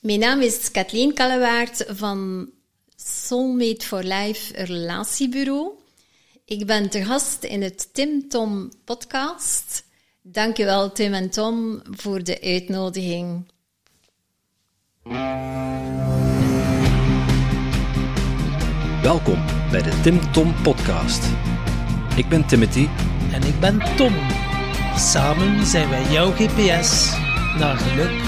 Mijn naam is Kathleen Kallewaard van Soulmate for Life Relatiebureau. Ik ben te gast in het Tim Tom podcast. Dankjewel Tim en Tom voor de uitnodiging. Welkom bij de Tim Tom podcast. Ik ben Timothy En ik ben Tom. Samen zijn wij jouw GPS naar geluk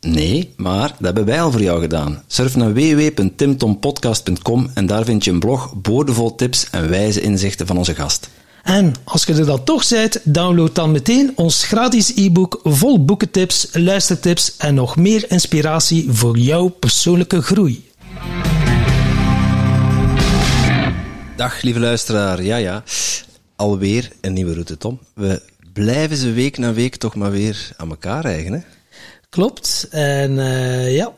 Nee, maar dat hebben wij al voor jou gedaan. Surf naar www.timtompodcast.com en daar vind je een blog boordevol tips en wijze inzichten van onze gast. En als je er dan toch bent, download dan meteen ons gratis e-book vol boekentips, luistertips en nog meer inspiratie voor jouw persoonlijke groei. Dag lieve luisteraar, ja ja, alweer een nieuwe route Tom. We blijven ze week na week toch maar weer aan elkaar eigen hè? Klopt. En uh, ja,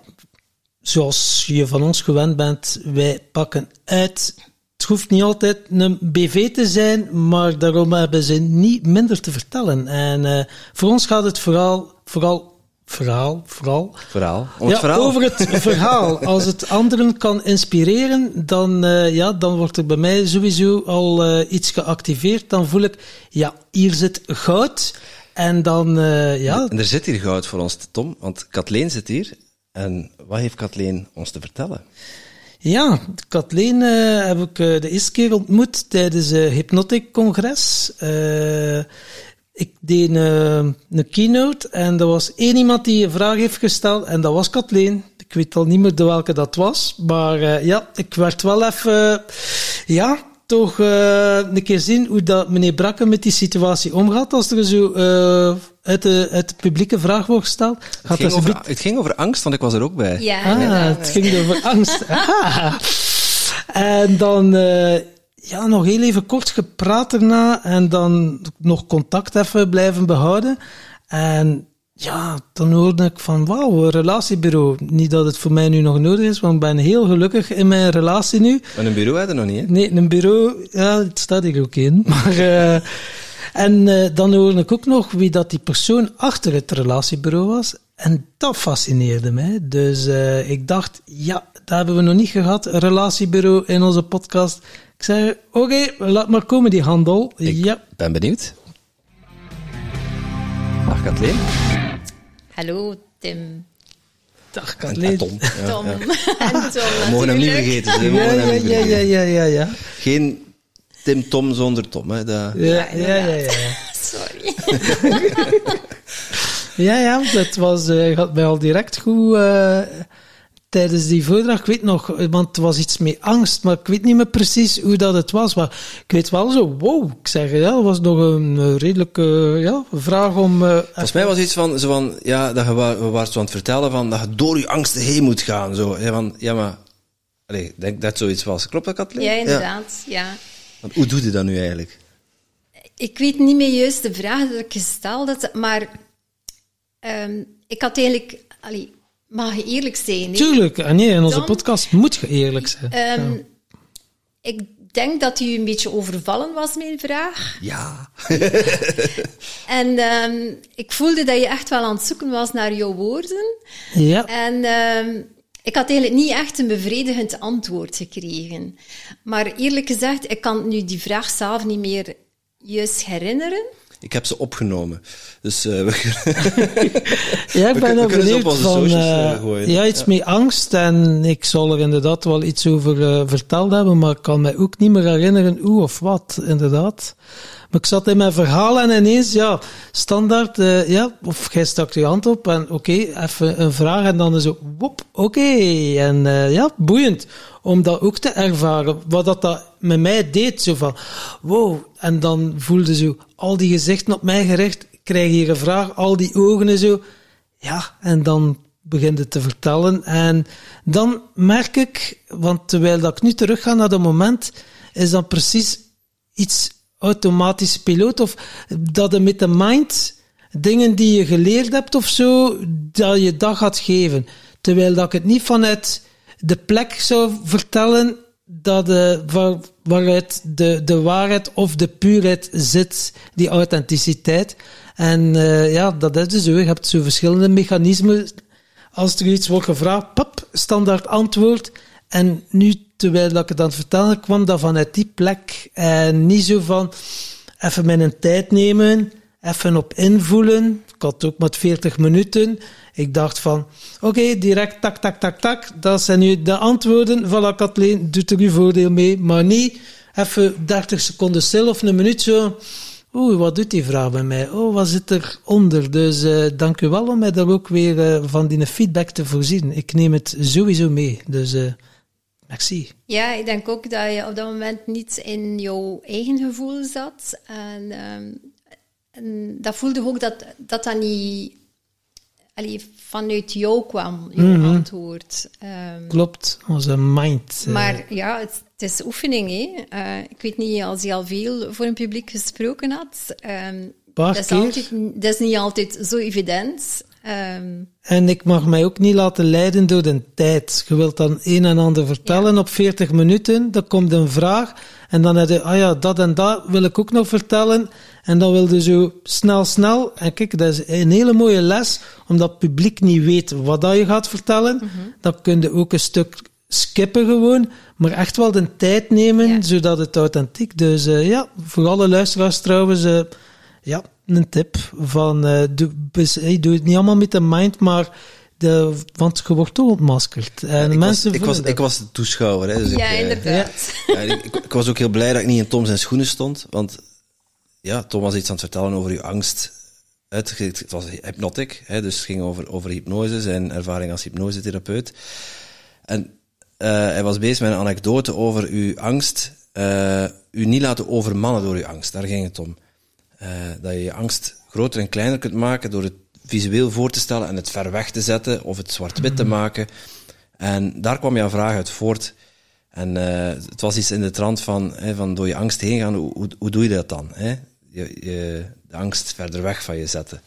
zoals je van ons gewend bent, wij pakken uit. Het hoeft niet altijd een BV te zijn, maar daarom hebben ze niet minder te vertellen. En uh, voor ons gaat het vooral, vooral verhaal, vooral. Verhaal. Om het ja, verhaal. Over het verhaal. Als het anderen kan inspireren, dan, uh, ja, dan wordt er bij mij sowieso al uh, iets geactiveerd. Dan voel ik, ja, hier zit goud. En dan, uh, ja. En er zit hier goud voor ons, Tom, want Kathleen zit hier. En wat heeft Kathleen ons te vertellen? Ja, Kathleen uh, heb ik uh, de eerste keer ontmoet tijdens een Hypnotic Congres. ik deed een, een keynote en er was één iemand die een vraag heeft gesteld en dat was Kathleen. Ik weet al niet meer de welke dat was, maar ja, ik werd wel even, ja, toch uh, een keer zien hoe dat meneer Brakke met die situatie omgaat als er zo uh, uit, de, uit de publieke vraag wordt gesteld. Het ging, over, het ging over angst, want ik was er ook bij. Ja, ah, het ging over angst. En dan uh, ja, nog heel even kort gepraat erna en dan nog contact even blijven behouden. En ja, dan hoorde ik van wauw, een relatiebureau. Niet dat het voor mij nu nog nodig is, want ik ben heel gelukkig in mijn relatie nu. Maar een bureau had je nog niet, hè? Nee, een bureau, ja, het staat hier ook in. Maar, uh, en uh, dan hoorde ik ook nog wie dat die persoon achter het relatiebureau was. En dat fascineerde mij. Dus uh, ik dacht, ja, dat hebben we nog niet gehad, een relatiebureau in onze podcast. Ik zei, oké, okay, laat maar komen die handel. Ik ja. ben benieuwd. Dag Kathleen. Hallo Tim. Dag Kathleen. En Tom. Ja, Tom. Ja. En Tom We mogen hem niet vergeten. Ja, ja, ja, ja, ja, ja, ja. Geen Tim Tom zonder Tom. Hè. Dat... Ja, ja, ja, ja. Sorry. ja, ja, dat was, uh, gaat mij al direct goed uh, tijdens die voordracht. Ik weet nog, want het was iets met angst, maar ik weet niet meer precies hoe dat het was. Maar ik weet wel zo, wow, ik zeg, ja, dat was nog een redelijke ja, vraag om... Uh, Volgens mij was iets van, zo van ja, dat je, we waren zo aan het vertellen van dat je door je angsten heen moet gaan. Zo. Ja, van, ja maar, allez, ik denk dat zoiets was. Klopt dat, Kathleen? Ja, inderdaad, ja. ja. Want hoe doe je dat nu eigenlijk? Ik weet niet meer juist de vraag dat ik gesteld had, maar um, ik had eigenlijk... Allee, mag je eerlijk zijn? Nee? Tuurlijk, en nee, in onze Dan, podcast moet je eerlijk zijn. Um, ja. Ik denk dat u een beetje overvallen was, mijn vraag. Ja. en um, ik voelde dat je echt wel aan het zoeken was naar jouw woorden. Ja. En um, ik had eigenlijk niet echt een bevredigend antwoord gekregen. Maar eerlijk gezegd, ik kan nu die vraag zelf niet meer juist herinneren. Ik heb ze opgenomen. Dus uh, we, ja, ik ben we, ook we benieuwd op van... Uh, gooien. Ja, iets ja. met angst. En ik zal er inderdaad wel iets over verteld hebben, maar ik kan me ook niet meer herinneren hoe of wat, inderdaad. Maar ik zat in mijn verhaal en ineens, ja, standaard, uh, ja, of jij stak je hand op en oké, okay, even een vraag en dan zo, wop, oké. Okay. En uh, ja, boeiend om dat ook te ervaren. Wat dat, dat met mij deed, zo van, wow. En dan voelde zo al die gezichten op mij gericht, krijg hier een vraag, al die ogen en zo. Ja, en dan begint te vertellen. En dan merk ik, want terwijl dat ik nu terug ga naar dat moment, is dan precies iets automatisch piloot of dat je met de mind dingen die je geleerd hebt of zo, dat je dat gaat geven. Terwijl dat ik het niet vanuit de plek zou vertellen dat de, waar, waaruit de, de waarheid of de puurheid zit, die authenticiteit. En uh, ja, dat is dus zo. Je hebt zo verschillende mechanismen. Als er iets wordt gevraagd, pap, standaard antwoord. En nu, terwijl ik het aan het vertellen kwam, dat vanuit die plek. En niet zo van, even mijn tijd nemen, even op invoelen. Ik had ook maar 40 minuten. Ik dacht van, oké, direct tak, tak, tak, tak. Dat zijn nu de antwoorden. Voilà, Kathleen, doet er uw voordeel mee. Maar niet even 30 seconden stil of een minuut zo. Oeh, wat doet die vraag bij mij? Oh, wat zit eronder? Dus uh, dank u wel om mij daar ook weer uh, van die feedback te voorzien. Ik neem het sowieso mee. Dus uh, merci. Ja, ik denk ook dat je op dat moment niet in jouw eigen gevoel zat. En, um, en dat voelde ook dat dat, dat niet allee, vanuit jou kwam, mm -hmm. antwoord. Um, Klopt, onze mind. Maar ja, het, het is oefening. Hè. Uh, ik weet niet als je al veel voor een publiek gesproken had. Um, dat, is altijd, dat is niet altijd zo evident. Um, en ik mag mij ook niet laten leiden door de tijd. Je wilt dan een en ander vertellen ja. op 40 minuten, dan komt een vraag en dan heb je, ah ja, dat en dat wil ik ook nog vertellen. En dan wil je zo snel, snel. En kijk, dat is een hele mooie les, omdat het publiek niet weet wat dat je gaat vertellen. Mm -hmm. Dan kun je ook een stuk skippen gewoon, maar echt wel de tijd nemen, ja. zodat het authentiek. Dus uh, ja, voor alle luisteraars trouwens, uh, ja, een tip van, uh, doe, hey, doe het niet allemaal met de mind, maar de, want je wordt toch ontmaskerd. En ik, mensen was, ik, was, ik was de toeschouwer. Hè, dus ja, ik, inderdaad. Ja, ik, ik, was ook heel blij dat ik niet in Tom zijn schoenen stond, want ja, Tom was iets aan het vertellen over uw angst. Het, het was hypnotic, hè, dus het ging over, over hypnose, zijn ervaring als hypnosetherapeut. En uh, hij was bezig met een anekdote over uw angst, uh, u niet laten overmannen door uw angst. Daar ging het om. Uh, dat je je angst groter en kleiner kunt maken door het visueel voor te stellen en het ver weg te zetten of het zwart-wit te maken. En daar kwam jouw vraag uit voort. En het was iets in de trant van, hè, van door je angst heen gaan, hoe, hoe, hoe doe je dat dan? Hè? Je, je, de angst verder weg van je zetten.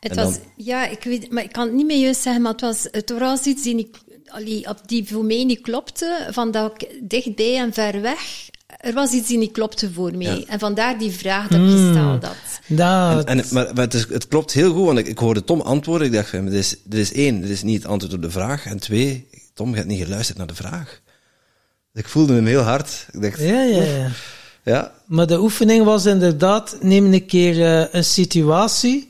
Het was, ja, ik weet, maar ik kan het niet meer juist zeggen, maar het was, het was iets die, niet, die voor mij niet klopte, van dat ik dichtbij en ver weg, er was iets die niet klopte voor mij. Ja. En vandaar die vraag dat ik gesteld had. Dat... En, en, maar, maar het, is, het, klopt heel goed, want ik, ik, hoorde Tom antwoorden. Ik dacht, dit is, dit is één, dit is niet het antwoord op de vraag. En twee, Tom, je hebt niet geluisterd naar de vraag. Ik voelde hem heel hard. Ik dacht, ja, ja, ja. Ja. Maar de oefening was inderdaad, neem een keer uh, een situatie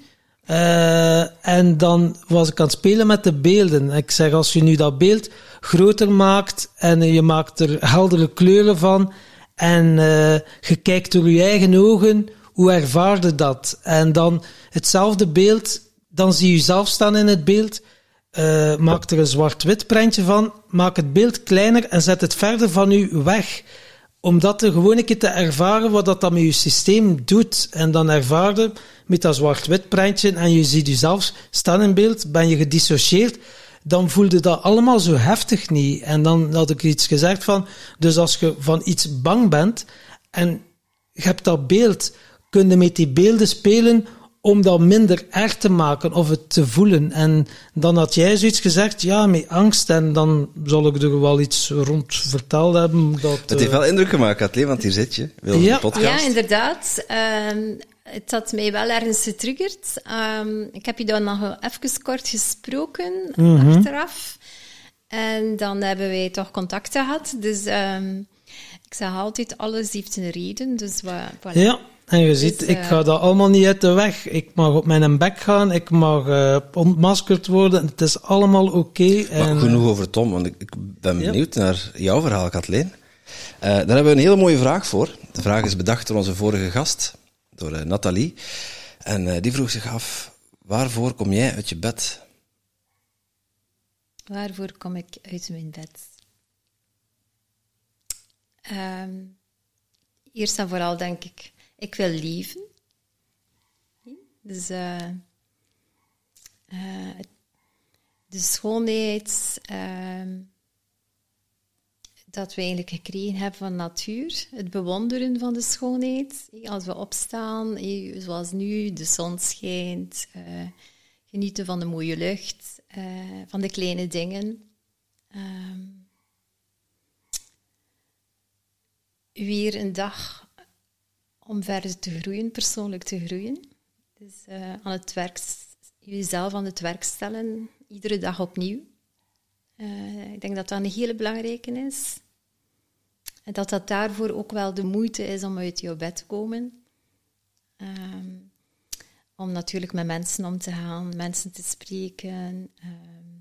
uh, en dan was ik aan het spelen met de beelden. Ik zeg, als je nu dat beeld groter maakt en je maakt er heldere kleuren van en uh, je kijkt door je eigen ogen, hoe ervaarde dat? En dan hetzelfde beeld, dan zie je jezelf staan in het beeld, uh, maak er een zwart-wit prentje van, maak het beeld kleiner en zet het verder van u weg om dat er gewoon een keer te ervaren wat dat dan met je systeem doet. En dan ervaren met dat zwart-wit prentje en je ziet jezelf staan in beeld, ben je gedissocieerd, dan voelde dat allemaal zo heftig niet. En dan had ik iets gezegd van, dus als je van iets bang bent en je hebt dat beeld, kun je met die beelden spelen om dat minder erg te maken of het te voelen. En dan had jij zoiets gezegd, ja, met angst. En dan zal ik er wel iets rond verteld hebben. Dat, het heeft wel indruk gemaakt, Kathleen, want hier zit je. Wil ja. podcast. ja, inderdaad. Um, het had mij wel ergens getriggerd. Um, ik heb je dan nog even kort gesproken, mm -hmm. achteraf. En dan hebben wij toch contact gehad. Dus um, ik zeg altijd, alles heeft een reden. Dus voilà. Ja. En je ziet, dus, uh, ik ga dat allemaal niet uit de weg. Ik mag op mijn bek gaan, ik mag uh, ontmaskerd worden. Het is allemaal oké. Okay maar genoeg over Tom, want ik, ik ben benieuwd ja. naar jouw verhaal, Kathleen. Uh, daar hebben we een hele mooie vraag voor. De vraag is bedacht door onze vorige gast, door Nathalie. En die vroeg zich af, waarvoor kom jij uit je bed? Waarvoor kom ik uit mijn bed? Um, eerst en vooral denk ik ik wil leven. Dus uh, uh, de schoonheid ehm, dat we eigenlijk gekregen hebben van natuur. Het bewonderen van de schoonheid. Als we opstaan, zoals nu, de zon schijnt. eh, genieten van de mooie lucht, eh, van de kleine dingen. Ehm, weer een dag om verder te groeien, persoonlijk te groeien. Dus eh, aan het werk, jezelf aan het werk stellen, iedere dag opnieuw. Ik denk dat dat een hele belangrijke is. En dat dat daarvoor ook wel de moeite is om uit jouw bed te komen. Ehm, om natuurlijk met mensen om te gaan, mensen te spreken, ehm,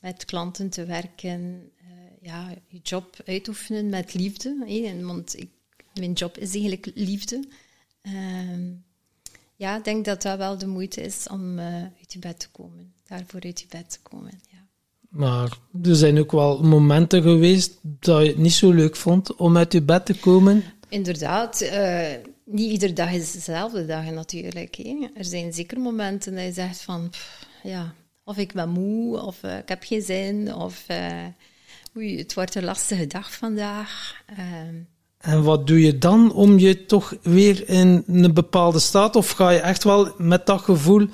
met klanten te werken, eh, ja, je job uitoefenen met liefde. want ik, mijn job is eigenlijk liefde. Ehm, ja, ik denk dat dat wel de moeite is om eh, uit je bed te komen. Daarvoor uit je bed te komen, ja. Maar er zijn ook wel momenten geweest dat je het niet zo leuk vond om uit je bed te komen. Inderdaad, eh, niet iedere dag is dezelfde dag natuurlijk. Hè. Er zijn zeker momenten dat je zegt van, pff, ja, of ik ben moe, of eh, ik heb geen zin, of eh, oei, het wordt een lastige dag vandaag. Ehm, En wat doe je dan om je toch weer in een bepaalde staat? Of ga je echt wel met dat gevoel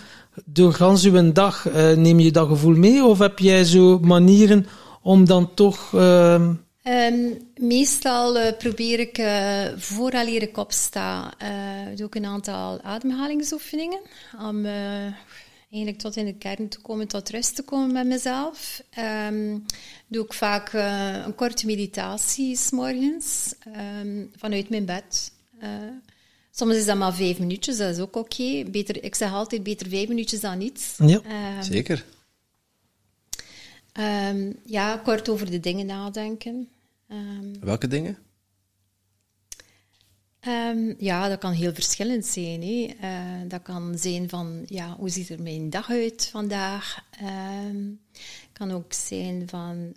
door gans je dag, eh, neem je dat gevoel mee? Of heb jij zo manieren om dan toch... ehm, Ehm, meestal eh, probeer ik, uh, vooraleer ik opsta, eh, doe ik een aantal ademhalingsoefeningen. Om eh, eigenlijk tot in de kern te komen, tot rust te komen met mezelf. Ehm, doe ik vaak eh, een korte meditatie s morgens ehm, vanuit mijn bed. Soms is dat maar vijf minuutjes, dat is ook oké. Beter, Ik zeg altijd beter vijf minuutjes dan niets. Ja. Ehm, Zeker. ehm, ja, kort over de dingen nadenken. Ehm, Welke dingen? Ja, dat kan heel verschillend zijn. Hè. Eh, dat kan zijn van, ja, hoe ziet er mijn dag uit vandaag? Kan ook zijn van,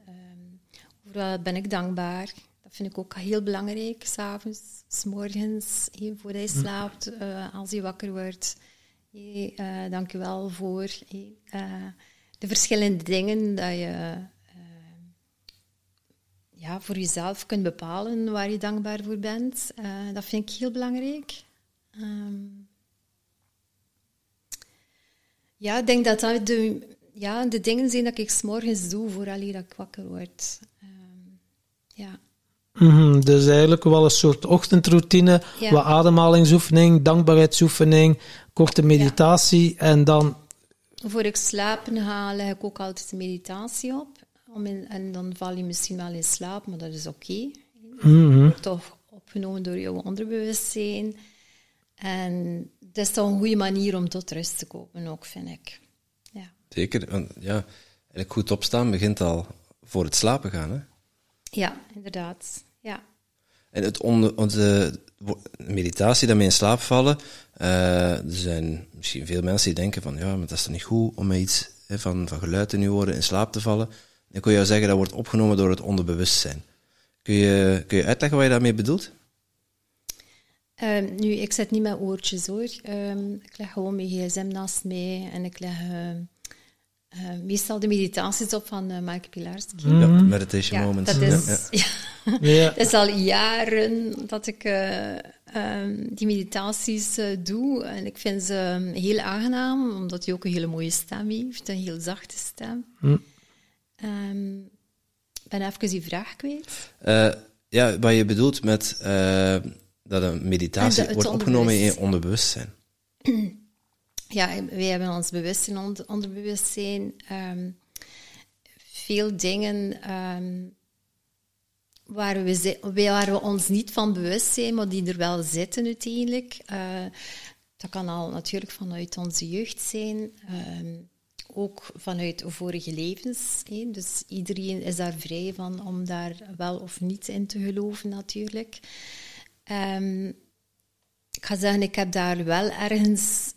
voor wat ben ik dankbaar? Dat vind ik ook heel belangrijk, s'avonds, s'morgens, hè, voordat je slaapt, eh, als je wakker wordt. Hey, eh, dank je wel voor hey, eh, de verschillende dingen dat je ja, voor jezelf kunt bepalen waar je dankbaar voor bent. Eh, dat vind ik heel belangrijk. Ehm, ja, ik denk dat dat de, ja, de dingen zijn dat ik s'morgens doe vooral dat ik wakker word. Ehm, ja. Mhm, dus eigenlijk wel een soort ochtendroutine, Ja. wat ademhalingsoefening, dankbaarheidsoefening, korte meditatie en dan... Voor ik slapen ga, leg ik ook altijd een meditatie op. Om in- en dan val je misschien wel in slaap, maar dat is oké. Mhm. wordt toch opgenomen door jouw onderbewustzijn. En dat is toch een goede manier om tot rust te komen, ook, vind ik. Ja, Zeker. Want, ja, eigenlijk goed opstaan begint al voor het slapen gaan. Hè? ja inderdaad. Ja. En het onder, onze wo- meditatie, dat we in slaap vallen. eh, er zijn misschien veel mensen die denken van, ja, maar dat is toch niet goed om met iets van, van geluid in uw oren in slaap te vallen. Kun je jou zeggen, dat wordt opgenomen door het onderbewustzijn. Kun je, kun je uitleggen wat je daarmee bedoelt? Ehm, nu, ik zet niet met oortjes hoor. Ehm, ik leg gewoon mijn gsm naast mij en ik leg eh, meestal de meditaties op van eh Mike Pilarski. Ja, meditation Ja, moments. dat is, ja. ja. Ja. Het is al jaren dat ik eh, ehm, die meditaties eh, doe. En ik vind ze ehm, heel aangenaam, omdat hij ook een hele mooie stem heeft. Een heel zachte stem. Hm. Ehm, ik ben even die vraag kwijt. Eh, ja, wat je bedoelt met eh, dat een meditatie de- wordt opgenomen in je onderbewustzijn. Ja, wij hebben ons bewustzijn, onder, onderbewustzijn. ehm, veel dingen ehm, waar, we, waar we ons niet van bewust zijn, maar die er wel zitten uiteindelijk. Eh, dat kan al natuurlijk vanuit onze jeugd zijn, ehm, ook vanuit vorige levens. Dus iedereen is daar vrij van om daar wel of niet in te geloven, natuurlijk. Ik ga zeggen, ik heb daar wel ergens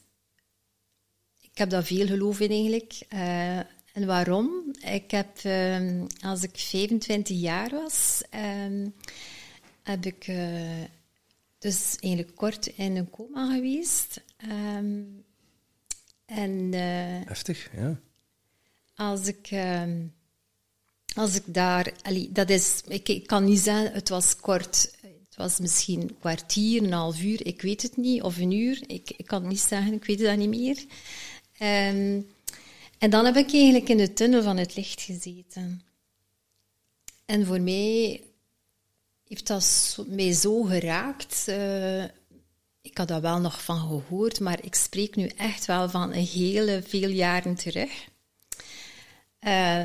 heb daar veel geloof in eigenlijk. Eh, en waarom? Ik heb, ehm, als ik 25 jaar was, ehm, heb ik eh, dus eigenlijk kort in een coma geweest. Ehm, en eh, Heftig, ja. als ik, als ik daar, allee, dat is, ik, ik kan niet zeggen, het was kort, het was misschien een kwartier, een half uur, ik weet het niet, of een uur, ik, ik kan het niet zeggen, ik weet het niet meer. Ehm, en dan heb ik eigenlijk in de tunnel van het licht gezeten. En voor mij heeft dat mij zo geraakt. Uh, ik had daar wel nog van gehoord, maar ik spreek nu echt wel van een hele veel jaren terug. Uh,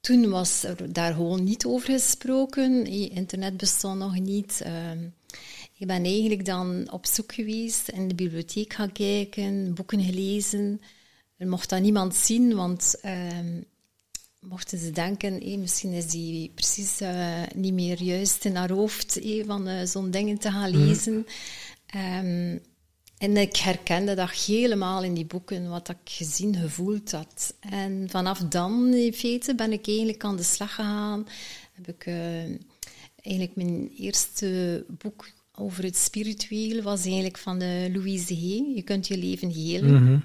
toen was er daar gewoon niet over gesproken. Internet bestond nog niet. Uh, ik ben eigenlijk dan op zoek geweest, in de bibliotheek gaan kijken, boeken gelezen. Er mocht dat niemand zien, want uh, mochten ze denken, misschien is die precies uh, niet meer juist in haar hoofd van uh, zo'n dingen te gaan mhm. lezen. Um, en ik herkende dat helemaal in die boeken, wat ik gezien, gevoeld had. En vanaf dan, in feite, ben ik eigenlijk aan de slag gegaan. Heb ik uh, eigenlijk mijn eerste boek over het spiritueel was eigenlijk van de Louise Hay. Je kunt je leven helen. Mhm. Eh,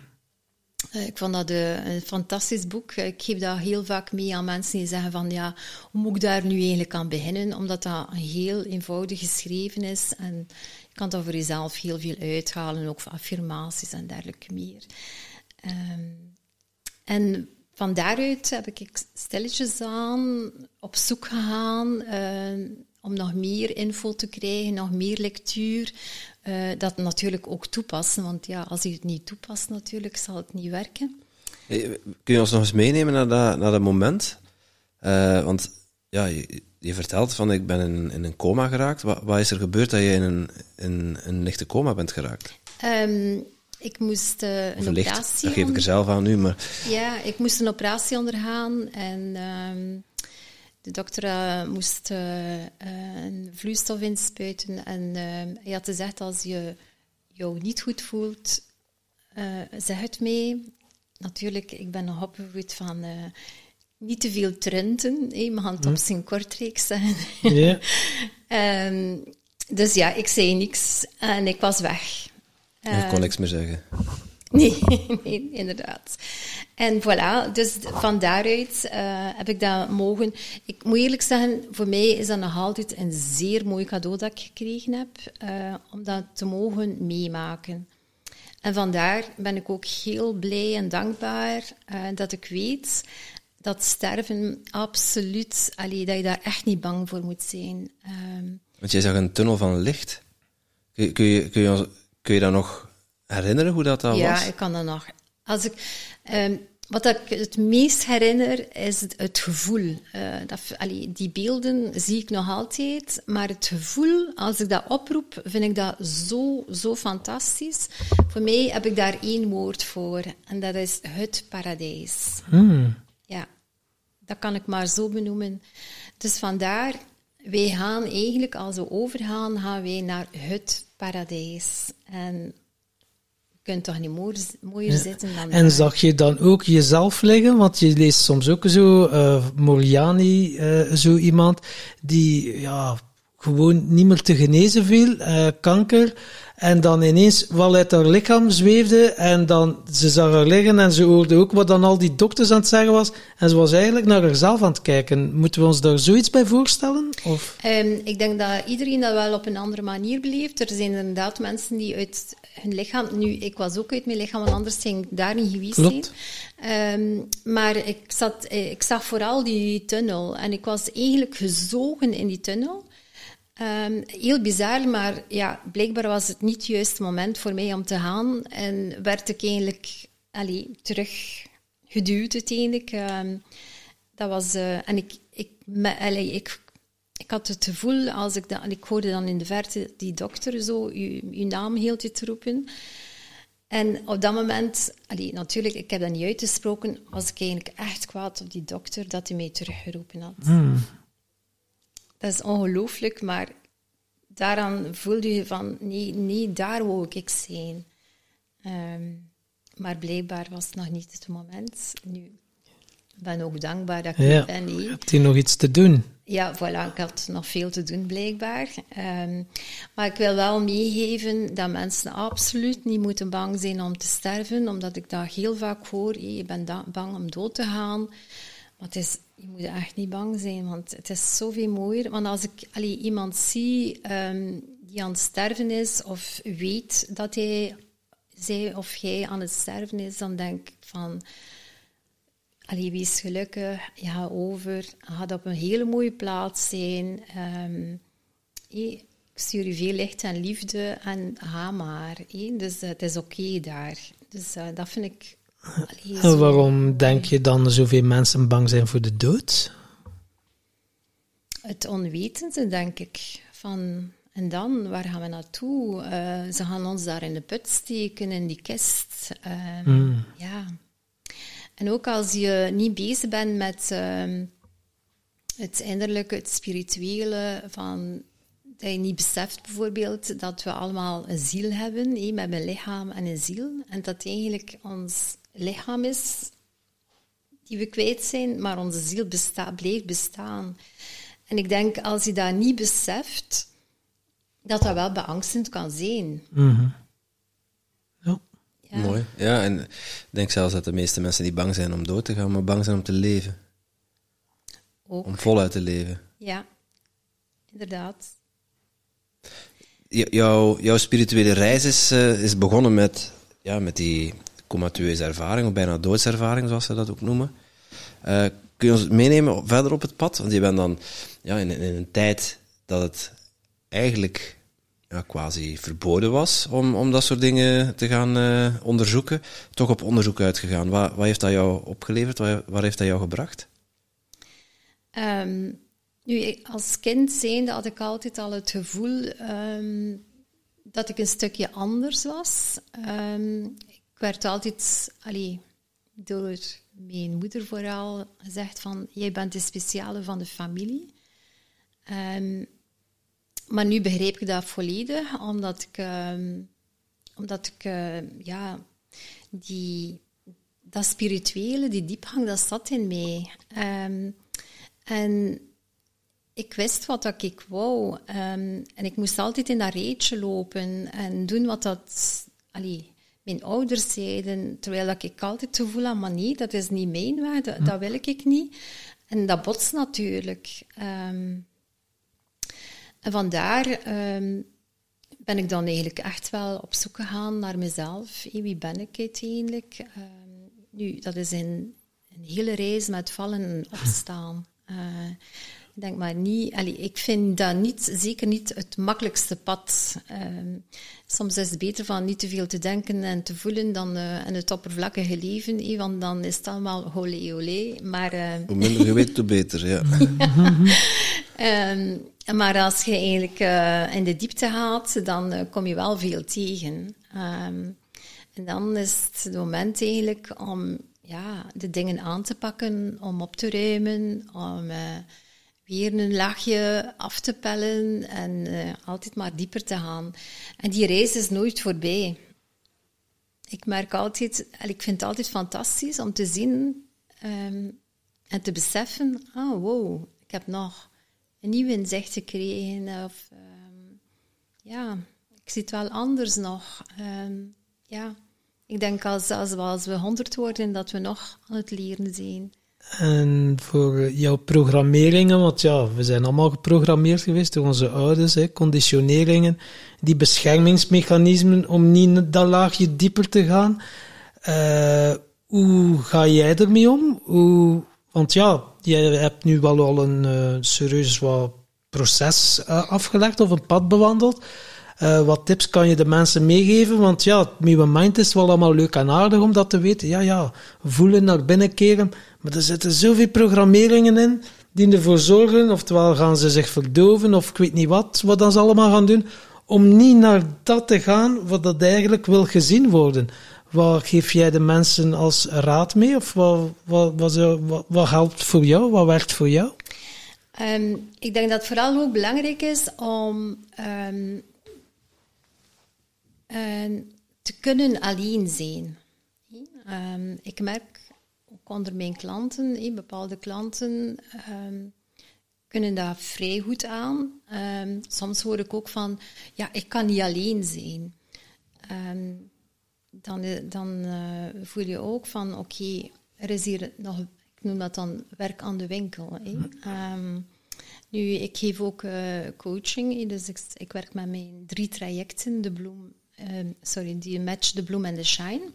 ik vond dat een fantastisch boek. Ik geef dat heel vaak mee aan mensen die zeggen van ja, hoe moet ik daar nu eigenlijk aan beginnen? Omdat dat heel eenvoudig geschreven is en je kan daar voor jezelf heel veel uithalen, ook van affirmaties en dergelijke meer. Ehm, en van daaruit heb ik stilletjes aan op zoek gegaan om nog meer info te krijgen, nog meer lectuur. Uh, dat natuurlijk ook toepassen, want ja, als je het niet toepast natuurlijk, zal het niet werken. Kun je ons nog eens meenemen naar dat, naar dat moment? Uh, want ja, je, je, vertelt van ik ben in, in een coma geraakt. Wat, wat, is er gebeurd dat je in een, in een lichte coma bent geraakt? Um, ik moest uh, een operatie... Dat geef ik er zelf aan nu, maar... Ja, ik moest een operatie ondergaan en... Um, de dokter uh, moest uh, een vloeistof inspuiten en hij had gezegd als je jou niet goed voelt, zeg het mee. Natuurlijk, ik ben nog opgevoed van niet te veel trenden. Hey, mijn hand op hm. zijn kortreeks zijn. Ja. um, dus ja, ik zei niks en ik was weg. Ik kon niks meer zeggen. Nee, nee, inderdaad. En voilà, dus van daaruit uh, heb ik dat mogen. Ik moet eerlijk zeggen, voor mij is dat nog altijd een zeer mooi cadeau dat ik gekregen heb, uh, om dat te mogen meemaken. En vandaar ben ik ook heel blij en dankbaar uh, dat ik weet dat sterven absoluut, allee, dat je daar echt niet bang voor moet zijn. Um, Want jij zag een tunnel van licht. Kun je, kun je, kun je, kun je dat nog herinneren hoe dat, dat ja, was? Ja, ik kan dat nog. Als ik, um, wat ik het meest herinner is het, gevoel. Uh, dat, allee, die beelden zie ik nog altijd, maar het gevoel, als ik dat oproep, vind ik dat zo, zo fantastisch. Voor mij heb ik daar één woord voor en dat is het paradijs. Hmm. Ja, dat kan ik maar zo benoemen. Dus vandaar, wij gaan eigenlijk, als we overgaan, gaan wij naar het paradijs. En kunt toch niet mooier, mooier zitten dan En zag je dan ook jezelf liggen? Want je leest soms ook zo, uh, Moliani, uh, zo iemand, die ja, gewoon niet meer te genezen viel, uh, kanker. En dan ineens wel uit haar lichaam zweefde en dan ze zag haar liggen en ze hoorde ook wat dan al die dokters aan het zeggen was. En ze was eigenlijk naar haarzelf aan het kijken. Moeten we ons daar zoiets bij voorstellen? Of? Um, ik denk dat iedereen dat wel op een andere manier beleeft. Er zijn inderdaad mensen die uit hun lichaam... Nu, ik was ook uit mijn lichaam, want anders ging ik daar niet geweest Klopt. zijn. Um, maar ik, zat, ik zag vooral die tunnel en ik was eigenlijk gezogen in die tunnel. Um, heel bizar, maar ja, blijkbaar was het niet het juiste moment voor mij om te gaan. En werd ik eigenlijk allee, terug geduwd uiteindelijk. Um, dat was, uh, en ik, ik, allee, ik, ik had het gevoel, als ik, dat, ik hoorde dan in de verte die dokter zo uw, naam heel te roepen. En op dat moment, allee, natuurlijk, ik heb dat niet uitgesproken, was ik eigenlijk echt kwaad op die dokter dat hij mij teruggeroepen had. Hmm. Dat is ongelooflijk, maar daaraan voelde je van, nee, nee daar wou ik zijn. Um, maar blijkbaar was het nog niet het moment. Nu, ben ook dankbaar dat ik Ja. ben. hè. Hebt u nog iets te doen? Ja, voilà, ik had nog veel te doen blijkbaar. Ehm, maar ik wil wel meegeven dat mensen absoluut niet moeten bang zijn om te sterven, omdat ik dat heel vaak hoor. hé, Je bent bang om dood te gaan. Maar het is, je moet echt niet bang zijn, want het is zoveel mooier. Want als ik iemand zie ehm, die aan het sterven is, of weet dat hij, zij of jij aan het sterven is, dan denk ik van... Allee, wees gelukkig, je gaat over, gaat op een hele mooie plaats zijn. Hé, ik stuur je veel licht en liefde en ga maar. hé. Dus eh, het is oké daar. Dus eh, dat vind ik... allee, En waarom denk je dan zoveel mensen bang zijn voor de dood? Het onwetende, denk ik. Van, en dan, waar gaan we naartoe? Eh, ze gaan ons daar in de put steken, in die kist. Ehm, Ja. En ook als je niet bezig bent met ehm, het innerlijke, het spirituele, van, dat je niet beseft bijvoorbeeld dat we allemaal een ziel hebben, hé, met een lichaam en een ziel. En dat eigenlijk ons lichaam is die we kwijt zijn, maar onze ziel besta blijft bestaan. En ik denk, als je dat niet beseft, dat dat wel beangstend kan zijn. Ja. Ja. Mooi. Ja, en ik denk zelfs dat de meeste mensen niet bang zijn om dood te gaan, maar bang zijn om te leven. Ook, Om voluit te leven. ja. Inderdaad. Jouw, jouw spirituele reis is, eh, is begonnen met, ja, met die comateuze ervaring, of bijna doodservaring, zoals ze dat ook noemen. Eh, kun je ons meenemen verder op het pad? Want je bent dan ja, in, in een tijd dat het eigenlijk ja, quasi verboden was om, om dat soort dingen te gaan eh, onderzoeken, toch op onderzoek uitgegaan. Wat, wat heeft dat jou opgeleverd? Wat, waar heeft dat jou gebracht? Ehm, nu, als kind zijnde had ik altijd al het gevoel ehm, dat ik een stukje anders was. Ehm, werd altijd, allee, door mijn moeder vooral, gezegd van, jij bent de speciale van de familie. Ehm, maar nu begreep ik dat volledig, omdat ik, ehm, omdat ik eh, ja, die, dat spirituele, die diepgang, dat zat in mij. Ehm, en ik wist wat dat ik wou. en ik moest altijd in dat reetje lopen en doen wat dat, allee, mijn ouders zeiden. Terwijl dat ik altijd het gevoel had, maar nee, dat is niet mijn weg, dat, dat wil ik niet. En dat botst natuurlijk. Ehm, en vandaar ehm, ben ik dan eigenlijk echt wel op zoek gegaan naar mezelf. Wie ben ik uiteindelijk? Ehm, nu, dat is een, een hele reis met vallen en opstaan. Eh, ik denk maar niet, allee, ik vind dat niet, zeker niet het makkelijkste pad. Ehm, soms is het beter van niet te veel te denken en te voelen dan eh, in het oppervlakkige leven, want dan is het allemaal olé olé. Maar eh, Hoe minder je weet, hoe beter. Ja. Ehm, maar als je eigenlijk eh, in de diepte gaat, dan eh, kom je wel veel tegen. Ehm, en dan is het het moment eigenlijk om ja, de dingen aan te pakken, om op te ruimen, om weer een laagje af te pellen en eh, altijd maar dieper te gaan. En die reis is nooit voorbij. Ik merk altijd, en ik vind het altijd fantastisch om te zien ehm, en te beseffen, ah wow, ik heb nog een nieuw inzicht gekregen. Of, ehm, ja, ik zie het wel anders nog. Ehm, ja, ik denk als, als, we, honderd worden, dat we nog aan het leren zijn. En voor jouw programmeringen, want ja, we zijn allemaal geprogrammeerd geweest door onze ouders, hè, conditioneringen, die beschermingsmechanismen om niet dat laagje dieper te gaan. Eh, hoe ga jij ermee om? Hoe, want ja, je hebt nu wel al een eh, serieus wat proces eh, afgelegd of een pad bewandeld. Eh, wat tips kan je de mensen meegeven? Want ja, met mijn mind is het wel allemaal leuk en aardig om dat te weten. Ja, ja, voelen, naar binnen keren. Maar er zitten zoveel programmeringen in die ervoor zorgen, oftewel gaan ze zich verdoven of ik weet niet wat, wat dan ze allemaal gaan doen, om niet naar dat te gaan wat dat eigenlijk wil gezien worden. Wat geef jij de mensen als raad mee? Of wat, wat, wat, helpt voor jou? Wat werkt voor jou? Ehm, ik denk dat het vooral ook belangrijk is om ehm, eh, te kunnen alleen zijn. Ehm, ik merk onder mijn klanten. eh, bepaalde klanten ehm, kunnen daar vrij goed aan. Ehm, soms hoor ik ook van, ja, ik kan niet alleen zijn. Ehm, dan eh, dan eh, voel je ook van, oké, er is hier nog, ik noem dat dan werk aan de winkel. nu, ik geef ook eh, coaching, dus ik, ik werk met mijn drie trajecten, de bloem, sorry, die match, de bloem en de shine.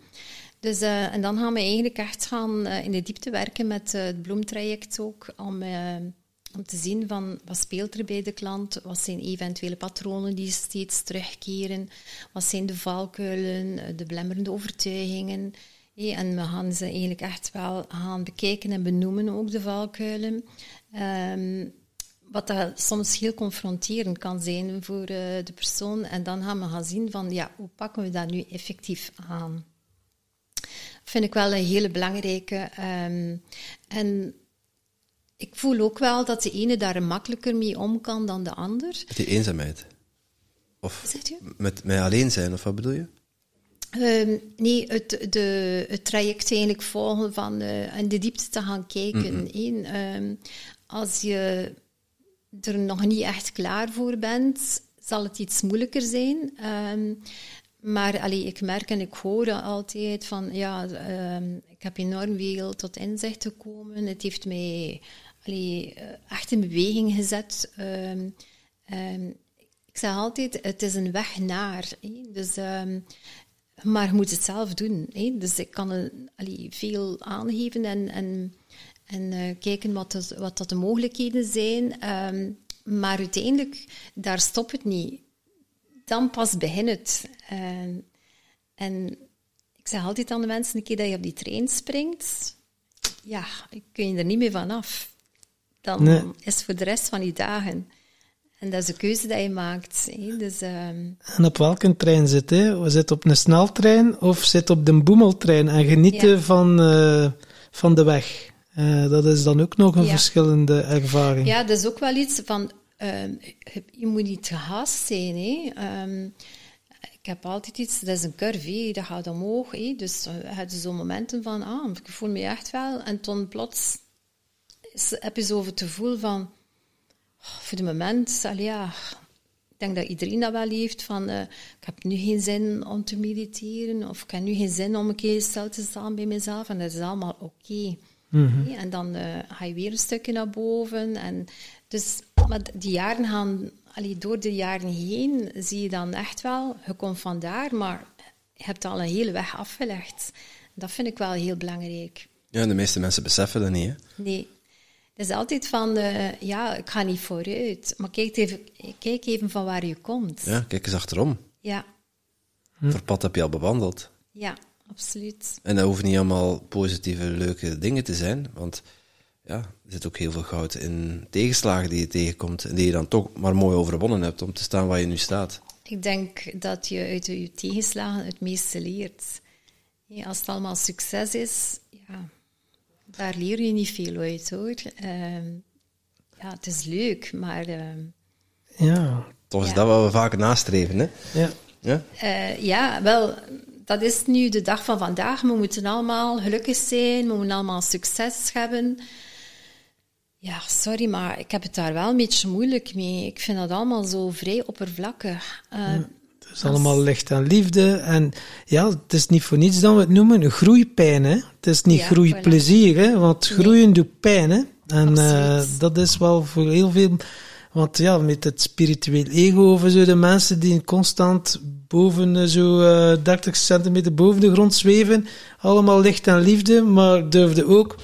Dus, eh, en dan gaan we eigenlijk echt gaan eh, in de diepte werken met eh, het bloemtraject ook, om, om te zien van wat speelt er bij de klant, wat zijn eventuele patronen die steeds terugkeren, wat zijn de valkuilen, de belemmerende overtuigingen. en we gaan ze eigenlijk echt wel gaan bekijken en benoemen, ook de valkuilen. Ehm, wat dat soms heel confronterend kan zijn voor de persoon. En dan gaan we gaan zien van, ja, hoe pakken we dat nu effectief aan? Vind ik wel een hele belangrijke. ehm, en ik voel ook wel dat de ene daar makkelijker mee om kan dan de ander. Met die eenzaamheid. Of met mij alleen zijn, of wat bedoel je? Ehm, nee, het, de, het traject eigenlijk volgen van eh, in de diepte te gaan kijken. Ehm, als je er nog niet echt klaar voor bent, zal het iets moeilijker zijn. Maar allee, ik merk en ik hoor altijd van, ja, ehm, ik heb enorm veel tot inzicht gekomen. Het heeft mij allee, eh, echt in beweging gezet. Ehm, ehm, ik zeg altijd, het is een weg naar. Dus, maar je moet het zelf doen. Dus ik kan allee, veel aangeven en, en, en eh, kijken wat, wat dat de mogelijkheden zijn. Maar uiteindelijk, daar stopt het niet. Dan pas begint het. En, en ik zeg altijd aan de mensen, een keer dat je op die trein springt, ja, kun je er niet meer vanaf. Dan Nee. is het voor de rest van je dagen. En dat is de keuze die je maakt. hè. Dus, ehm, En op welke trein zit je? Zitten op een sneltrein of zit op de boemeltrein en genieten Ja. van, eh, van de weg? Eh, dat is dan ook nog een Ja. verschillende ervaring. Ja, dat is ook wel iets van, ehm, je, moet niet gehaast zijn. Hè. Ehm, heb altijd iets, dat is een curve, hè, dat gaat omhoog. Dus eh, je hebt zo'n momenten van, ah, ik voel me echt wel. En toen plots heb je zo het gevoel van, oh, voor het moment, ja, ik denk dat iedereen dat wel heeft, van eh, ik heb nu geen zin om te mediteren, of ik heb nu geen zin om een keer stil te staan bij mezelf, en dat is allemaal oké. Nee, En dan eh, ga je weer een stukje naar boven. En dus, maar die jaren gaan, allee, door de jaren heen zie je dan echt wel, je komt vandaar, maar je hebt al een hele weg afgelegd. Dat vind ik wel heel belangrijk. Ja, de meeste mensen beseffen dat niet, hè? Nee. Het is altijd van, eh, ja, ik ga niet vooruit. Maar kijk even, kijk even van waar je komt. Ja, kijk eens achterom. Ja, Voor pad heb je al bewandeld. ja, absoluut. En dat hoeven niet allemaal positieve, leuke dingen te zijn, want ja, er zit ook heel veel goud in tegenslagen die je tegenkomt en die je dan toch maar mooi overwonnen hebt om te staan waar je nu staat. Ik denk dat je uit je tegenslagen het meeste leert. Ja, als het allemaal succes is, ja, daar leer je niet veel uit hoor. Ehm, ja, het is leuk, maar ehm, Ja, Toch is Ja. dat wat we vaak nastreven, hè? ja. Ja? eh, ja, wel, dat is nu de dag van vandaag. We moeten allemaal gelukkig zijn, we moeten allemaal succes hebben. Ja, sorry, maar ik heb het daar wel een beetje moeilijk mee. Ik vind dat allemaal zo vrij oppervlakkig. Eh, Het is allemaal licht en liefde. En ja, het is niet voor niets dat we het noemen groeipijn. Hè? Het is niet Ja, groeiplezier, hè? want groeien doet pijn. Hè? En eh, dat is wel voor heel veel... Want ja, met het spiritueel ego of zo, de mensen die constant boven eh, zo eh 30 centimeter boven de grond zweven, allemaal licht en liefde, maar durfde ook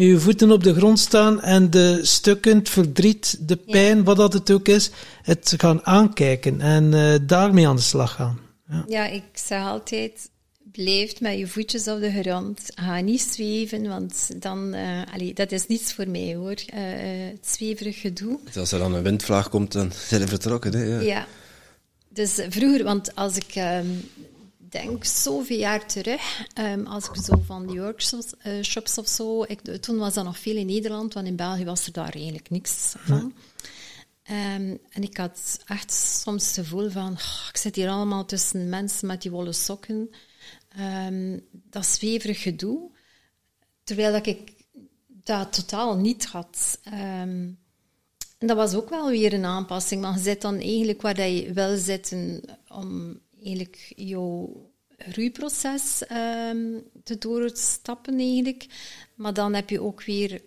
met je voeten op de grond staan en de stukken, het verdriet, de pijn, wat dat het ook is, het gaan aankijken en eh, daarmee aan de slag gaan. Ja. Ja, ik zeg altijd, blijf met je voetjes op de grond. Ga niet zweven, want dan... eh allee, dat is niets voor mij, hoor. Eh, eh, het zweverig gedoe. Dus als er dan een windvlaag komt, dan zijn we vertrokken, hè? Ja. Ja. Dus vroeger, want als ik ehm, denk zoveel jaar terug, ehm, als ik zo van die workshops eh, shops of zo, ik, toen was dat nog veel in Nederland, want in België was er daar eigenlijk niks van. Ehm, en ik had echt soms het gevoel van, "Oh, ik zit hier allemaal tussen mensen met die wollen sokken. Ehm, dat zweverig gedoe. terwijl dat ik dat totaal niet had. En dat was ook wel weer een aanpassing, maar je zit dan eigenlijk waar je wil zitten om eigenlijk jouw groeiproces um, te doorstappen eigenlijk. Maar dan heb je ook weer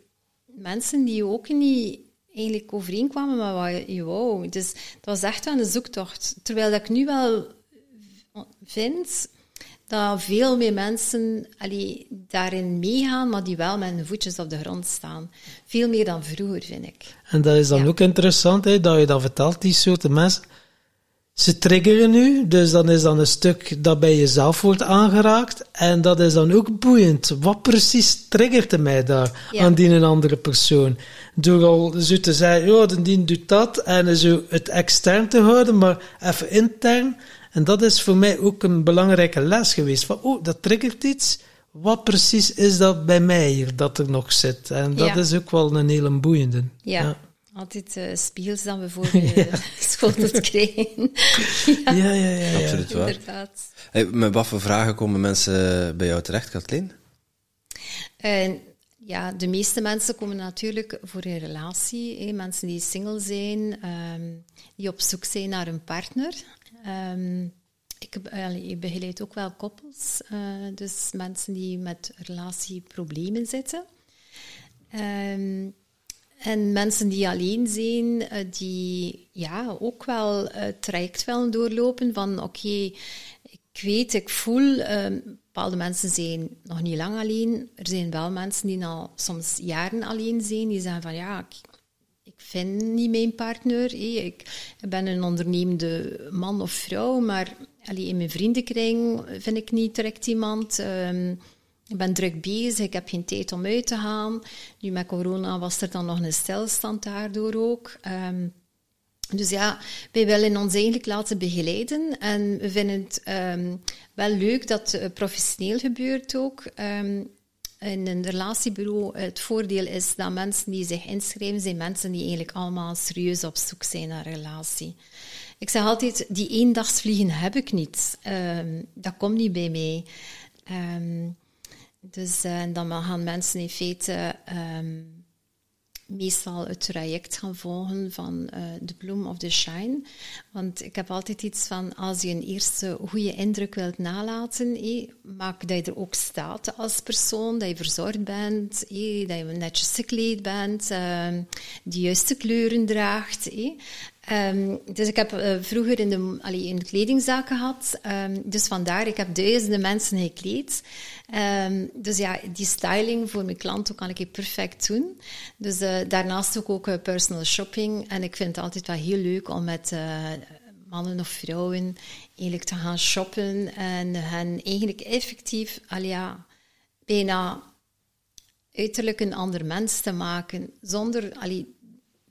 mensen die ook niet eigenlijk overeenkwamen met wat je wou. Dus dat was echt wel een zoektocht. Terwijl dat ik nu wel vind dat veel meer mensen allee, daarin meegaan, maar die wel met hun voetjes op de grond staan. Veel meer dan vroeger, vind ik. En dat is dan Ja. ook interessant, hè, dat je dat vertelt, die soorten mensen. Ze triggeren nu, dus dan is dan een stuk dat bij jezelf wordt aangeraakt. En dat is dan ook boeiend. Wat precies triggerde mij daar Ja. aan die een andere persoon? Door al zo te zeggen, ja, die doet dat, en zo het extern te houden, maar even intern. En dat is voor mij ook een belangrijke les geweest. Van, oh, dat triggert iets. Wat precies is dat bij mij hier, dat er nog zit? En dat Ja. is ook wel een hele boeiende. Ja. Altijd eh spiegels dan we voor krijgen. ja, Ja, ja, ja. ja. Absoluut waar. inderdaad. Hey, met wat voor vragen komen mensen bij jou terecht, Kathleen? En ja, de meeste mensen komen natuurlijk voor een relatie. Hè. Mensen die single zijn, ehm, die op zoek zijn naar een partner. Ehm, ik, ik begeleid ook wel koppels, eh, dus mensen die met relatieproblemen zitten. Ehm, en mensen die alleen zijn, eh, die ja, ook wel eh, het traject wel doorlopen van oké, ik weet, ik voel, ehm, bepaalde mensen zijn nog niet lang alleen. Er zijn wel mensen die al soms jaren alleen zijn, die zeggen van ja, ik, vind niet mijn partner. Ik ben een ondernemende man of vrouw, maar allee, in mijn vriendenkring vind ik niet direct iemand. Ehm, ik ben druk bezig, ik heb geen tijd om uit te gaan. Nu met corona was er dan nog een stilstand daardoor ook. Ehm, dus ja, wij willen ons eigenlijk laten begeleiden. En we vinden het ehm, wel leuk dat het professioneel gebeurt ook. Ehm, in een relatiebureau, het voordeel is dat mensen die zich inschrijven, zijn mensen die eigenlijk allemaal serieus op zoek zijn naar relatie. Ik zeg altijd, die eendagsvliegen heb ik niet. Dat komt niet bij mij. Ehm, dus eh, dan gaan mensen in feite ehm, meestal het traject gaan volgen van eh, de bloem of de shine. Want ik heb altijd iets van, als je een eerste goede indruk wilt nalaten, maak dat je er ook staat als persoon, dat je verzorgd bent, hé, dat je netjes gekleed bent, ehm, de juiste kleuren draagt. Ehm, dus ik heb eh, vroeger in de, allee, in kledingzaak gehad. dus vandaar, ik heb duizenden mensen gekleed. Ehm, dus ja, die styling voor mijn klanten kan ik perfect doen. Dus eh, daarnaast ook, ook eh, personal shopping. En ik vind het altijd wel heel leuk om met eh, mannen of vrouwen eigenlijk te gaan shoppen. En hen eigenlijk effectief, al bijna uiterlijk een ander mens te maken. Zonder allee,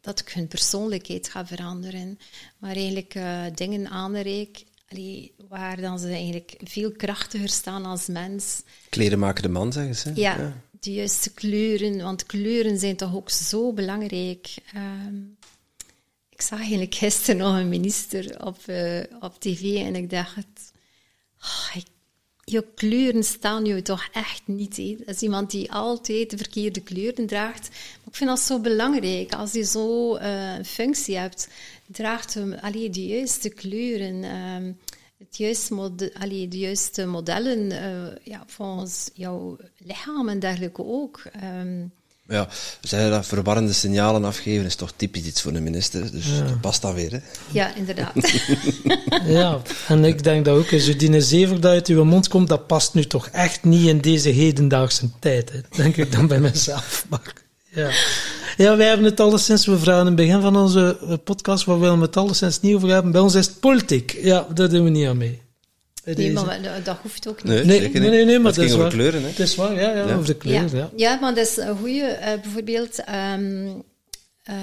dat ik hun persoonlijkheid ga veranderen. Maar eigenlijk dingen aanreik allee, waar dan ze eigenlijk veel krachtiger staan als mens. Kleden maken de man, zeggen ze. Ja, de juiste kleuren, want kleuren zijn toch ook zo belangrijk. Ehm, ik zag eigenlijk gisteren nog een minister op, eh, op tv en ik dacht, oh, ik- je kleuren staan je toch echt niet. Hè? Dat is iemand die altijd de verkeerde kleuren draagt. Maar ik vind dat zo belangrijk. Als je zo eh, een functie hebt, draagt hem allee, de juiste kleuren. ehm, het juiste mode, allee, de juiste modellen eh, ja, volgens jouw lichaam en dergelijke ook. Ehm, Ja, zij dat verwarrende signalen afgeven is toch typisch iets voor een minister. Dus dat past dan weer. Hè. ja, inderdaad. Ja, en ik denk dat ook, zo die zever dat uit uw mond komt, dat past nu toch echt niet in deze hedendaagse tijd. Hè. Denk ik dan bij mezelf. Maar, ja. ja, wij hebben het alleszins, we vragen in het begin van onze eh, podcast, waar willen we het alleszins niet over hebben. Bij ons is het politiek. Ja, daar doen we niet aan mee. Nee, deze. maar dat- hoeft ook niet. Nee, Nee, zeker nee, niet. nee, nee, maar het dat ging is over waar. kleuren. Hè. Het is waar, ja, ja, Ja. over de kleur. Ja. Ja, ja, maar dat is een goede. eh, bijvoorbeeld, ehm, eh,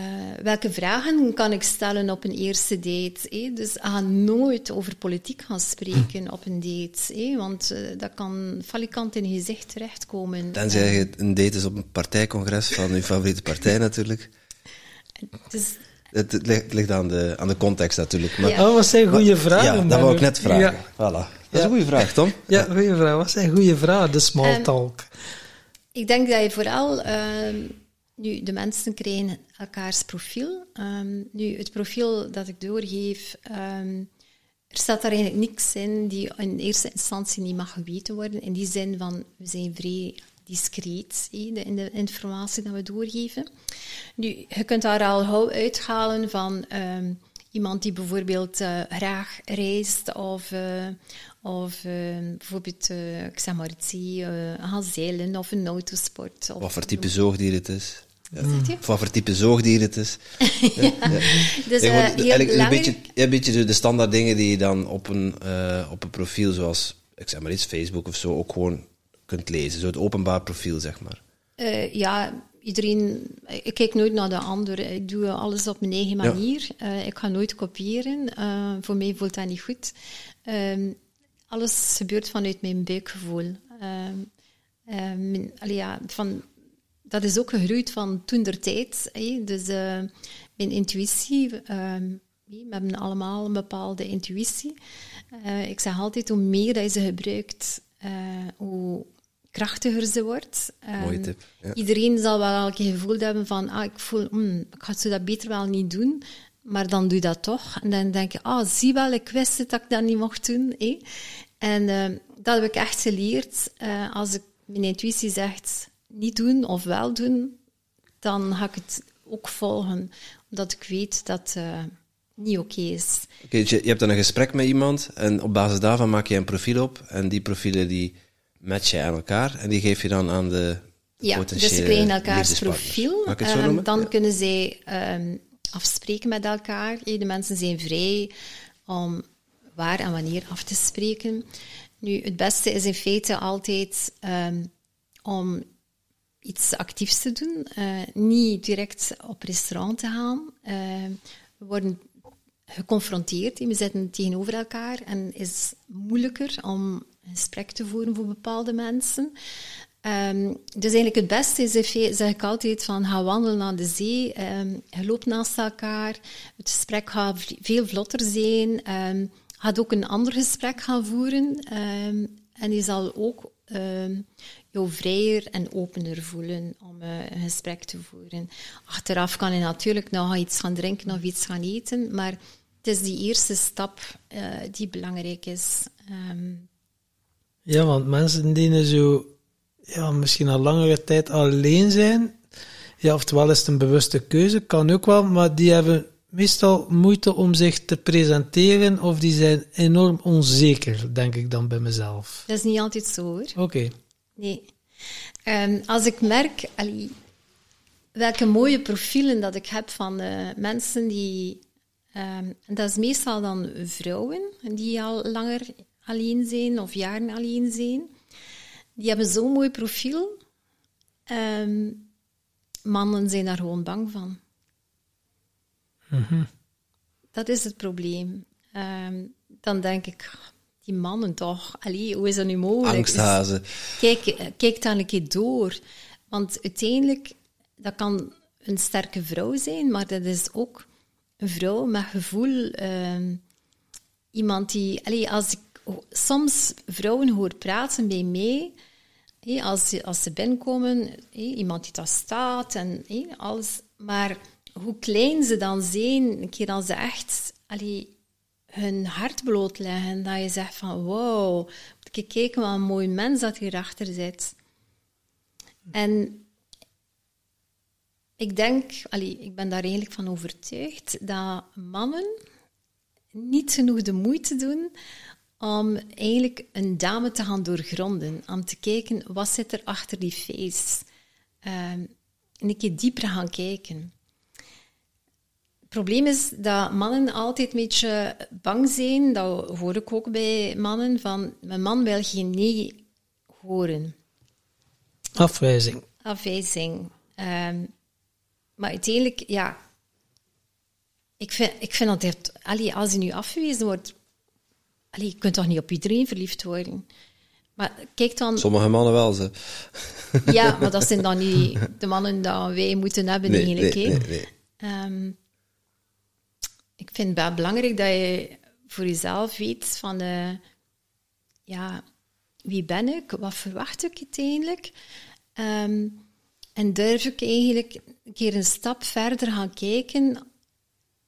welke vragen kan ik stellen op een eerste date? hè? Dus ga nooit over politiek gaan spreken op een date, hè? want eh, dat kan falikant in je gezicht terechtkomen. Tenzij je een date is op een partijcongres van uw favoriete partij natuurlijk. Dus, Het, het ligt, het ligt aan, de, aan de context natuurlijk. Maar, Ja. Oh, wat zijn goede vragen? Ja, dat wou ik net vragen. Ja, Voilà. Dat is een goede vraag, Tom. ja goede vraag. Wat zijn goede vragen? De small Ehm, talk. ik denk dat je vooral... ehm, nu, de mensen krijgen elkaars profiel. Ehm, nu, het profiel dat ik doorgeef... ehm, er staat daar eigenlijk niks in die in eerste instantie niet mag geweten worden. In die zin van, we zijn vrij discreet de- in de informatie dat we doorgeven. Nu, je kunt daar al gauw uithalen van ehm, iemand die bijvoorbeeld eh, graag reist of, eh, of bijvoorbeeld, eh, ik zeg maar iets, gaan zeilen of een autosport. Of, Wat voor type zoogdier het is. Ja. Of wat voor type zoogdier het is. Dus, Ja, eh, gewoon, heel eigenlijk een beetje, een de standaard dingen die je dan op een, eh, op een profiel zoals, ik zeg maar iets, Facebook of zo, ook gewoon kunt lezen. Zo het openbaar profiel, zeg maar. Eh, ja, iedereen... Ik kijk nooit naar de ander. Ik doe alles op mijn eigen manier. Eh, ik ga nooit kopiëren. Eh, voor mij voelt dat niet goed. Ehm, alles gebeurt vanuit mijn buikgevoel. Eh, mijn- allee, ja, van, dat is ook gegroeid van toen der tijd. Dus eh, mijn intuïtie... ehm, we hebben allemaal een bepaalde intuïtie. Eh, ik zeg altijd, hoe meer dat je ze gebruikt, eh, hoe krachtiger ze wordt. Mooie Ehm, tip. Ja. Iedereen zal wel elke gevoel hebben van, ah, ik voel, mm, ik ga zo dat beter wel niet doen, maar dan doe je dat toch. En dan denk je, ah, zie wel, ik wist het dat ik dat niet mocht doen. En eh, dat heb ik echt geleerd. Als ik mijn intuïtie zegt, niet doen of wel doen, dan ga ik het ook volgen, omdat ik weet dat het eh, niet oké is. Oké, dus je, je hebt dan een gesprek met iemand en op basis daarvan maak je een profiel op en die profielen die match je aan elkaar en die geef je dan aan de Ja, potentiële dus ze krijgen elkaars profiel. Ehm, noemen? dan Ja. kunnen zij ehm, afspreken met elkaar. De mensen zijn vrij om waar en wanneer af te spreken. Nu, het beste is in feite altijd ehm, om iets actiefs te doen. Eh, niet direct op restaurant te gaan. Ehm, we worden geconfronteerd. We zitten tegenover elkaar en is moeilijker om een gesprek te voeren voor bepaalde mensen. Ehm, dus eigenlijk het beste is, zeg ik altijd, van ga wandelen aan de zee, ehm, je loopt naast elkaar, het gesprek gaat veel vlotter zijn, ehm gaat ook een ander gesprek gaan voeren en je zal ook jou vrijer en opener voelen om eh, een gesprek te voeren. Achteraf kan je natuurlijk nog iets gaan drinken of iets gaan eten, maar het is die eerste stap eh, die belangrijk is. Ehm, Ja, want mensen die zo ja, misschien al langere tijd alleen zijn, ja, oftewel is het een bewuste keuze, kan ook wel, maar die hebben meestal moeite om zich te presenteren of die zijn enorm onzeker, denk ik dan bij mezelf. dat is niet altijd zo hoor. Oké. Nee. Ehm, als ik merk allee, welke mooie profielen dat ik heb van mensen die... ehm, dat is meestal dan vrouwen die al langer alleen zijn of jaren alleen zijn. Die hebben zo'n mooi profiel. Ehm, mannen zijn daar gewoon bang van. Dat is het probleem. Dan denk ik, die mannen toch, allee, hoe is dat nu mogelijk? Angsthazen. Kijk, eh, kijk dan een keer door. Want uiteindelijk, dat kan een sterke vrouw zijn, maar dat is ook een vrouw met gevoel. ehm, iemand die... Allee, als ik soms vrouwen hoor praten bij mij, hé, als, ze, als ze binnenkomen, hé, iemand die daar staat en hé, alles. Maar hoe klein ze dan zijn, een keer als ze echt... Allee, hun hart blootleggen. Dat je zegt van, wow, moet ik kijken wat een mooi mens dat hierachter zit. En ik denk, allee, ik ben daar eigenlijk van overtuigd, dat mannen niet genoeg de moeite doen om eigenlijk een dame te gaan doorgronden. Om te kijken, wat zit er achter die face? Ehm, en een keer dieper gaan kijken. Het probleem is dat mannen altijd een beetje bang zijn. Dat hoor ik ook bij mannen. Van, mijn man wil geen nee horen. Afwijzing. Afwijzing. Ehm, maar uiteindelijk, ja... Ik vind, ik vind dat het... Allee, als je nu afgewezen wordt... Allee, je kunt toch niet op iedereen verliefd worden? Maar kijk dan... Sommige mannen wel, ze. Ja, maar dat zijn dan niet de mannen die wij moeten hebben Nee, eigenlijk. nee, hè. nee, nee. Ehm, ik vind het belangrijk dat je voor jezelf weet van... eh, ja, wie ben ik? Wat verwacht ik uiteindelijk? Ehm, en durf ik eigenlijk een keer een stap verder gaan kijken.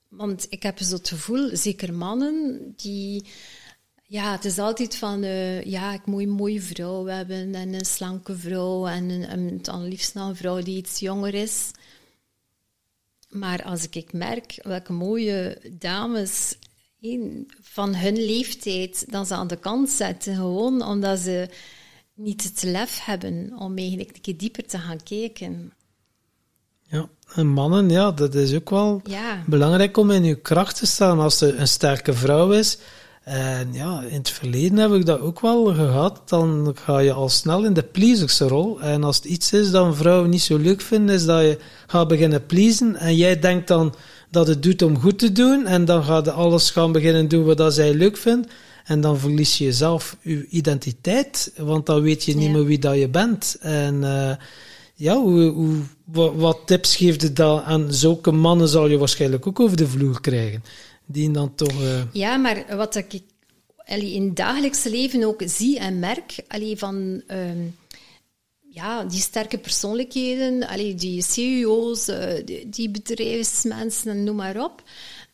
Want ik heb zo het gevoel, zeker mannen, die... Ja, het is altijd van, eh, ja, ik moet een mooie vrouw hebben en een slanke vrouw en een, een, dan liefst een vrouw die iets jonger is. Maar als ik merk welke mooie dames van hun leeftijd dan ze aan de kant zetten, gewoon omdat ze niet het lef hebben om eigenlijk een keer dieper te gaan kijken. Ja, en mannen, ja, dat is ook wel Ja. belangrijk om in je kracht te staan als ze een sterke vrouw is. En ja, in het verleden heb ik dat ook wel gehad. Dan ga je al snel in de pleasersrol. En als het iets is dat een vrouw niet zo leuk vindt, is dat je gaat beginnen pleasen. En jij denkt dan dat het doet om goed te doen. En dan gaat je alles gaan beginnen doen wat dat zij leuk vindt. En dan verlies je zelf je identiteit, want dan weet je niet Ja. meer wie dat je bent. En eh, ja, hoe, hoe, wat, wat tips geeft het dan aan zulke mannen zal je waarschijnlijk ook over de vloer krijgen. Die dan toch... eh, Ja, maar wat ik in het dagelijkse leven ook zie en merk, allee, van ehm, ja, die sterke persoonlijkheden, allee, die CEO's, eh, die, die bedrijfsmensen, noem maar op.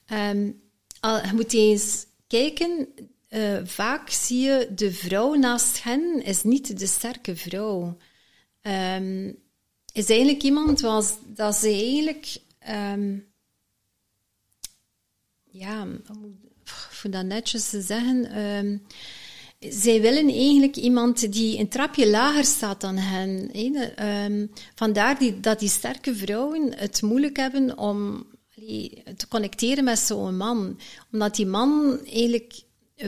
Ehm, al, je moet eens kijken, eh, vaak zie je de vrouw naast hen is niet de sterke vrouw. Ehm, is eigenlijk iemand was, dat ze eigenlijk... ja, voor dat netjes te zeggen. ehm, zij willen eigenlijk iemand die een trapje lager staat dan hen. hè. Ehm, vandaar die, dat die sterke vrouwen het moeilijk hebben om allee, te connecteren met zo'n man. Omdat die man eigenlijk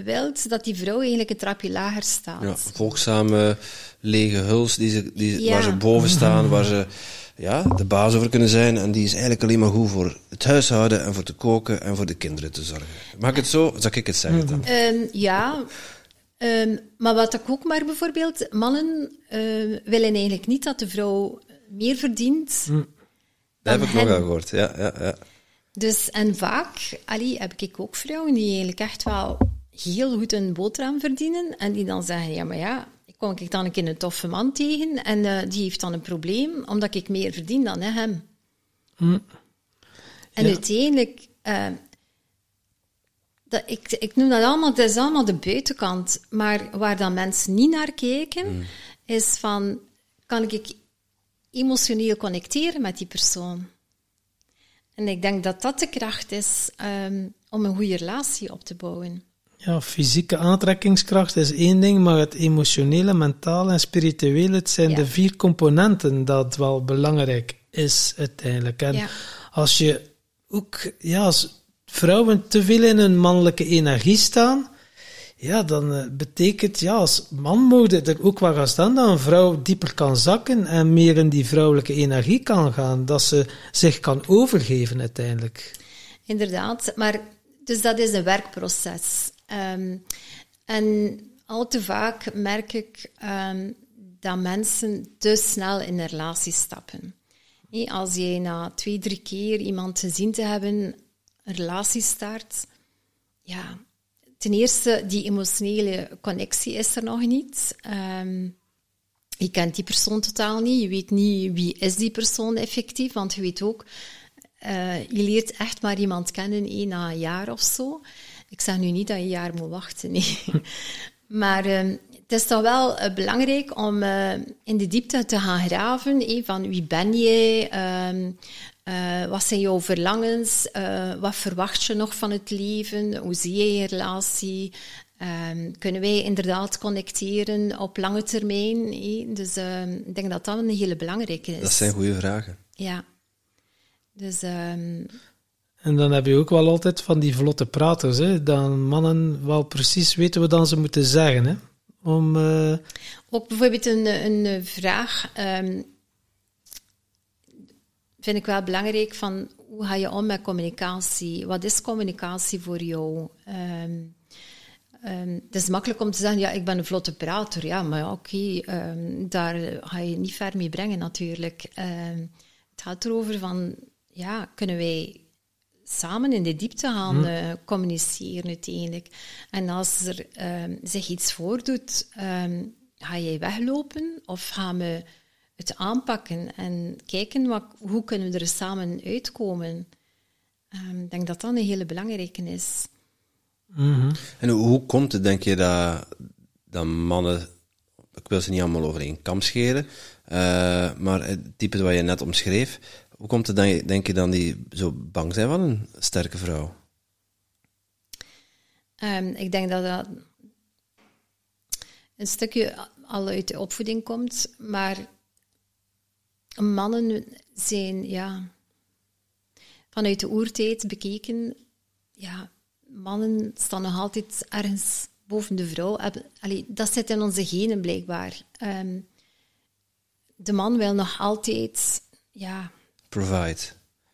wil dat die vrouw eigenlijk een trapje lager staat. Ja, volgzame, lege huls die ze, die, Ja. waar ze boven staan, waar ze ja, de baas over kunnen zijn. En die is eigenlijk alleen maar goed voor het huishouden en voor te koken en voor de kinderen te zorgen. Mag ik het zo? Zal ik het zeggen dan? Ehm, ja, Ehm, maar wat ik ook maar bijvoorbeeld, mannen eh, willen eigenlijk niet dat de vrouw meer verdient. Dat heb ik nog al gehoord. Ja, ja, ja. Dus, en vaak allee, heb ik ook vrouwen die eigenlijk echt wel heel goed een boterham verdienen. En die dan zeggen, ja, maar ja, kom ik dan een keer een toffe man tegen. En eh, die heeft dan een probleem, omdat ik meer verdien dan hè, hem. En Ja. uiteindelijk... eh, dat, ik, ik noem dat allemaal, dat is allemaal de buitenkant. Maar waar dan mensen niet naar kijken, is van, kan ik emotioneel connecteren met die persoon? En ik denk dat dat de kracht is ehm, om een goede relatie op te bouwen. Ja, fysieke aantrekkingskracht is één ding, maar het emotionele, mentale en spirituele, het zijn Ja. de vier componenten dat wel belangrijk is uiteindelijk. En Ja. als je ook, ja, als vrouwen te veel in hun mannelijke energie staan, ja, dan eh, betekent, ja, als man mogen er ook wel gaan staan dat een vrouw dieper kan zakken en meer in die vrouwelijke energie kan gaan, dat ze zich kan overgeven uiteindelijk. Inderdaad, maar dus dat is een werkproces. Ehm, en al te vaak merk ik ehm, dat mensen te snel in een relatie stappen. Als je na twee, drie keer iemand gezien te hebben een relatie start, ja, ten eerste, die emotionele connectie is er nog niet. Ehm, je kent die persoon totaal niet. Je weet niet wie is die persoon effectief, want je weet ook, eh, je leert echt maar iemand kennen één na een jaar of zo. Ik zeg nu niet dat je een jaar moet wachten, nee. maar ehm, het is toch wel eh, belangrijk om eh, in de diepte te gaan graven, hé, van wie ben jij, Ehm, eh, wat zijn jouw verlangens, Eh, wat verwacht je nog van het leven, hoe zie je je relatie, Ehm, kunnen wij inderdaad connecteren op lange termijn? Dus ik denk dat dat een hele belangrijke is. Dat zijn goede vragen. Ja. Dus En dan heb je ook wel altijd van die vlotte praters, hè, dan mannen wel precies weten wat dan ze moeten zeggen. Hè, om, eh, ook bijvoorbeeld een, een vraag ehm, vind ik wel belangrijk van hoe ga je om met communicatie? Wat is communicatie voor jou? Ehm, ehm, het is makkelijk om te zeggen, ja, ik ben een vlotte prater. Ja, maar ja, oké, daar ga je niet ver mee brengen natuurlijk. Het gaat erover van, ja, kunnen wij samen in de diepte gaan eh, communiceren uiteindelijk. En als er ehm, zich iets voordoet, ehm, ga jij weglopen of gaan we het aanpakken en kijken wat, hoe kunnen we er samen uitkomen. Ehm, ik denk dat dat een hele belangrijke is. En hoe, hoe komt het, denk je, dat, dat mannen, ik wil ze niet allemaal over één kam scheren, eh, maar het type wat je net omschreef, hoe komt het, dan, denk je, dan die zo bang zijn van een sterke vrouw? Ehm, ik denk dat dat een stukje al uit de opvoeding komt, maar mannen zijn, ja, vanuit de oertijd bekeken, ja, mannen staan nog altijd ergens boven de vrouw. Allee, dat zit in onze genen blijkbaar. Ehm, de man wil nog altijd, ja... Provide.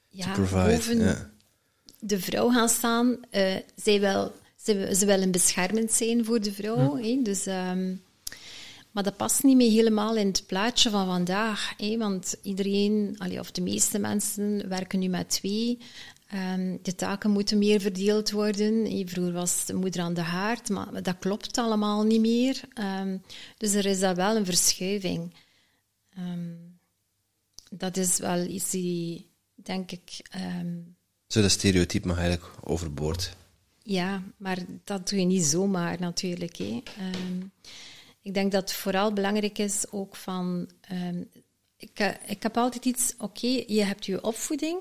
Ja, provide, boven ja. de vrouw gaan staan. Uh, zij wil, ze, ze willen beschermend zijn voor de vrouw. Hè? Dus, um, maar dat past niet meer helemaal in het plaatje van vandaag. Hè? Want iedereen, allee, of de meeste mensen, werken nu met twee. Um, de taken moeten meer verdeeld worden. Vroeger was de moeder aan de haard, maar dat klopt allemaal niet meer. Um, dus er is daar wel een verschuiving. Um, dat is wel iets die, denk ik. Zo, dat stereotype mag eigenlijk overboord. Ja, maar dat doe je niet zomaar natuurlijk. Hè. ik denk dat het vooral belangrijk is ook van. ik, ik heb altijd iets, oké, okay, je hebt je opvoeding.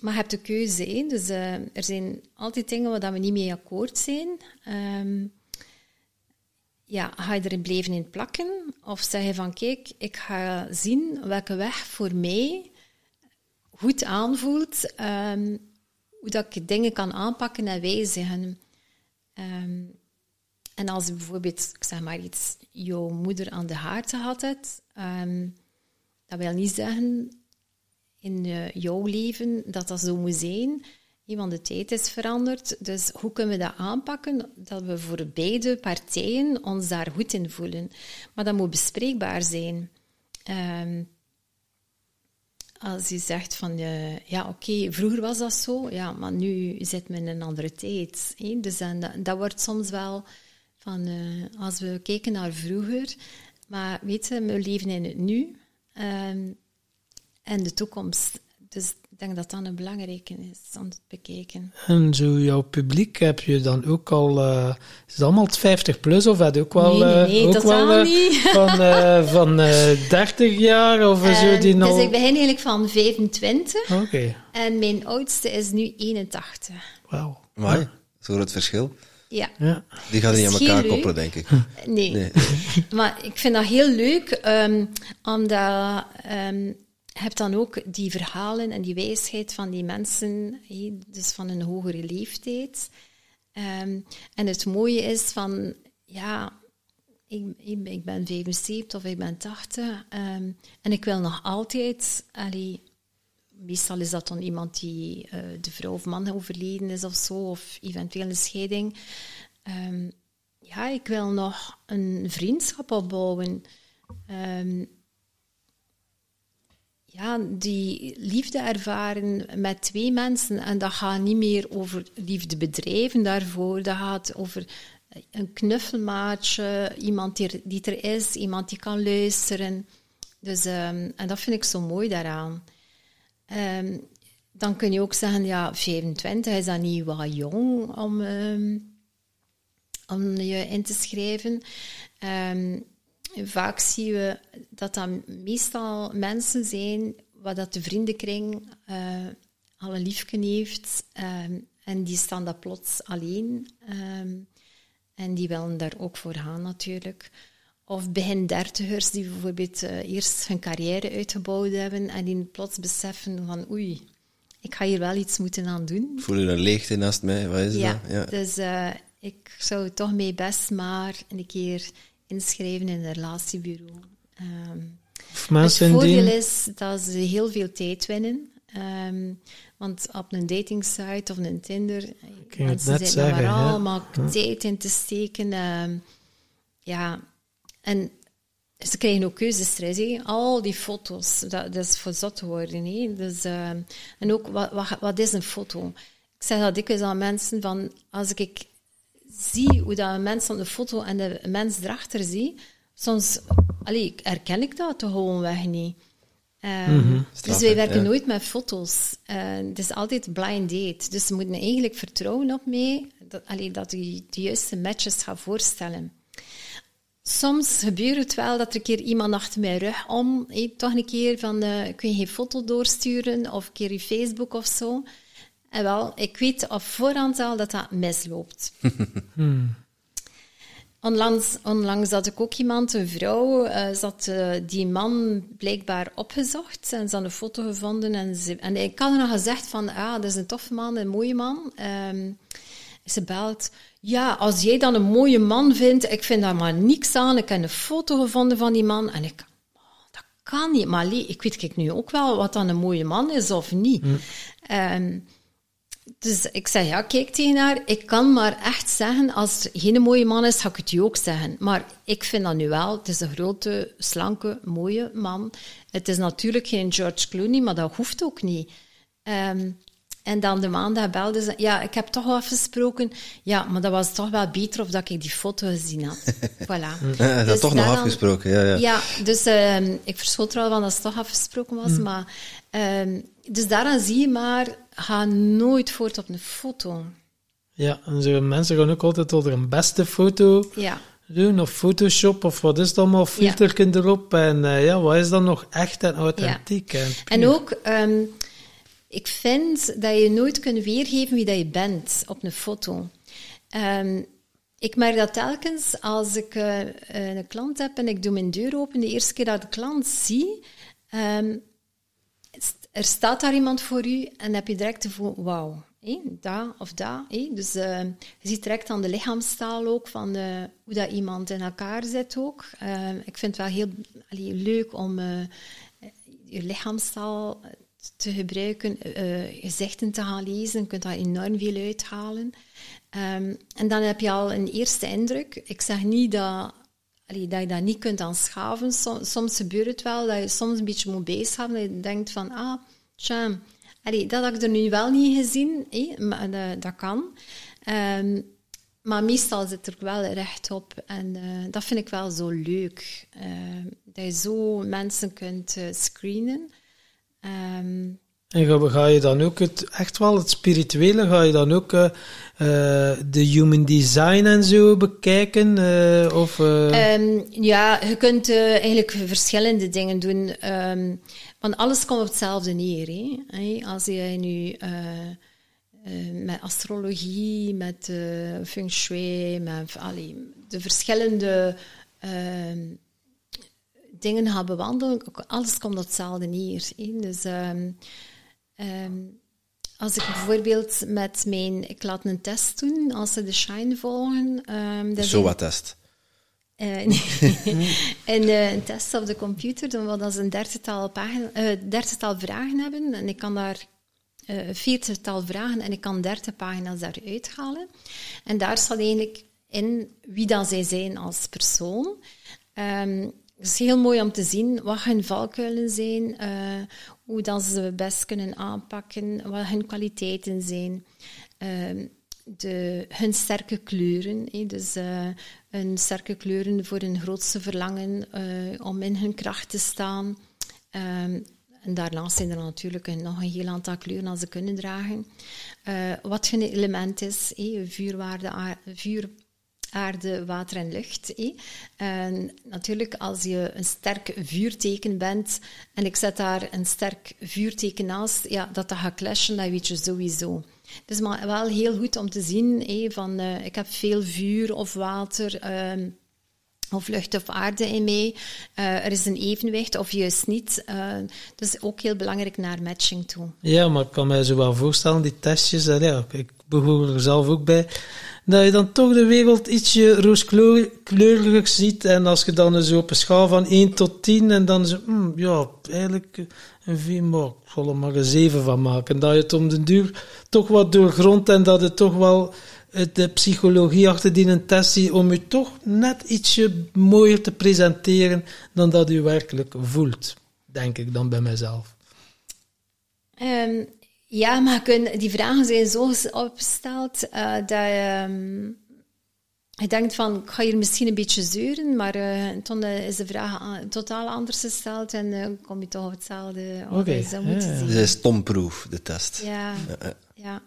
Maar je hebt de keuze. Hè? Dus uh, er zijn altijd dingen waar we niet mee akkoord zijn. Um, ja, ga je erin blijven in plakken? Of zeg je van, kijk, ik ga zien welke weg voor mij goed aanvoelt. Um, hoe dat ik dingen kan aanpakken en wijzigen. Um, en als bijvoorbeeld, ik zeg maar iets, jouw moeder aan de haard gehad hebt, dat wil niet zeggen in uh, jouw leven dat dat zo moet zijn. Want de tijd is veranderd. Dus hoe kunnen we dat aanpakken? Dat we voor beide partijen ons daar goed in voelen. Maar dat moet bespreekbaar zijn. Um, als je zegt van, uh, ja oké, vroeger was dat zo, ja, maar nu zit men in een andere tijd. Dus dat, wordt soms wel van, uh, als we kijken naar vroeger, maar weet je, we leven in het nu. Um, en de toekomst. Dus ik denk dat dat een belangrijke is om te bekijken. En zo jouw publiek heb je dan ook al, uh, is het allemaal 50 plus of had ook wel, nee, nee, nee, uh, ook wel uh, van, van 30 jaar of zo die nog... Dus ik begin eigenlijk van 25 Oké. Okay. en mijn oudste is nu 81. Wauw. Maar ja. zo'n groot verschil. Ja. ja. Die gaan niet aan elkaar koppelen, denk ik. Nee. nee. maar ik vind dat heel leuk, um, omdat... Um, hebt dan ook die verhalen en die wijsheid van die mensen, dus van een hogere leeftijd. Um, en het mooie is van, ja, ik, ik, ben 75 of ik ben 80 um, en ik wil nog altijd, meestal is dat dan iemand die uh, de vrouw of man overleden is of zo, of eventueel een scheiding. Um, ja, ik wil nog een vriendschap opbouwen. Um, ja, die liefde ervaren met twee mensen. En dat gaat niet meer over liefdebedrijven daarvoor. Dat gaat over een knuffelmaatje, iemand die, die er is, iemand die kan luisteren. Dus, um, en dat vind ik zo mooi daaraan. Um, dan kun je ook zeggen, ja, 25 is dat niet wat jong om, um, om je in te schrijven. Vaak zien we dat dat meestal mensen zijn waar dat de vriendenkring uh, al een liefje heeft um, en die staan dat plots alleen um, en die willen daar ook voor gaan natuurlijk. Of begin dertigers die bijvoorbeeld uh, eerst hun carrière uitgebouwd hebben en die plots beseffen van oei, ik ga hier wel iets moeten aan doen. Voel je een leegte naast mij? Wat is ja, dat? Ja, dus uh, ik zou toch mee best maar een keer inschrijven in een relatiebureau. Um, het voordeel is dat ze heel veel tijd winnen. Um, want op een datingsite of een Tinder, mensen zitten er maar allemaal ja. tijd in te steken. Um, ja, en ze krijgen ook keuzestress. He. Al die foto's, dat, dat is voor zot te worden. He. Dus, en ook, wat, wat, wat, is een foto? Ik zeg dat dikwijls aan mensen, van, als ik zie hoe dat een mens op de foto en de mens erachter zie, soms allee, herken ik dat toch gewoon weg niet. Ehm, Mhm. Straf, dus wij werken Ja. nooit met foto's. Eh, het is altijd blind date. Dus ze moeten eigenlijk vertrouwen op mij dat, allee, dat u de juiste matches gaat voorstellen. Soms gebeurt het wel dat er een keer iemand achter mijn rug om, hé, toch een keer van, eh kun je geen foto doorsturen of een keer je Facebook of zo. En wel, ik weet op voorhand al dat dat misloopt. Onlangs, onlangs had ik ook iemand, een vrouw, eh, had eh, die man blijkbaar opgezocht en ze had een foto gevonden. En, ze, en ik had haar nog gezegd van, ah, dat is een toffe man, een mooie man. Ehm, ze belt, ja, als jij dan een mooie man vindt, ik vind daar maar niks aan. Ik heb een foto gevonden van die man. En ik, oh, dat kan niet. Maar ik weet kijk nu ook wel wat dan een mooie man is of niet. Ehm, dus ik zeg, ja, kijk tegen haar. Ik kan maar echt zeggen, als er geen mooie man is, ga ik het u ook zeggen. Maar ik vind dat nu wel. Het is een grote, slanke, mooie man. Het is natuurlijk geen George Clooney, maar dat hoeft ook niet. Ehm, en dan de maandag belde ze, ja, ik heb toch wel afgesproken. Ja, maar dat was toch wel beter of dat ik die foto gezien had. Voilà. Ja, dat Dus toch nog afgesproken, ja, ja. ja, dus ehm, ik verschot er al van dat het toch afgesproken was. Maar, ehm, dus daaraan zie je maar, ga nooit voort op een foto. Ja, en zo mensen gaan ook altijd onder een beste foto Ja, doen, of Photoshop, of wat is het allemaal, filterken erop. En eh, ja, wat is dan nog echt en authentiek? En, en ook, ehm, ik vind dat je nooit kunt weergeven wie dat je bent op een foto. Ehm, ik merk dat telkens als ik eh, een klant heb en ik doe mijn deur open, de eerste keer dat ik de klant zie, st- er staat daar iemand voor u en heb je direct de gevoel, wauw, hé, dat of dat. hé. Dus eh, je ziet direct aan de lichaamstaal ook van eh, hoe dat iemand in elkaar zit ook. Eh, ik vind het wel heel leuk om je lichaamstaal te gebruiken, gezichten te gaan lezen. Je kunt daar enorm veel uithalen. Ehm, en dan heb je al een eerste indruk. Ik zeg niet dat, dat je dat niet kunt aanschaven. Soms, soms gebeurt het wel dat je soms een beetje moet bijschaven. Dat je denkt van, ah, tja, dat had ik er nu wel niet gezien. maar dat, dat kan. Ehm, maar meestal zit er wel recht op. En eh, dat vind ik wel zo leuk. eh, dat je zo mensen kunt eh, screenen. Ehm, en ga, je dan ook het, echt wel het spirituele, ga je dan ook eh, eh, de human design en zo bekijken? eh, of, eh, Ehm, ja, je kunt eigenlijk verschillende dingen doen. ehm, want alles komt op hetzelfde neer. Hè? Als je nu met astrologie, met feng shui, met allee, de verschillende ehm, dingen gaat bewandelen, alles komt op hetzelfde neer. Dus ehm, als ik bijvoorbeeld met mijn... Ik laat een test doen, als ze de Shine volgen. zijn- wat test. eh, nee. en eh, een test op de computer, dan wil dat ze een dertigtal, pagina, eh, dertigtal vragen hebben. En ik kan daar een veertigtal vragen en ik kan dertig pagina's daaruit halen. En daar staat eigenlijk in wie dan zij zijn als persoon. Ehm, het is heel mooi om te zien wat hun valkuilen zijn, eh, hoe dat ze het best kunnen aanpakken, wat hun kwaliteiten zijn. Ehm, de, hun sterke kleuren. dus eh, hun sterke kleuren voor hun grootste verlangen eh, om in hun kracht te staan. Ehm, en daarnaast zijn er natuurlijk nog een heel aantal kleuren als ze kunnen dragen. Wat hun element is, hè, vuurwaarde, vuur, aarde, water en lucht. En natuurlijk, als je een sterk vuurteken bent en ik zet daar een sterk vuurteken naast, ja, dat dat gaat clashen, dat weet je sowieso. Is maar wel heel goed om te zien van eh, ik heb veel vuur of water ehm, of lucht of aarde in mij. Eh, er is een evenwicht of juist niet. Eh, dus ook heel belangrijk naar matching toe. Ja, maar ik kan mij zo wel voorstellen, die testjes, en ja, ik behoor er zelf ook bij, dat je dan toch de wereld ietsje rooskleuriger ziet. En als je dan zo op een schaal van 1 tot 10, en dan zo, hmm, ja, eigenlijk een 4, maar ik zal er maar een 7 van maken. Dat je het om de duur toch wat doorgrondt en dat het toch wel eh, de psychologie achter die een test ziet om je toch net ietsje mooier te presenteren dan dat u werkelijk voelt. Denk ik dan bij mezelf. Ehm, ja, maar kun, die vragen zijn zo opgesteld eh, dat, ehm, je denkt van, ik ga hier misschien een beetje zeuren, maar uh, toen is de vraag totaal anders gesteld en uh, kom je toch op hetzelfde. Oké, okay. ja, zien. Is tomproof, de test. Ja, ja. ja.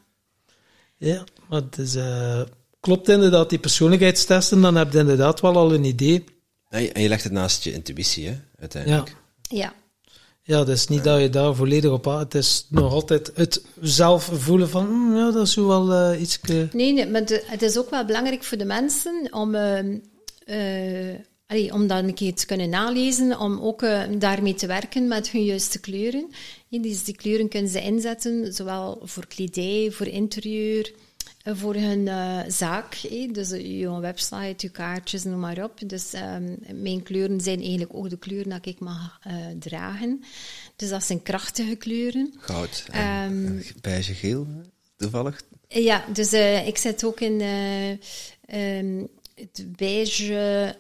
ja maar het is, uh, klopt inderdaad, die persoonlijkheidstesten, dan heb je inderdaad wel al een idee. En je legt het naast je intuïtie, hè, uiteindelijk. Ja. Ja. Ja, het is niet dat je daar volledig op Het is nog altijd het zelf voelen van, mm, ja, dat is wel uh, iets... Nee, nee, maar de, het is ook wel belangrijk voor de mensen om... Uh, uh, allee, om dat een keer te kunnen nalezen, om ook daarmee te werken met hun juiste kleuren. Dus die kleuren kunnen ze inzetten, zowel voor kledij, voor interieur, voor hun uh, zaak. Dus uh, je website, je kaartjes, noem maar op. Dus um, mijn kleuren zijn eigenlijk ook de kleuren dat ik mag uh, dragen. Dus dat zijn krachtige kleuren. Goud en um, beige geel, toevallig? Ja, dus ik zit ook in um, het beige...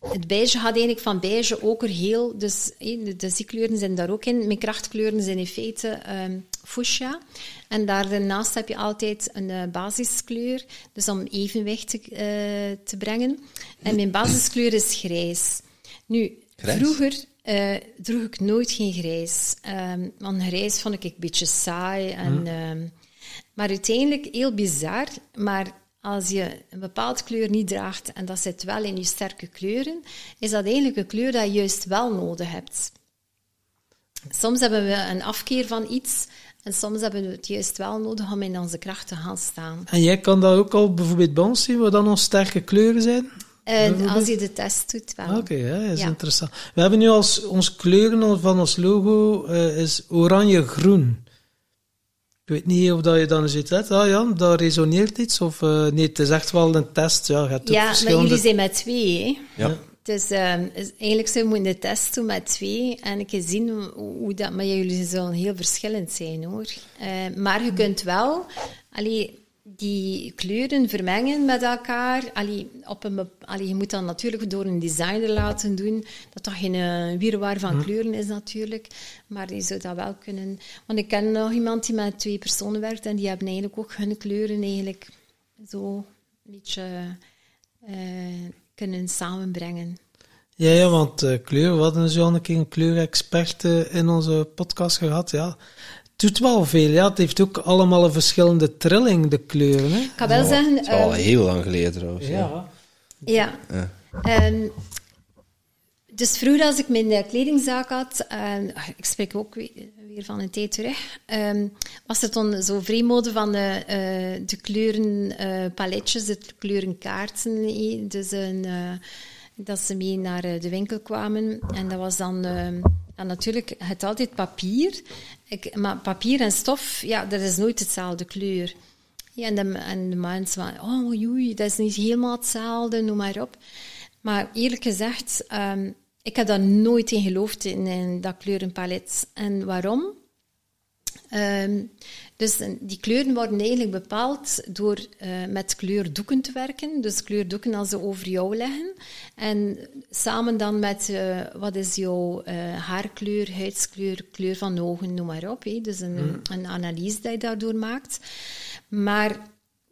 het beige had eigenlijk van beige okergeel, dus de, de kleuren zijn daar ook in. Mijn krachtkleuren zijn in feite fuchsia. En daarnaast heb je altijd een uh, basiskleur, dus om evenwicht te, uh, te brengen. En mijn basiskleur is grijs. Nu, grijs? vroeger uh, droeg ik nooit geen grijs. Um, want grijs vond ik een beetje saai. En, hmm. um, maar uiteindelijk, heel bizar, maar als je een bepaalde kleur niet draagt en dat zit wel in je sterke kleuren, is dat eigenlijk een kleur dat je juist wel nodig hebt. Soms hebben we een afkeer van iets en soms hebben we het juist wel nodig om in onze kracht te gaan staan. En jij kan dat ook al bijvoorbeeld bij ons zien, wat dan nog sterke kleuren zijn? Uh, als je de test doet, wel. Oké, okay, ja, dat is ja. interessant. We hebben nu als onze kleuren van ons logo uh, is oranje-groen. Ik weet niet of dat je dan ziet, ah ja, daar resoneert iets, of uh, nee, het is echt wel een test. Ja, gaat ja verschillende... maar jullie zijn met twee, hè? Ja. Dus uh, eigenlijk zou je moeten de test doen met twee en ik zien hoe dat... Maar jullie zullen heel verschillend zijn, hoor. Uh, maar je kunt wel allee, die kleuren vermengen met elkaar. Allee, op een, allee, je moet dat natuurlijk door een designer laten doen. Dat dat geen uh, wirwar van kleuren is, natuurlijk. Maar je zou dat wel kunnen... Want ik ken nog iemand die met twee personen werkt en die hebben eigenlijk ook hun kleuren eigenlijk zo een beetje kunnen samenbrengen. Ja, ja want uh, kleur, we hadden zo een keer een kleurexpert uh, in onze podcast gehad. Ja, het doet wel veel. Ja. Het heeft ook allemaal een verschillende trilling, de kleuren. Hè? Ik kan wel Oh, zeggen... dat is al ehm, heel lang geleden trouwens. Ja. Ja. Ja. Ehm, dus vroeger als ik mijn eh, kledingzaak had, en ik spreek ook van een tijd terug, ehm, was het dan zo vrij mode van de, eh, de kleuren eh, paletjes, de kleurenkaarten. eh. Dus een, eh, dat ze mee naar eh, de winkel kwamen. En dat was dan, ehm, dan natuurlijk het altijd papier. Ik, maar papier en stof, ja, dat is nooit hetzelfde kleur. Ja, en, de, en de mensen van, oh joei, dat is niet helemaal hetzelfde, noem maar op. Maar eerlijk gezegd, ehm, ik heb daar nooit in geloofd, in, in dat kleurenpalet. En waarom? Ehm, dus die kleuren worden eigenlijk bepaald door eh, met kleurdoeken te werken. Dus kleurdoeken als ze over jou leggen. En samen dan met eh, wat is jouw eh, haarkleur, huidskleur, kleur van ogen, noem maar op. hè. Dus een, een analyse die je daardoor maakt. Maar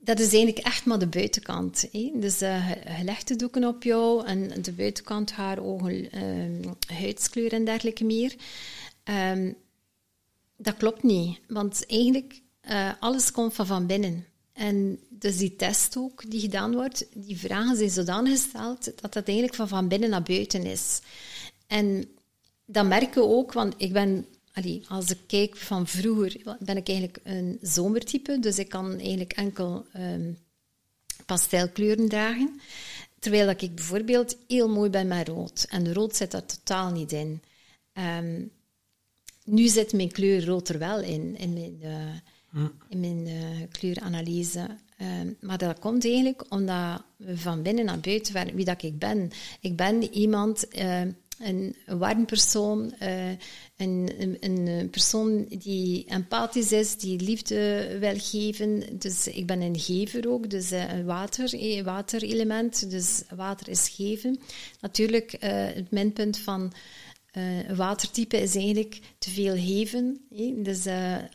dat is eigenlijk echt maar de buitenkant. Dus eh, je- je legt de doeken op jou en de buitenkant, haar ogen, ehm, huidskleur en dergelijke meer. Ehm, dat klopt niet, want eigenlijk uh, alles komt van van binnen. En dus die test ook die gedaan wordt, die vragen zijn zodanig gesteld dat dat eigenlijk van van binnen naar buiten is. En dat merken we ook, want ik ben, allee, als ik kijk van vroeger, ben ik eigenlijk een zomertype, dus ik kan eigenlijk enkel ehm, pastelkleuren dragen. Terwijl dat ik bijvoorbeeld heel mooi ben met rood. En rood zit daar totaal niet in. Ehm, nu zit mijn kleur rood er wel in, in mijn, eh, in mijn eh, kleuranalyse. Ehm, maar dat komt eigenlijk omdat we van binnen naar buiten wie dat ik ben. Ik ben iemand, een, warm persoon, eh, een, een, een persoon die empathisch is, die liefde wil geven. Dus ik ben een gever ook, dus eh, een water, eh, waterelement. Dus water is geven. Natuurlijk, het minpunt van een watertype is eigenlijk te veel geven. Dus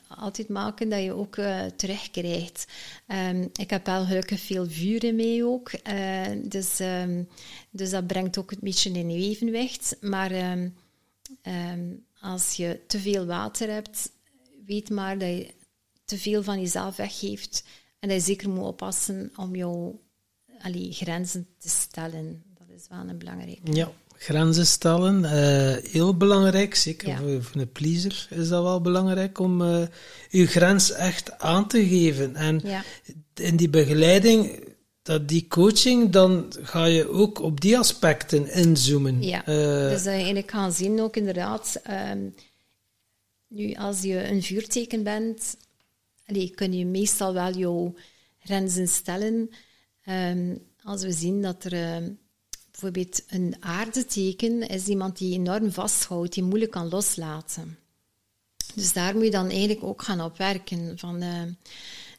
altijd maken dat je ook uh, terugkrijgt. Um, ik heb wel gelukkig veel vuur in ook. dus, um, dus dat brengt ook een beetje in evenwicht. Maar um, als je te veel water hebt, weet maar dat je te veel van jezelf weggeeft. En dat je zeker moet oppassen om jouw allee, grenzen te stellen. Dat is wel een belangrijke. Ja, grenzen stellen. Uh, heel belangrijk, zeker voor, voor, een pleaser is dat wel belangrijk om uh, je grens echt aan te geven. En ja. in die begeleiding, dat die coaching, dan ga je ook op die aspecten inzoomen. Ja, uh, dus dat je eigenlijk gaan zien ook inderdaad, um, nu als je een vuurteken bent, allee, kun je meestal wel jouw grenzen stellen. Um, als we zien dat er uh, bijvoorbeeld een aardeteken is iemand die enorm vasthoudt, die moeilijk kan loslaten. Dus daar moet je dan eigenlijk ook gaan op werken. Van, uh,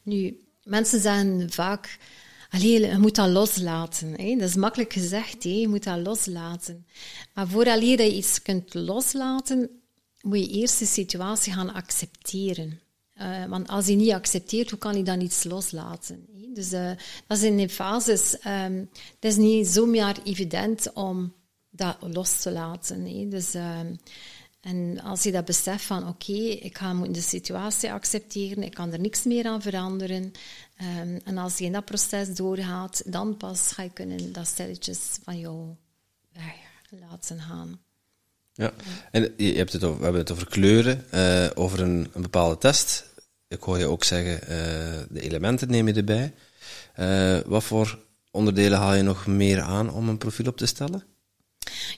nu, mensen zeggen vaak, Allee, je moet dat loslaten. Hè? Dat is makkelijk gezegd, hè? je moet dat loslaten. Maar voordat je iets kunt loslaten, moet je eerst de situatie gaan accepteren. Uh, want als je niet accepteert, hoe kan je dan iets loslaten? Dus uh, dat is in de fases. Um, het is niet zomaar evident om dat los te laten. Hè? Dus, um, en als je dat beseft van oké, ik ga de situatie accepteren, ik kan er niks meer aan veranderen. Um, en als je in dat proces doorgaat, dan pas ga je kunnen dat stelletjes van jou weg laten gaan. Ja, en je hebt het over, we hebben het over kleuren, uh, over een, een, bepaalde test. Ik hoor je ook zeggen, uh, de elementen neem je erbij. Uh, wat voor onderdelen haal je nog meer aan om een profiel op te stellen?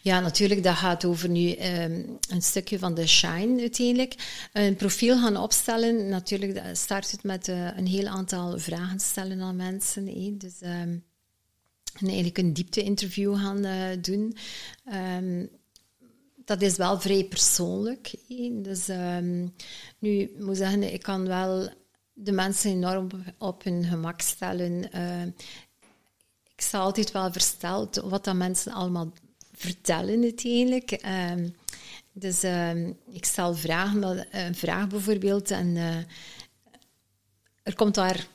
Ja, natuurlijk, dat gaat over nu um, een stukje van de shine uiteindelijk. Een profiel gaan opstellen, natuurlijk start het met uh, een heel aantal vragen stellen aan mensen. Dus en eigenlijk een diepte-interview gaan uh, doen. Um, dat is wel vrij persoonlijk. Dus nu, ik moet zeggen, ik kan wel de mensen enorm op hun gemak stellen. Uh, ik sta altijd wel versteld wat dat mensen allemaal vertellen uiteindelijk. Uh, dus uh, ik stel vragen, een vraag bijvoorbeeld, en uh, er komt daar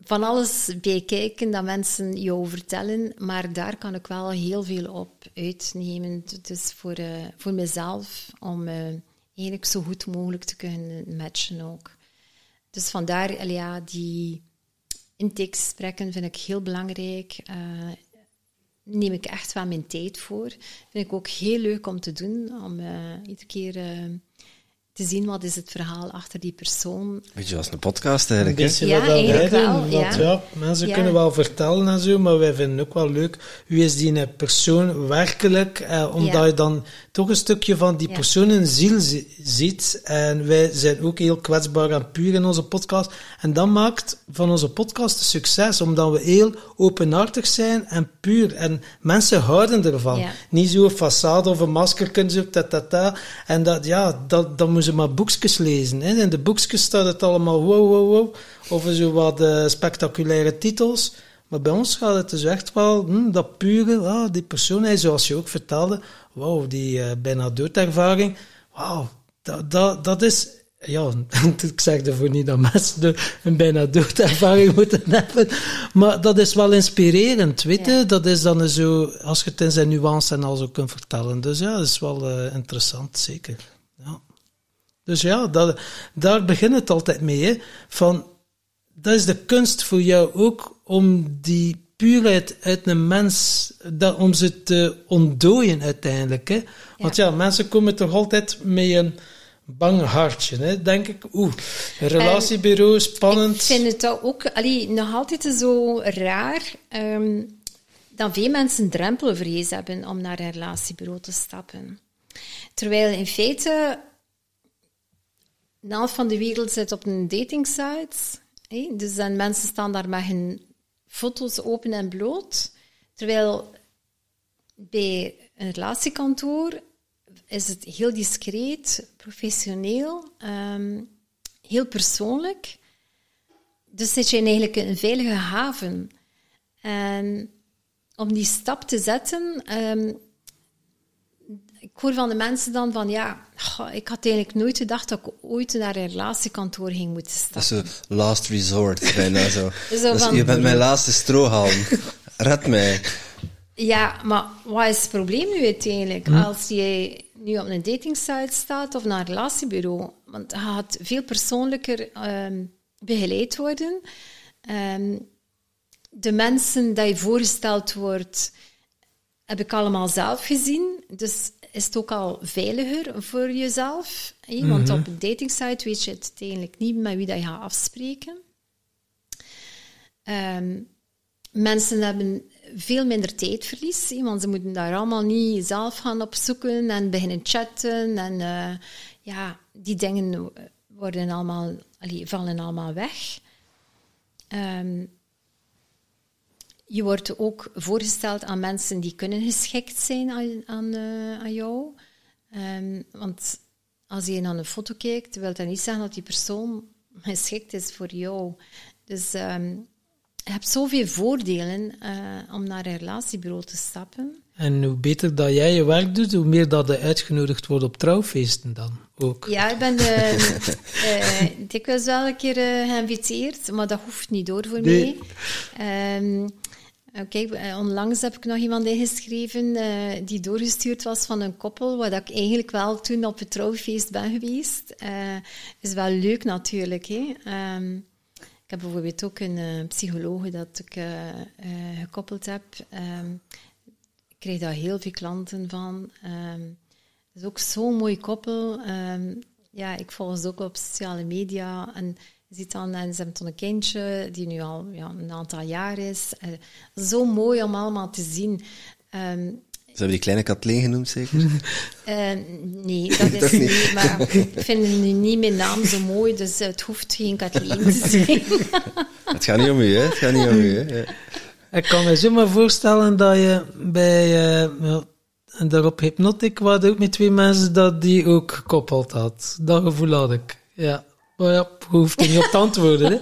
van alles bij kijken dat mensen jou vertellen, maar daar kan ik wel heel veel op uitnemen. Dus voor, voor mezelf, om eigenlijk zo goed mogelijk te kunnen matchen ook. Dus vandaar, ja, die intakegesprekken vind ik heel belangrijk. Neem ik echt wel mijn tijd voor. Vind ik ook heel leuk om te doen, om uh, iedere keer uh, te zien wat is het verhaal achter die persoon. Beetje als een podcast eigenlijk. Een ja, eigenlijk wel. ja. ja. mensen ja. kunnen wel vertellen en zo, maar wij vinden ook wel leuk. Wie is die persoon werkelijk? Eh, omdat je dan toch een stukje van die persoon in ziel ziet. En wij zijn ook heel kwetsbaar en puur in onze podcast. En dat maakt van onze podcast een succes, omdat we heel openhartig zijn en puur. En mensen houden ervan. Niet zo'n façade of een masker kunnen ze ta, ta, ta. En dat, ja, dat, dat moeten ze maar boekjes lezen. Hè. In de boekjes staat het allemaal wow, wow, wow. Of zo wat uh, spectaculaire titels. Maar bij ons gaat het dus echt wel, hm, dat pure, ah, die persoon, hij, zoals je ook vertelde, wauw, die uh, bijna doodervaring, wauw, dat, dat, dat is, ja, ik zeg ervoor niet dat mensen een bijna doodervaring moeten hebben, maar dat is wel inspirerend, weet je, dat is dan zo, als je het in zijn nuance en al zo kunt vertellen. Dus ja, dat is wel uh, interessant, zeker. Ja. Dus ja, dat, daar begint het altijd mee, hè, van, dat is de kunst voor jou ook om die puurheid uit een mens, dat, om ze te ontdooien uiteindelijk. Hè? Want ja. mensen komen toch altijd met een bang hartje, hè? denk ik. Oeh, een relatiebureau, spannend. Ik vind het ook allee, nog altijd zo raar um, dat veel mensen drempelvrees hebben om naar een relatiebureau te stappen. Terwijl in feite de helft van de wereld zit op een datingsite. Dus dan mensen staan daar met hun foto's open en bloot. Terwijl bij een relatiekantoor is het heel discreet, professioneel, um, heel persoonlijk. Dus zit je in eigenlijk een veilige haven. En om die stap te zetten, um, ik hoor van de mensen dan van, ja, goh, ik had eigenlijk nooit gedacht dat ik ooit naar een relatiekantoor ging moeten Dat stappen. is zo last resort, bijna zo. Zo Dat van- je bent mijn laatste strohalm. Red mij. Ja, maar wat is het probleem nu uiteindelijk? Als je nu op een datingsite staat of naar een relatiebureau, want je gaat veel persoonlijker ehm, begeleid worden. Ehm, de mensen die je voorgesteld wordt, heb ik allemaal zelf gezien. Dus is het ook al veiliger voor jezelf. Want op een datingsite weet je het uiteindelijk niet met wie dat je gaat afspreken. Ehm, mensen hebben veel minder tijdverlies, hè, want ze moeten daar allemaal niet zelf gaan opzoeken en beginnen chatten. En eh, ja, die dingen worden allemaal, allee, vallen allemaal weg. Ehm, je wordt ook voorgesteld aan mensen die kunnen geschikt zijn aan, aan, eh, aan jou. Ehm, want als je naar een foto kijkt, wil dat niet zeggen dat die persoon geschikt is voor jou. Dus ehm, je hebt zoveel voordelen eh, om naar een relatiebureau te stappen. En hoe beter dat jij je werk doet, hoe meer dat je uitgenodigd wordt op trouwfeesten dan ook. Ja, ik ben eh, eh, dikwijls wel een keer geïnviteerd, maar dat hoeft niet door voor Nee. mij. Ehm, eh, kijk, eh, onlangs heb ik nog iemand ingeschreven eh, die doorgestuurd was van een koppel, dat ik eigenlijk wel toen op het trouwfeest ben geweest. Eh is wel leuk natuurlijk. Hè? Ehm, ik heb bijvoorbeeld ook een eh, psycholoog dat ik eh, eh, gekoppeld heb. Ehm, ik krijg daar heel veel klanten van. Ehm, het is ook zo'n mooi koppel. Ja, ik volg ze ook op sociale media. En je ziet dan, en ze hebben dan een kindje die nu al ja, een aantal jaar is. Eh, zo mooi om allemaal te zien. Ehm, Ze hebben die kleine Kathleen genoemd, zeker? eh, nee, dat is niet. Maar ik vind nu niet mijn naam zo mooi, dus het hoeft geen Kathleen te zijn. Het gaat niet om u, hè? Het gaat niet om u, hè? Ja. Ik kan me zomaar voorstellen dat je bij, eh, ja, en daarop Hypnotic waren ook met twee mensen dat die ook gekoppeld had. Dat gevoel had ik. Ja. Ja, hoeft er niet op te antwoorden. Hè.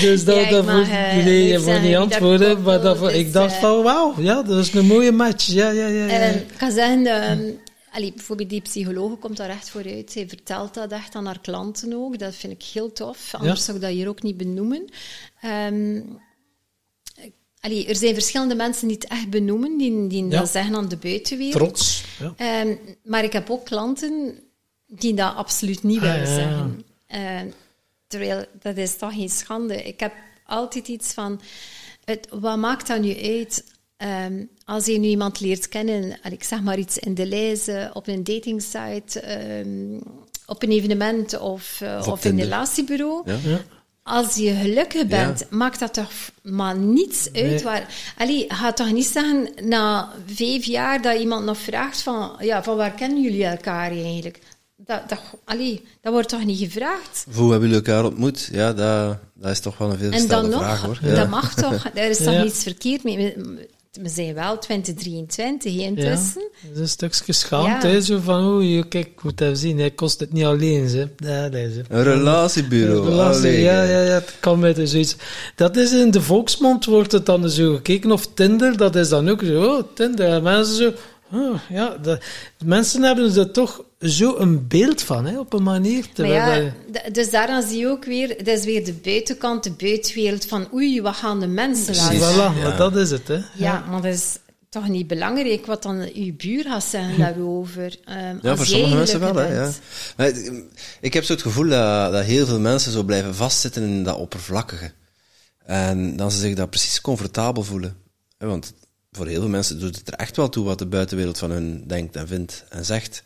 Dus dat, Ja, daarvoor, mag, eh, nee, je mag niet dat antwoorden. Maar daarvoor, dus, ik dacht eh, van, wauw, ja, dat is een mooie match. Ja, ja, ja. ja. Ik kan zeggen, allee, bijvoorbeeld die psycholoog komt daar echt voor uit. Zij vertelt dat echt aan haar klanten ook. Dat vind ik heel tof. Anders Ja. zou ik dat hier ook niet benoemen. Ehm, allee, er zijn verschillende mensen die het echt benoemen, die, die Ja. dat zeggen aan de buitenwereld. Trots. Ja. Ehm, maar ik heb ook klanten die dat absoluut niet Ah, willen zeggen. Ehm, terwijl, dat is toch geen schande. Ik heb altijd iets van... Het, wat maakt dat nu uit ehm, als je nu iemand leert kennen, en ik zeg maar iets in de lijzen, op een datingsite, ehm, op een evenement of, eh, Of in een relatiebureau... Ja? Ja. Als je gelukkig bent, maakt dat toch maar niets uit. Nee. Waar, allee, gaat toch niet zeggen na vijf jaar dat iemand nog vraagt van, ja, van waar kennen jullie elkaar eigenlijk? Dat, dat, allee, dat wordt toch niet gevraagd? Hoe hebben jullie elkaar ontmoet? Ja, dat, dat is toch wel een En dan veelgestelde nog, vraag, hoor. dat Ja. mag toch? Daar is toch niets verkeerd mee? We, zijn wel 2023 hè, Ja, intussen. dat is een stukje Ja. hè, zo van, oeh, kijk, ik moet even zien, hij kost het niet alleen, hè. Ja, dat is het. Een relatiebureau. Belasting, allee. ja, ja, ja, het kan met zoiets. Dat is in de volksmond wordt het dan zo gekeken, of Tinder, dat is dan ook zo, oh, Tinder, en mensen zo, oh, ja, dat, mensen hebben er toch zo een beeld van, hè, op een manier. Terwijl ja, dat- dus daaraan zie je ook weer, dat is weer de buitenkant, de buitenwereld van oei, wat gaan de mensen laten voilà, Ja. maar dat is het, hè. Ja, maar dat is toch niet belangrijk wat dan uw buur gaat zeggen daarover. Ehm, Ja, voor sommige mensen wel, hè, ja. Maar ik- ik heb zo het gevoel dat, dat heel veel mensen zo blijven vastzitten in dat oppervlakkige. En dan ze zich daar precies comfortabel voelen. Want voor heel veel mensen doet het er echt wel toe wat de buitenwereld van hun denkt en vindt en zegt.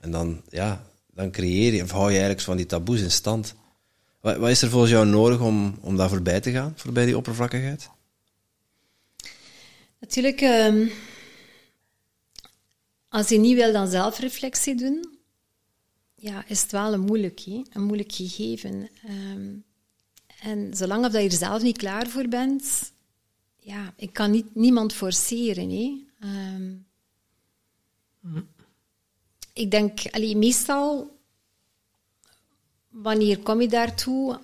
En dan, ja, dan creëer je, of hou je eigenlijk van die taboes in stand. Wat, wat is er volgens jou nodig om, om daar voorbij te gaan, voorbij die oppervlakkigheid? Natuurlijk, ehm, als je niet wil dan zelfreflectie doen, ja, is het wel een moeilijk, een moeilijk gegeven. Ehm, en zolang dat je er zelf niet klaar voor bent, ja, ik kan niet, niemand forceren. Hè? Ehm, Ik denk, allee, meestal, wanneer kom je daartoe?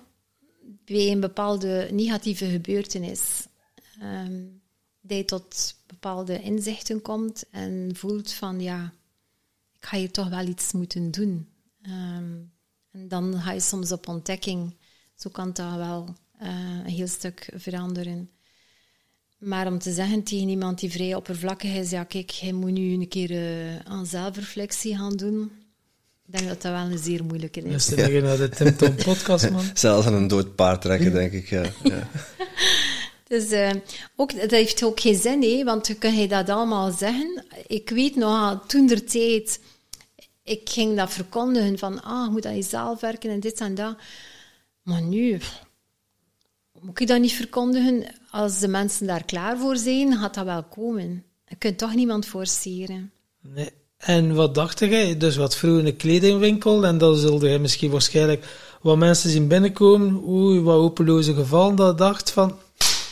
Bij een bepaalde negatieve gebeurtenis. Ehm, dat tot bepaalde inzichten komt en voelt van, ja, ik ga hier toch wel iets moeten doen. Ehm, en dan ga je soms op ontdekking. Zo kan dat wel eh, een heel stuk veranderen. Maar om te zeggen tegen iemand die vrij oppervlakkig is, ja kijk, hij moet nu een keer uh, aan zelfreflectie gaan doen. Ik denk dat dat wel een zeer moeilijke is. Luister ja. naar de Tim Tom podcast, man. Zelfs aan een dood paard trekken, denk ik. Ja. ja. dus uh, ook, dat heeft ook geen zin, hè, want kun je dat allemaal zeggen. Ik weet nog, toen der tijd, ik ging dat verkondigen van, ah, je moet aan jezelf werken en dit en dat. Maar nu, moet ik dat niet verkondigen? Als de mensen daar klaar voor zijn, gaat dat wel komen. Je kunt toch niemand forceren. Nee. En wat dacht jij? Dus wat vroeger een kledingwinkel en dan zulde je misschien waarschijnlijk wat mensen zien binnenkomen, oei, wat hopeloze gevallen, dat dacht van,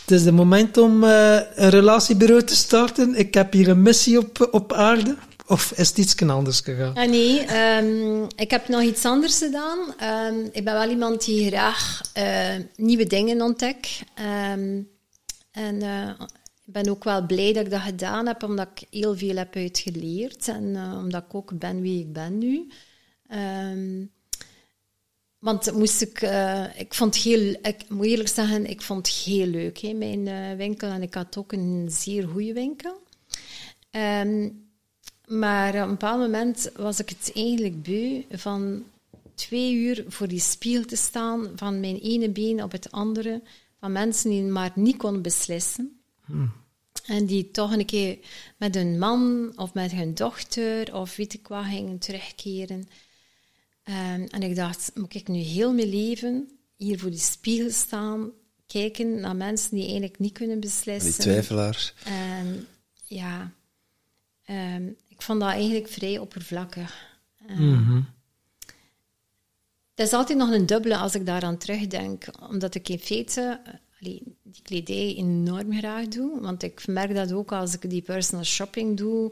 het is het moment om uh, een relatiebureau te starten. Ik heb hier een missie op, op aarde. Of is het iets anders gegaan? Ah, nee, um, ik heb nog iets anders gedaan. Um, ik ben wel iemand die graag uh, nieuwe dingen ontdekt. Um, en uh, ik ben ook wel blij dat ik dat gedaan heb, omdat ik heel veel heb uitgeleerd. En uh, omdat ik ook ben wie ik ben nu. want moest ik, ik vond heel, ik moet eerlijk zeggen, ik vond het heel leuk, hè, mijn winkel. En ik had ook een zeer goede winkel. Maar op een bepaald moment was ik het eigenlijk beu van twee uur voor die spiegel te staan, van mijn ene been op het andere, van mensen die maar niet konden beslissen. Hmm. En die toch een keer met hun man of met hun dochter of weet ik wat gingen terugkeren. Um, en ik dacht, moet ik nu heel mijn leven hier voor die spiegel staan, kijken naar mensen die eigenlijk niet kunnen beslissen. Die twijfelaars. En ja, um, ik vond dat eigenlijk vrij oppervlakkig. Mm Het is altijd nog een dubbele als ik daaraan terugdenk, omdat ik in feite allee, die kledij enorm graag doe. Want ik merk dat ook als ik die personal shopping doe.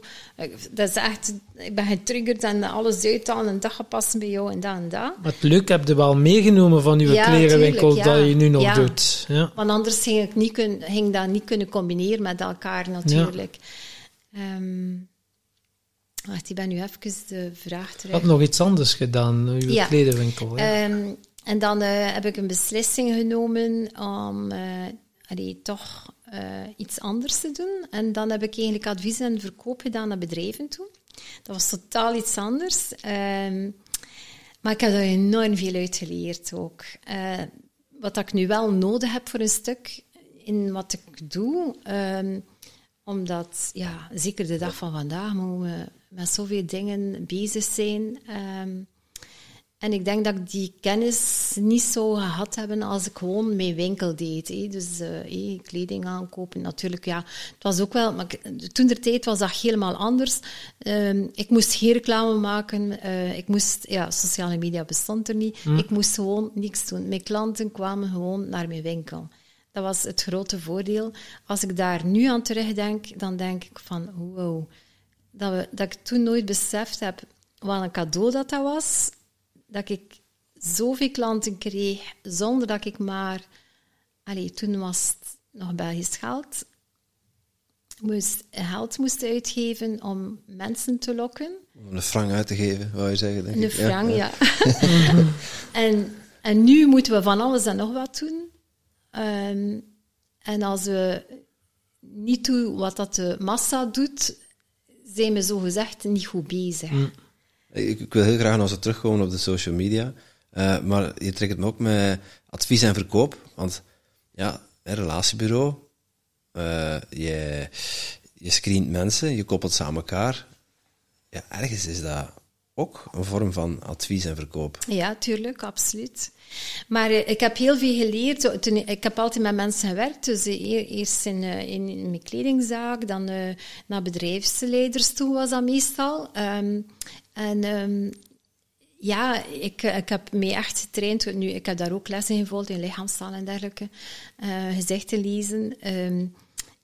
Dat is echt, ik ben getriggerd en alles uithalen en dat gaat passen bij jou en dat en dat. Maar het leuk heb je wel meegenomen van uw ja, klerenwinkel dat je nu nog doet. Ja. Want anders ging ik niet kun, ging dat niet kunnen combineren met elkaar natuurlijk. Um, Wacht, ik ben nu even de vraag terug. Had nog iets anders gedaan, uw ja. kledenwinkel. Ja. Um, en dan uh, heb ik een beslissing genomen om uh, allee, toch uh, iets anders te doen. En dan heb ik eigenlijk advies en verkoop gedaan naar bedrijven toe. Dat was totaal iets anders. Um, maar ik heb er enorm veel uit geleerd ook. wat ik nu wel nodig heb voor een stuk in wat ik doe... Um, omdat, ja, zeker de dag van vandaag moeten we met zoveel dingen bezig zijn. Um, en ik denk dat ik die kennis niet zo gehad hebben als ik gewoon mijn winkel deed. Hé. Dus uh, kleding aankopen, natuurlijk. Ja, het was ook wel, maar toen de tijd was dat helemaal anders. Um, ik moest geen reclame maken. Uh, ik moest, ja, sociale media bestond er niet. Hm. Ik moest gewoon niks doen. Mijn klanten kwamen gewoon naar mijn winkel. Dat was het grote voordeel. Als ik daar nu aan terugdenk, dan denk ik van wow, dat, we, dat ik toen nooit beseft heb wat een cadeau dat dat was. Dat ik zoveel klanten kreeg zonder dat ik maar... Allee, toen was het nog Belgisch geld. Moest, geld moest uitgeven om mensen te lokken. Om een frank uit te geven, wou je zeggen, denk een ik. frank, ja. ja. en, en nu moeten we van alles en nog wat doen. Um, en als we niet doen wat dat de massa doet, zijn we zogezegd niet goed bezig. Mm. Ik, wil heel graag nog eens terugkomen op de social media. Uh, maar je trekt het me ook met advies en verkoop. Want ja, een relatiebureau, uh, je, je screent mensen, je koppelt ze aan elkaar. Ja, ergens is dat ook een vorm van advies en verkoop. Ja, tuurlijk, absoluut. Maar uh, ik heb heel veel geleerd. Ik heb altijd met mensen gewerkt. Dus uh, eerst in, uh, in, mijn kledingzaak, dan naar bedrijfsleiders toe was dat meestal. Um, en um, ja, ik, ik heb me echt getraind. Nu, ik heb daar ook lessen gevolgd in lichaamstaal en dergelijke. gezichten lezen. Um,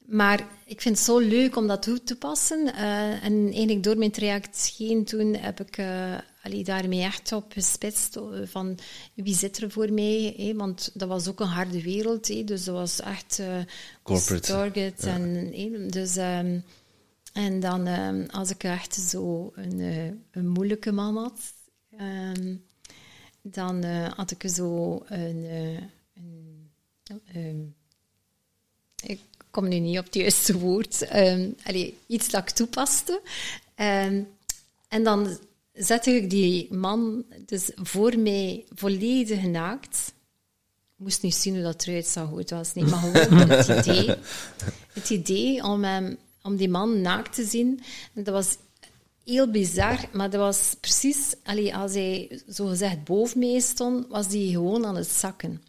maar ik vind het zo leuk om dat toe te passen. Uh, en eigenlijk door mijn traject heen toen heb ik uh, allee, daarmee echt op gespitst van wie zit er voor mij. Hè? Want dat was ook een harde wereld. Hè? Dus dat was echt uh, corporate target. En, dus, um, En dan, ehm, als ik echt zo een, eh, een moeilijke man had, ehm, dan eh, had ik zo een. eh, een ehm, ik kom nu niet op het juiste woord. allee, iets dat ik toepaste. Ehm, en dan zette ik die man dus voor mij volledig naakt. Ik moest niet zien hoe dat eruit zag, hoe het was. Nee, maar gewoon het idee. Het idee om, hem, om die man naakt te zien, dat was heel bizar, maar dat was precies... Allee, als hij zogezegd boven mij stond, was hij gewoon aan het zakken.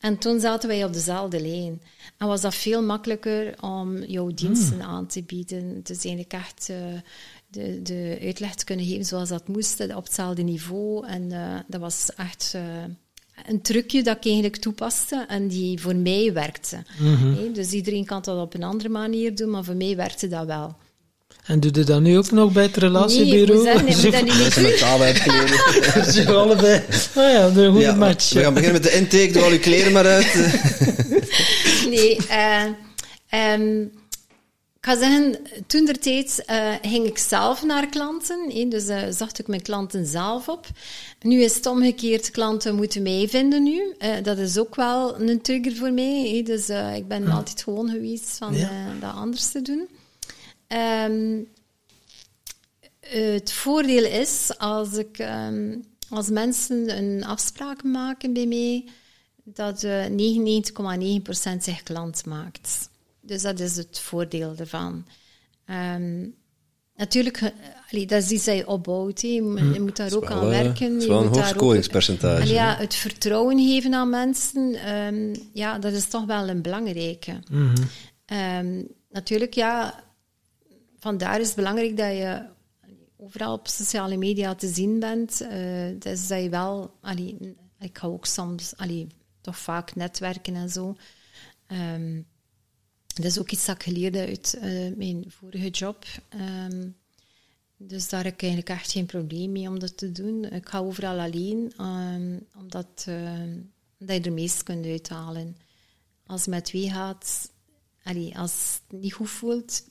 En toen zaten wij op dezelfde lijn. En was dat veel makkelijker om jouw diensten aan te bieden. Dus eigenlijk echt eh, de, de uitleg te kunnen geven zoals dat moest, op hetzelfde niveau. En eh, dat was echt eh, een trucje dat ik eigenlijk toepaste en die voor mij werkte. Hè, Dus iedereen kan dat op een andere manier doen, maar voor mij werkte dat wel. En doe je dat nu ook nog bij het Nee, ik relatiebureau? moet zeggen, dat niet taal uitgeleden. Ze allebei. Oh ja, een goede Ja, match. We gaan beginnen met de intake. Doe al uw kleren maar uit. Nee, eh, ehm, ik ga zeggen, toen der tijd eh, ging ik zelf naar klanten. dus eh, zocht ik mijn klanten zelf op. Nu is het omgekeerd, klanten moeten mij vinden nu. Eh, dat is ook wel een trigger voor mij. hè, dus eh, ik ben altijd gewoon geweest van Ja. eh, dat anders te doen. Ehm, het voordeel is, als, ik, ehm, als mensen een afspraak maken bij mij, dat eh 99,9% zich klant maakt. Dus dat is het voordeel ervan. Ehm, natuurlijk, eh, allee, dat is iets dat je opbouwt. hè. Je, moet- daar ook aan Wel, eh, werken. Het is je wel een moet hoog ook- ja, het vertrouwen geven aan mensen, ehm, ja, dat is toch wel een belangrijke. Mhm. Ehm, natuurlijk, ja, vandaar is het belangrijk dat je overal op sociale media te zien bent. eh dus dat je wel, allee, ik ga ook soms, allee, toch vaak netwerken en zo. Ehm, dat is ook iets dat ik geleerd uit eh, mijn vorige job. Ehm, dus daar heb ik eigenlijk echt geen probleem mee om dat te doen. Ik ga overal alleen, ehm, omdat, omdat je er meest kunt uithalen. Als je met twee gaat, allee, als het niet goed voelt,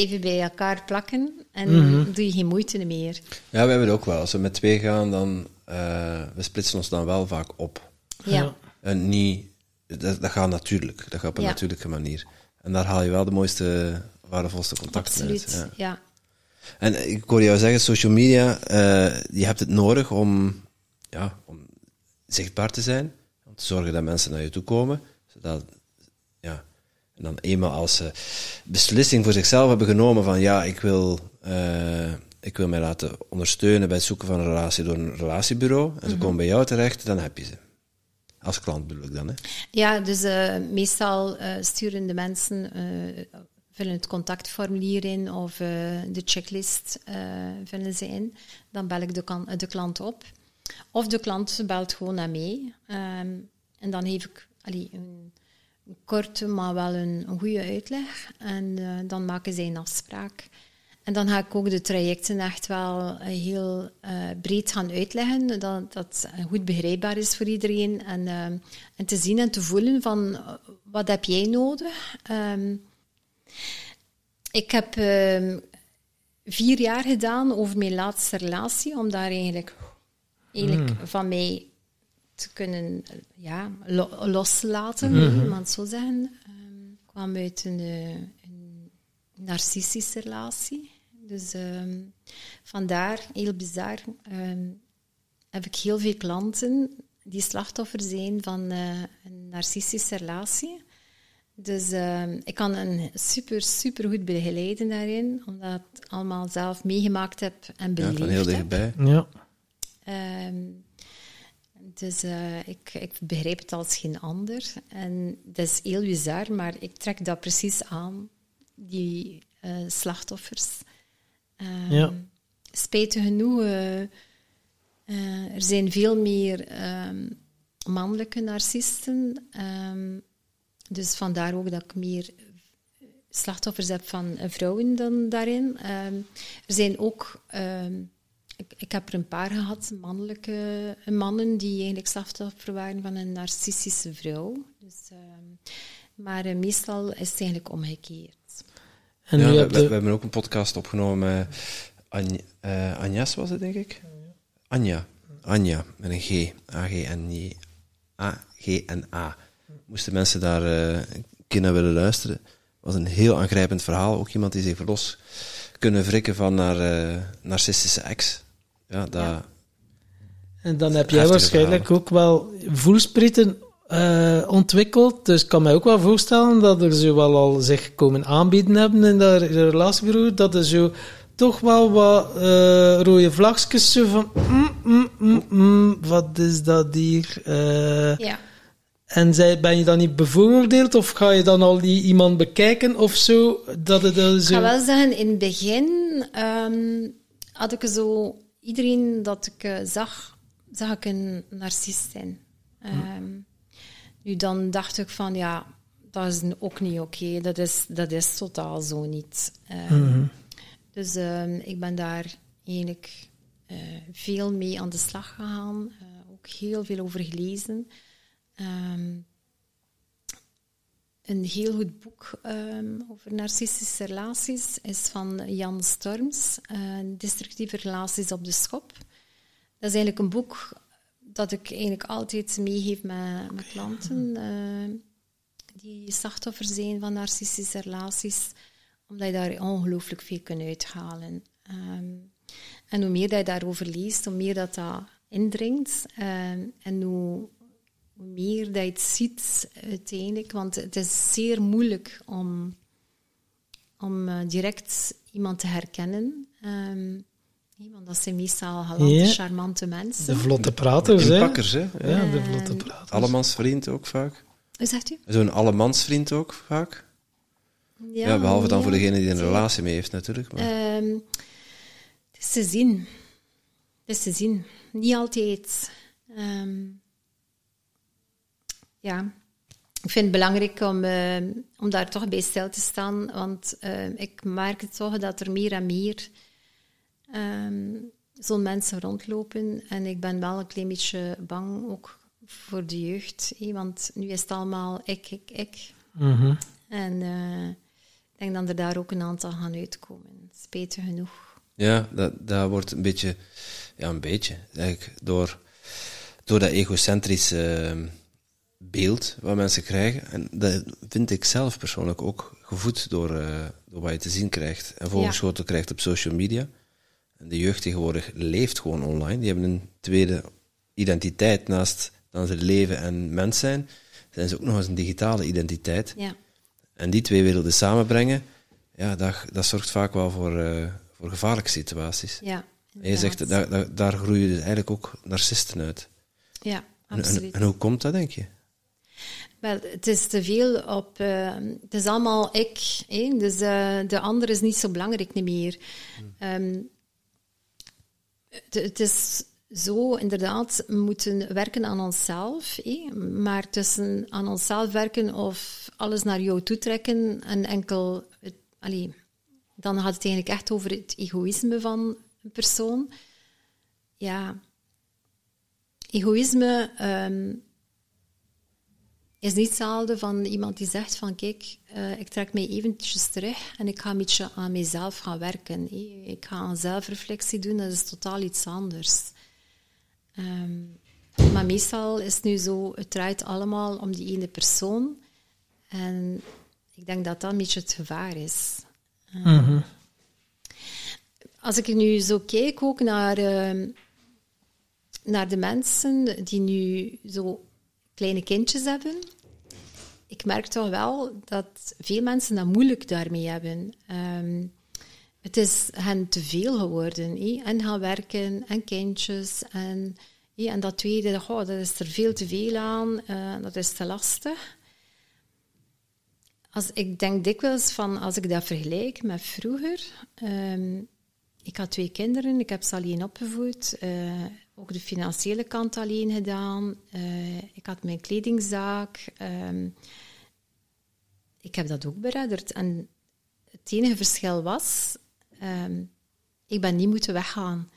je bij elkaar plakken en doe je geen moeite meer. Ja, we hebben het ook wel. Als we met twee gaan, dan... eh, we splitsen ons dan wel vaak op. Ja. En niet... Dat, dat gaat natuurlijk. Dat gaat op een Ja. natuurlijke manier. En daar haal je wel de mooiste, waardevolste contacten Absoluut, uit. Ja. ja. En ik hoor jou zeggen, social media, eh, je hebt het nodig om, ja, om zichtbaar te zijn. Om te zorgen dat mensen naar je toe komen. Zodat, en dan eenmaal als ze beslissing voor zichzelf hebben genomen van ja, ik wil, eh, ik wil mij laten ondersteunen bij het zoeken van een relatie door een relatiebureau. En ze komen bij jou terecht, dan heb je ze. Als klant bedoel ik dan, hè. Ja, dus eh, meestal eh, sturen de mensen, vullen het contactformulier in of de checklist vullen ze in. Dan bel ik de, de klant op. Of de klant belt gewoon naar mij. Ehm, en dan geef ik allee, een korte, maar wel een, een goede uitleg. En eh, dan maken zij een afspraak. En dan ga ik ook de trajecten echt wel eh, heel eh, breed gaan uitleggen, dat dat goed begrijpbaar is voor iedereen. En, en te zien en te voelen van, wat heb jij nodig? Ehm, ik heb ehm, vier jaar gedaan over mijn laatste relatie, om daar eigenlijk, eigenlijk van mij te kunnen ja, lo- loslaten, mm maar het zo zeggen. Ehm, ik kwam uit een, eh, een narcistische relatie. Dus ehm, vandaar, heel bizar, ehm, heb ik heel veel klanten die slachtoffer zijn van eh, een narcistische relatie. Dus ehm, ik kan een super, super goed begeleiden daarin, omdat ik het allemaal zelf meegemaakt heb en Ja, beleefd van heel heb. dichtbij. Ja. Ehm, dus eh, ik, ik begrijp het als geen ander. En dat is heel bizar, maar ik trek dat precies aan, die eh, slachtoffers. Ehm, Ja. Spijtig genoeg, eh, er zijn veel meer ehm, mannelijke narcisten. Ehm, dus vandaar ook dat ik meer slachtoffers heb van vrouwen dan daarin. Er zijn ook, ik, ik heb er een paar gehad, mannelijke mannen die eigenlijk slachtoffer waren van een narcistische vrouw. Dus, ehm, maar eh, meestal is het eigenlijk omgekeerd. En ja, we, hebben ook een podcast opgenomen eh, Agnes, was het denk ik? Anja. Anja, met een G. A-G-N-J. A-G-N-A. Moesten mensen daar eh, een keer naar willen luisteren. was een heel aangrijpend verhaal. Ook iemand die zich los kunnen wrikken van haar eh, narcistische ex. Ja, dat... Ja. En dan heb jij waarschijnlijk ook wel voelsprieten eh, ontwikkeld. Dus ik kan mij ook wel voorstellen dat er zo wel al zich komen aanbieden hebben in dat relatiebureau. Dat er zo toch wel wat eh, rode vlagjes zo van... mm, mm, mm, mm, wat is dat hier? Eh, Ja. en zij, ben je dan niet bevooroordeeld? Of ga je dan al die iemand bekijken of zo? Dat het er Ik zo... ga wel zeggen, in het begin ehm, had ik zo... Iedereen dat ik eh, zag, zag ik een narcist zijn. Ehm, Nu, dan dacht ik van, ja, dat is ook niet oké. Dat, is, dat is totaal zo niet. Ehm, Dus ehm, ik ben daar eigenlijk eh, veel mee aan de slag gegaan. eh, ook heel veel over gelezen. Een heel goed boek ehm, over narcistische relaties is van Jan Storms, eh, Destructieve relaties op de schop. Dat is eigenlijk een boek dat ik eigenlijk altijd meegeef met, met klanten eh, die slachtoffer zijn van narcistische relaties, omdat je daar ongelooflijk veel kunt uithalen. Ehm, en hoe meer dat je daarover leest, hoe meer dat dat indringt ehm, en hoe, hoe meer dat je het ziet uiteindelijk. Want het is zeer moeilijk om, om eh, direct iemand te herkennen. Ehm, nee, want dat zijn meestal galante, Ja. charmante mensen. De vlotte praters, hè? Inpakkers, hè? Ja. De vlotte praters. Allemansvriend ook vaak. Hoe zegt u? Zo'n allemansvriend ook vaak. Ja, behalve dan voor degene die een relatie mee heeft natuurlijk. Maar. Ehm, het is te zien. Het is te zien. Niet altijd. Ehm, ja. Ik vind het belangrijk om, ehm, om daar toch bij stil te staan, want ehm, ik merk toch dat er meer en meer ehm, zo'n mensen rondlopen. En ik ben wel een klein beetje bang ook voor de jeugd, hè, want nu is het allemaal ik, ik, ik. Mhm. En eh, ik denk dat er daar ook een aantal gaan uitkomen. Spijtig genoeg. Ja, dat, dat wordt een beetje, ja, een beetje, eigenlijk door, door dat egocentrische beeld wat mensen krijgen. En dat vind ik zelf persoonlijk ook gevoed door, eh, door wat je te zien krijgt en voorgeschoten krijgt op social media. En de jeugd tegenwoordig leeft gewoon online. Die hebben een tweede identiteit naast dan ze leven en mens zijn. Zijn ze ook nog eens een digitale identiteit. Ja, En die twee werelden samenbrengen, ja, dat, dat zorgt vaak wel voor, eh, voor gevaarlijke situaties. ja. En je zegt, daar, daar, daar groeien dus eigenlijk ook narcisten uit. Ja, En, en, absoluut. en hoe komt dat, denk je? Wel, het is te veel op... eh, het is allemaal ik. hè. Dus eh, de ander is niet zo belangrijk niet meer. Ehm, het, het is zo, inderdaad, we moeten werken aan onszelf. hè. Maar tussen aan onszelf werken of alles naar jou toetrekken en enkel... Het, allee, dan gaat het eigenlijk echt over het egoïsme van een persoon. Ja, egoïsme... ehm, is niet hetzelfde van iemand die zegt van kijk, eh, ik trek mij eventjes terug en ik ga een beetje aan mezelf gaan werken. Ik ga een zelfreflectie doen, dat is totaal iets anders. Ehm, maar meestal is het nu zo, het draait allemaal om die ene persoon. En ik denk dat dat een beetje het gevaar is. Mhm. Als ik nu zo kijk ook naar, ehm, naar de mensen die nu zo kleine kindjes hebben, ik merk toch wel dat veel mensen dat moeilijk daarmee hebben. Ehm, het is hen te veel geworden. En gaan werken, en kindjes. En, en dat tweede, goh, dat is er veel te veel aan. eh, dat is te lastig. Als, ik denk dikwijls van, als ik dat vergelijk met vroeger... ehm, ik had twee kinderen, ik heb ze alleen opgevoed. eh, ook de financiële kant alleen gedaan. eh, ik had mijn kledingzaak. ehm, ik heb dat ook beredderd. En het enige verschil was, ehm, ik ben niet moeten weggaan.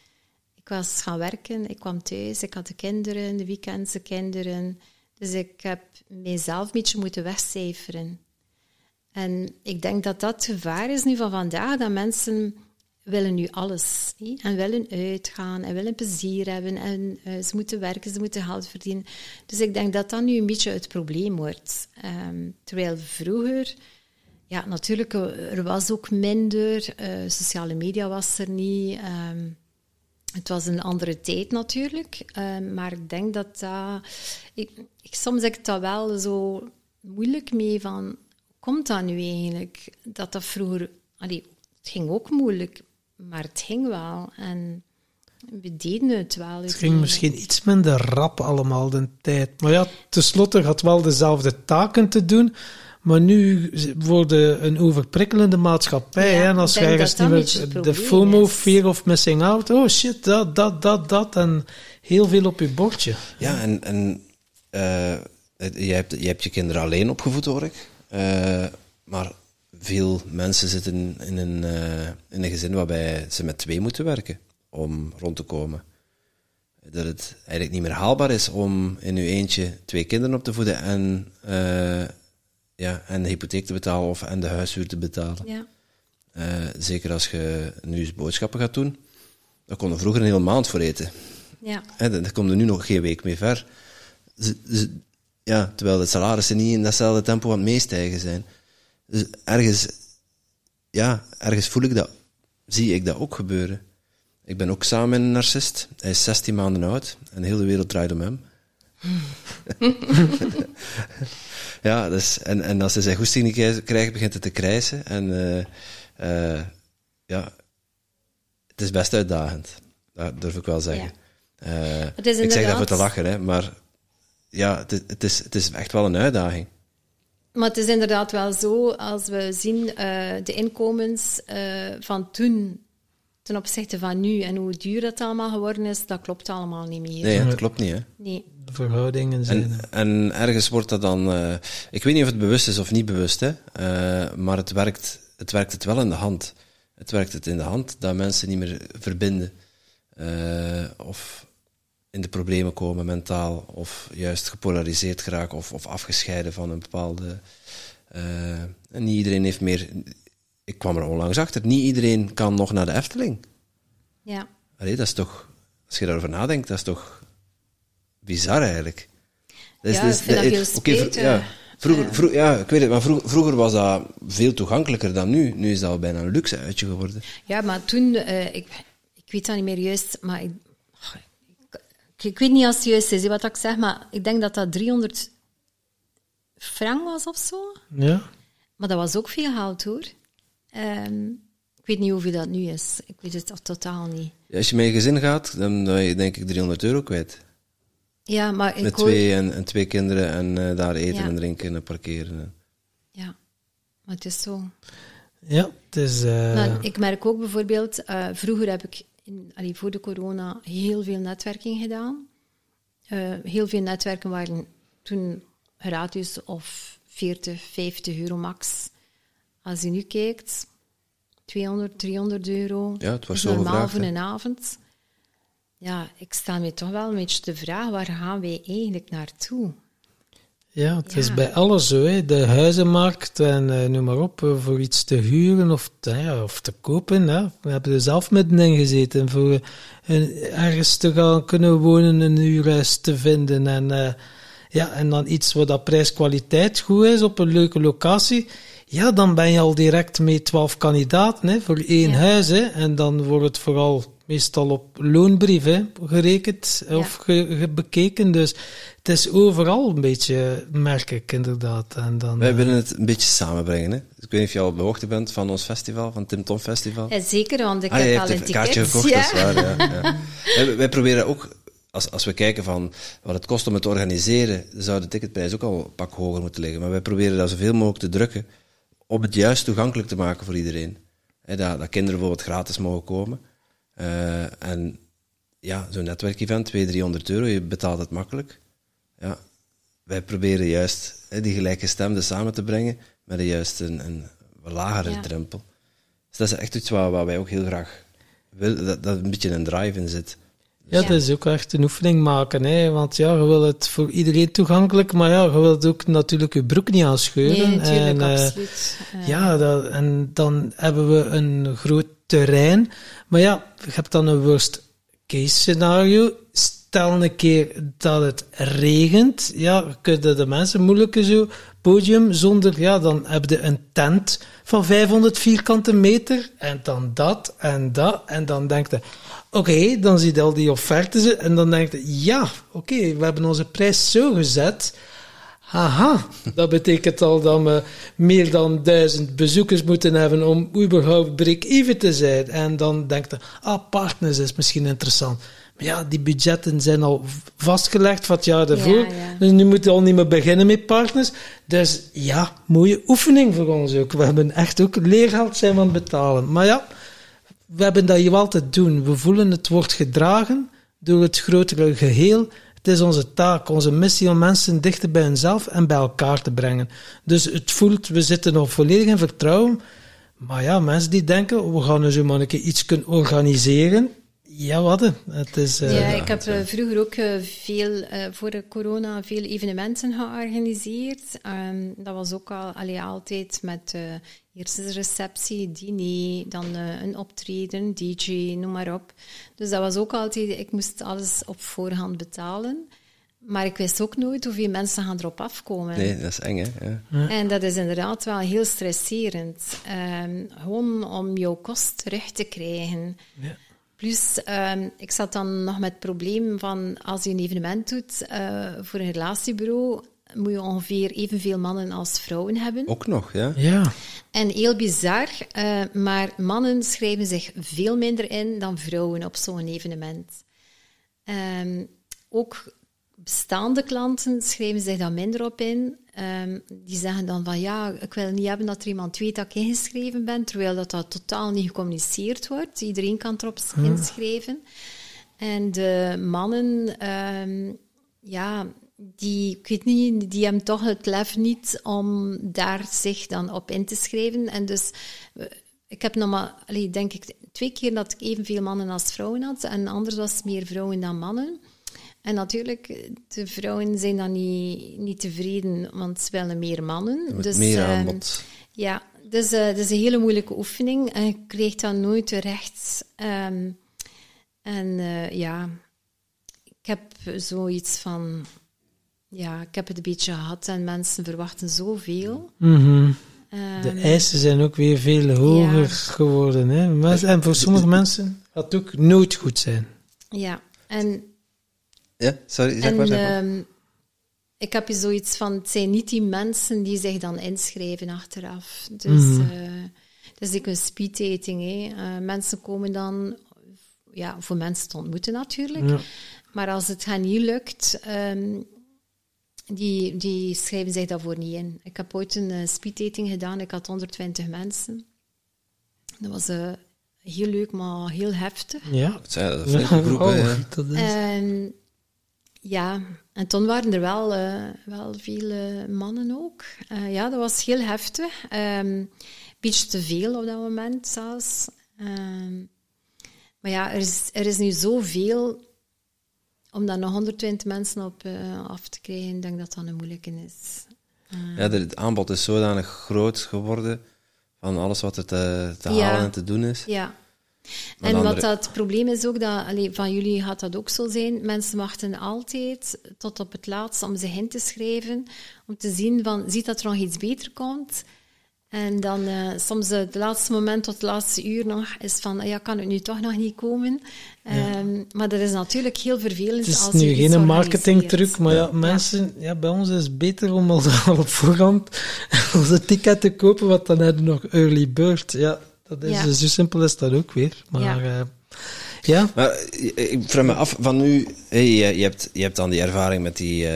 Ik was gaan werken, ik kwam thuis, ik had de kinderen, de weekends de kinderen. Dus ik heb mijzelf een beetje moeten wegcijferen. En ik denk dat dat gevaar is nu van vandaag, dat mensen willen nu alles. En willen uitgaan, en willen plezier hebben, en eh, ze moeten werken, ze moeten geld verdienen. Dus ik denk dat dat nu een beetje het probleem wordt. Ehm, terwijl vroeger, ja, natuurlijk, er was ook minder, eh, sociale media was er niet. ehm, het was een andere tijd natuurlijk, ehm, maar ik denk dat dat... Ik, soms heb ik dat wel zo moeilijk mee van... Komt dat nu eigenlijk? Dat dat vroeger... Allee, het ging ook moeilijk, maar het ging wel. En we deden het wel. Het ging misschien iets minder rap allemaal de tijd. Maar ja, tenslotte had wel dezelfde taken te doen. Maar nu worden een overprikkelende maatschappij. Ja, hè, en als je ergens niet de FOMO, is. fear of missing out. Oh shit, dat, dat, dat, dat. En heel veel op je bordje. Ja, en, en eh, je, hebt, je hebt je kinderen alleen opgevoed, hoor ik. Eh, maar veel mensen zitten in een, eh, in een gezin waarbij ze met twee moeten werken om rond te komen. Dat het eigenlijk niet meer haalbaar is om in uw eentje twee kinderen op te voeden en, eh, ja, en de hypotheek te betalen of en de huishuur te betalen. Ja. Eh, zeker als je nu eens boodschappen gaat doen. Daar kon er vroeger een hele maand voor eten. Ja. Daar komt er nu nog geen week mee ver. Ja, terwijl de salarissen niet in datzelfde tempo aan het meestijgen zijn. Dus ergens, ja, ergens voel ik dat, zie ik dat ook gebeuren. Ik ben ook samen met een narcist. Hij is 16 maanden oud en de hele wereld draait om hem. ja, dus, en, en als hij zijn goesting niet krijgt- begint het te krijsen. En eh, eh, ja, het is best uitdagend. Dat durf ik wel zeggen. Eh, ik zeg dat voor te lachen, hè, maar ja, het, is, het is echt wel een uitdaging. Maar het is inderdaad wel zo, als we zien eh, de inkomens eh, van toen ten opzichte van nu en hoe duur dat allemaal geworden is, dat klopt allemaal niet meer. Nee, dat klopt niet. Hè. Nee. De verhoudingen zijn. En, en ergens wordt dat dan... eh, ik weet niet of het bewust is of niet bewust, hè, eh, maar het werkt, het werkt het wel in de hand. Het werkt het in de hand dat mensen niet meer verbinden. eh, of in de problemen komen mentaal, of juist gepolariseerd geraken, of, of afgescheiden van een bepaalde... eh, en niet iedereen heeft meer... Ik kwam er onlangs achter, niet iedereen kan nog naar de Efteling. Ja. Allee, dat is toch... Als je daarover nadenkt, dat is toch bizar eigenlijk. Dat Ja, ik vind dat heel vro- ja, vroeger, vro- ja, ik weet het, maar vroeger, vroeger was dat veel toegankelijker dan nu. Nu is dat al bijna een luxe uitje geworden. Ja, maar toen, eh, ik, ik weet dat niet meer juist, maar ik, ik, weet niet als het juist is wat ik zeg, maar ik denk dat dat 300 frank was of zo. Ja. Maar dat was ook veel geld hoor. Ehm, ik weet niet hoeveel dat nu is. Ik weet het totaal niet. Ja, als je met je gezin gaat, dan ben je denk ik 300 euro kwijt. Ja, maar ik Met hoor- twee en, en twee kinderen en eh, daar eten Ja. en drinken en parkeren. Ja, maar het is zo. ja, het is. eh, Maar ik merk ook bijvoorbeeld, eh, vroeger heb ik in, allee, voor de corona heel veel netwerking gedaan. Eh, heel veel netwerken waren toen gratis of 40, 50 euro max. Als je nu kijkt, 200, 300 euro. Ja, het is zo normaal gevraagd, voor hè. een avond. Ja, ik sta me toch wel een beetje de vraag, waar gaan wij eigenlijk naartoe? Ja, het is bij alles zo. Hè. De huizenmarkt en eh, noem maar op, eh, voor iets te huren of te, ja, of te kopen. Hè. We hebben er zelf middenin gezeten voor eh, ergens te gaan kunnen wonen, een huurhuis te vinden. En, ja, en dan iets waar dat prijs-kwaliteit goed is op een leuke locatie. Ja, dan ben je al direct met 12 kandidaten hè, voor één Ja. huis. Hè. En dan wordt het vooral meestal op loonbrief hè, gerekend of ge- ge- bekeken. Dus het is overal een beetje, merk ik inderdaad. En dan, Wij eh, willen het een beetje samenbrengen. Hè. Ik weet niet of je al op de hoogte bent van ons festival, van Tim Tom Festival. Ja, zeker, want ik Ah, heb al een een kaartje gekocht, ja. dat is waar. Ja, ja. Wij, wij proberen ook, als, als we kijken van wat het kost om het te organiseren, zou de ticketprijs ook al een pak hoger moeten liggen. Maar wij proberen dat zoveel mogelijk te drukken om het juist toegankelijk te maken voor iedereen. Hè, dat, dat kinderen bijvoorbeeld gratis mogen komen. Eh, en ja, zo'n netwerkevent, 200, 300 euro, je betaalt het makkelijk. Ja, wij proberen juist hè, die gelijkgestemden samen te brengen met een juist een, een lagere Ja. drempel. Dus dat is echt iets waar, waar wij ook heel graag willen, dat, dat een beetje een drive in zit. Ja, Ja. dat is ook echt een oefening maken, hè. Want ja, je wil het voor iedereen toegankelijk, maar ja, je wilt ook natuurlijk je broek niet aanscheuren. Nee, natuurlijk, en, eh, absoluut. Eh, Ja, dat, en dan hebben we een groot terrein. Maar ja, je hebt dan een worst case scenario. Stel een keer dat het regent. Ja, kunnen de mensen moeilijk zo podium zonder, ja, dan heb je een tent van 500 vierkante meter. En dan dat en dat. En dan denkt je, oké, dan zie je al die offertes. En dan denkt je, ja, oké, we hebben onze prijs zo gezet. Haha, dat betekent al dat we meer dan duizend bezoekers moeten hebben om überhaupt break-even te zijn. En dan denkt je, ah, partners is misschien interessant. Maar ja, die budgetten zijn al vastgelegd van het jaar daarvoor. Ja, ja. Dus nu moeten we al niet meer beginnen met partners. Dus ja, mooie oefening voor ons ook. We hebben echt ook leergeld zijn aan het betalen. Maar ja, we hebben dat hier altijd doen. We voelen het wordt gedragen door het grotere geheel. Het is onze taak, onze missie om mensen dichter bij hunzelf en bij elkaar te brengen. Dus het voelt, we zitten nog volledig in vertrouwen. Maar ja, mensen die denken, we gaan dus maar een keer iets kunnen organiseren. Ja, wat? Het is... eh, ja, ik heb eh, vroeger ook eh, veel, eh, voor de corona, veel evenementen georganiseerd. Ehm, dat was ook al allee, altijd met eh eerst de receptie, diner, dan eh, een optreden, DJ, noem maar op. Dus dat was ook altijd, ik moest alles op voorhand betalen. Maar ik wist ook nooit hoeveel mensen gaan erop afkomen. Nee, dat is eng, hè? Ja. En dat is inderdaad wel heel stresserend. Ehm, gewoon om jouw kost terug te krijgen. Ja. Plus, ehm, ik zat dan nog met het probleem van als je een evenement doet eh, voor een relatiebureau, moet je ongeveer evenveel mannen als vrouwen hebben. Ook nog, ja? ja. En heel bizar, eh, maar mannen schrijven zich veel minder in dan vrouwen op zo'n evenement. Ehm, ook bestaande klanten schrijven zich daar minder op in. Ehm, die zeggen dan van ja, ik wil niet hebben dat er iemand weet dat ik ingeschreven ben, terwijl dat, dat totaal niet gecommuniceerd wordt. Iedereen kan erop inschrijven. En de mannen, ehm, ja, die, ik weet niet, die hebben toch het lef niet om daar zich dan op in te schrijven. En dus, ik heb nog maar, allee, denk ik, twee keer dat ik evenveel mannen als vrouwen had. En anders was het meer vrouwen dan mannen. En natuurlijk, de vrouwen zijn dan niet, niet tevreden, want ze willen meer mannen. Dus, meer ehm, aanbod. ja, dus eh, dat is een hele moeilijke oefening. En je kreeg dat nooit terecht. Ehm, en eh, ja, ik heb zoiets van... Ja, ik heb het een beetje gehad en mensen verwachten zoveel. Mhm. Ehm, De eisen zijn ook weer veel hoger Ja. geworden. Hè? En voor sommige mensen gaat het ook nooit goed zijn. ja, en Ja, sorry, zeg En maar. Zeg maar. ehm, ik heb je zoiets van, het zijn niet die mensen die zich dan inschrijven achteraf. Dus Mhm. eh, het is like een speeddating. Hè. Eh, mensen komen dan, ja, voor mensen te ontmoeten natuurlijk. Ja. Maar als het hen niet lukt, ehm, die, die schrijven zich daarvoor niet in. Ik heb ooit een uh, speeddating gedaan, ik had 120 mensen. Dat was eh, heel leuk, maar heel heftig. Ja. Het zijn dat is een flinke groep, Oh, ja. dat is- En ja, en toen waren er wel, eh, wel veel eh, mannen ook. Eh, ja, dat was heel heftig. Een beetje te veel op dat moment zelfs. Ehm, maar ja, er is, er is nu zoveel om dan nog 120 mensen op eh, af te krijgen. Ik denk dat dat een moeilijke is. Ja, het aanbod is zodanig groot geworden van alles wat er te, te Ja. halen en te doen is. Ja. Maar En wat dat probleem is ook, dat, allee, van jullie gaat dat ook zo zijn, mensen wachten altijd tot op het laatst om zich in te schrijven, om te zien van, ziet dat er nog iets beter komt. En dan eh, soms eh, het laatste moment tot het laatste uur nog is van, ja, kan het nu toch nog niet komen? Ehm, maar dat is natuurlijk heel vervelend Het is als nu je geen marketingtruc, maar ja, mensen, ja, bij ons is het beter om al, al op voorhand onze ticket te kopen, want dan hebben we nog early bird. Ja, dat is, Ja. zo simpel is dat ook weer. Maar Ja. ja, ja Maar eh, ik vraag me af, van nu, hey, je, je, hebt, je hebt dan die ervaring met die,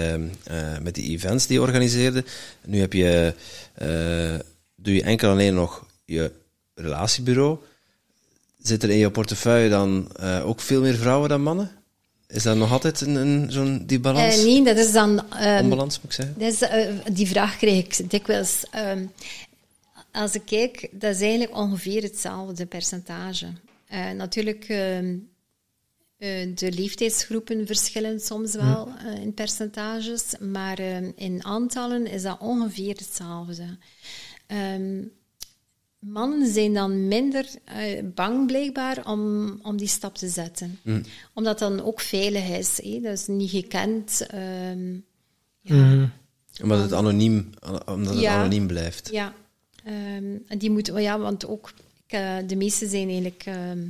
met die events die je organiseerde. Nu heb je, eh, doe je enkel alleen nog je relatiebureau. Zit er in je portefeuille dan eh, ook veel meer vrouwen dan mannen? Is dat nog altijd een, een, zo'n die balans? Eh, nee, dat is dan... ehm, Onbalans, moet ik zeggen? Dat is, eh, die vraag krijg ik dikwijls. Ehm, als ik kijk, dat is eigenlijk ongeveer hetzelfde percentage. Natuurlijk, ehm, Eh, de leeftijdsgroepen verschillen soms wel eh, in percentages, maar in aantallen is dat ongeveer hetzelfde. Ehm, mannen zijn dan minder eh, bang blijkbaar om, om die stap te zetten. Omdat dat dan ook veilig is. Hè? Dat is niet gekend. ehm, ja. Mhm. Omdat het anoniem, omdat het Ja. anoniem blijft. Ja, ehm, en die moeten, oh ja, want ook ik, eh, de meeste zijn eigenlijk ehm,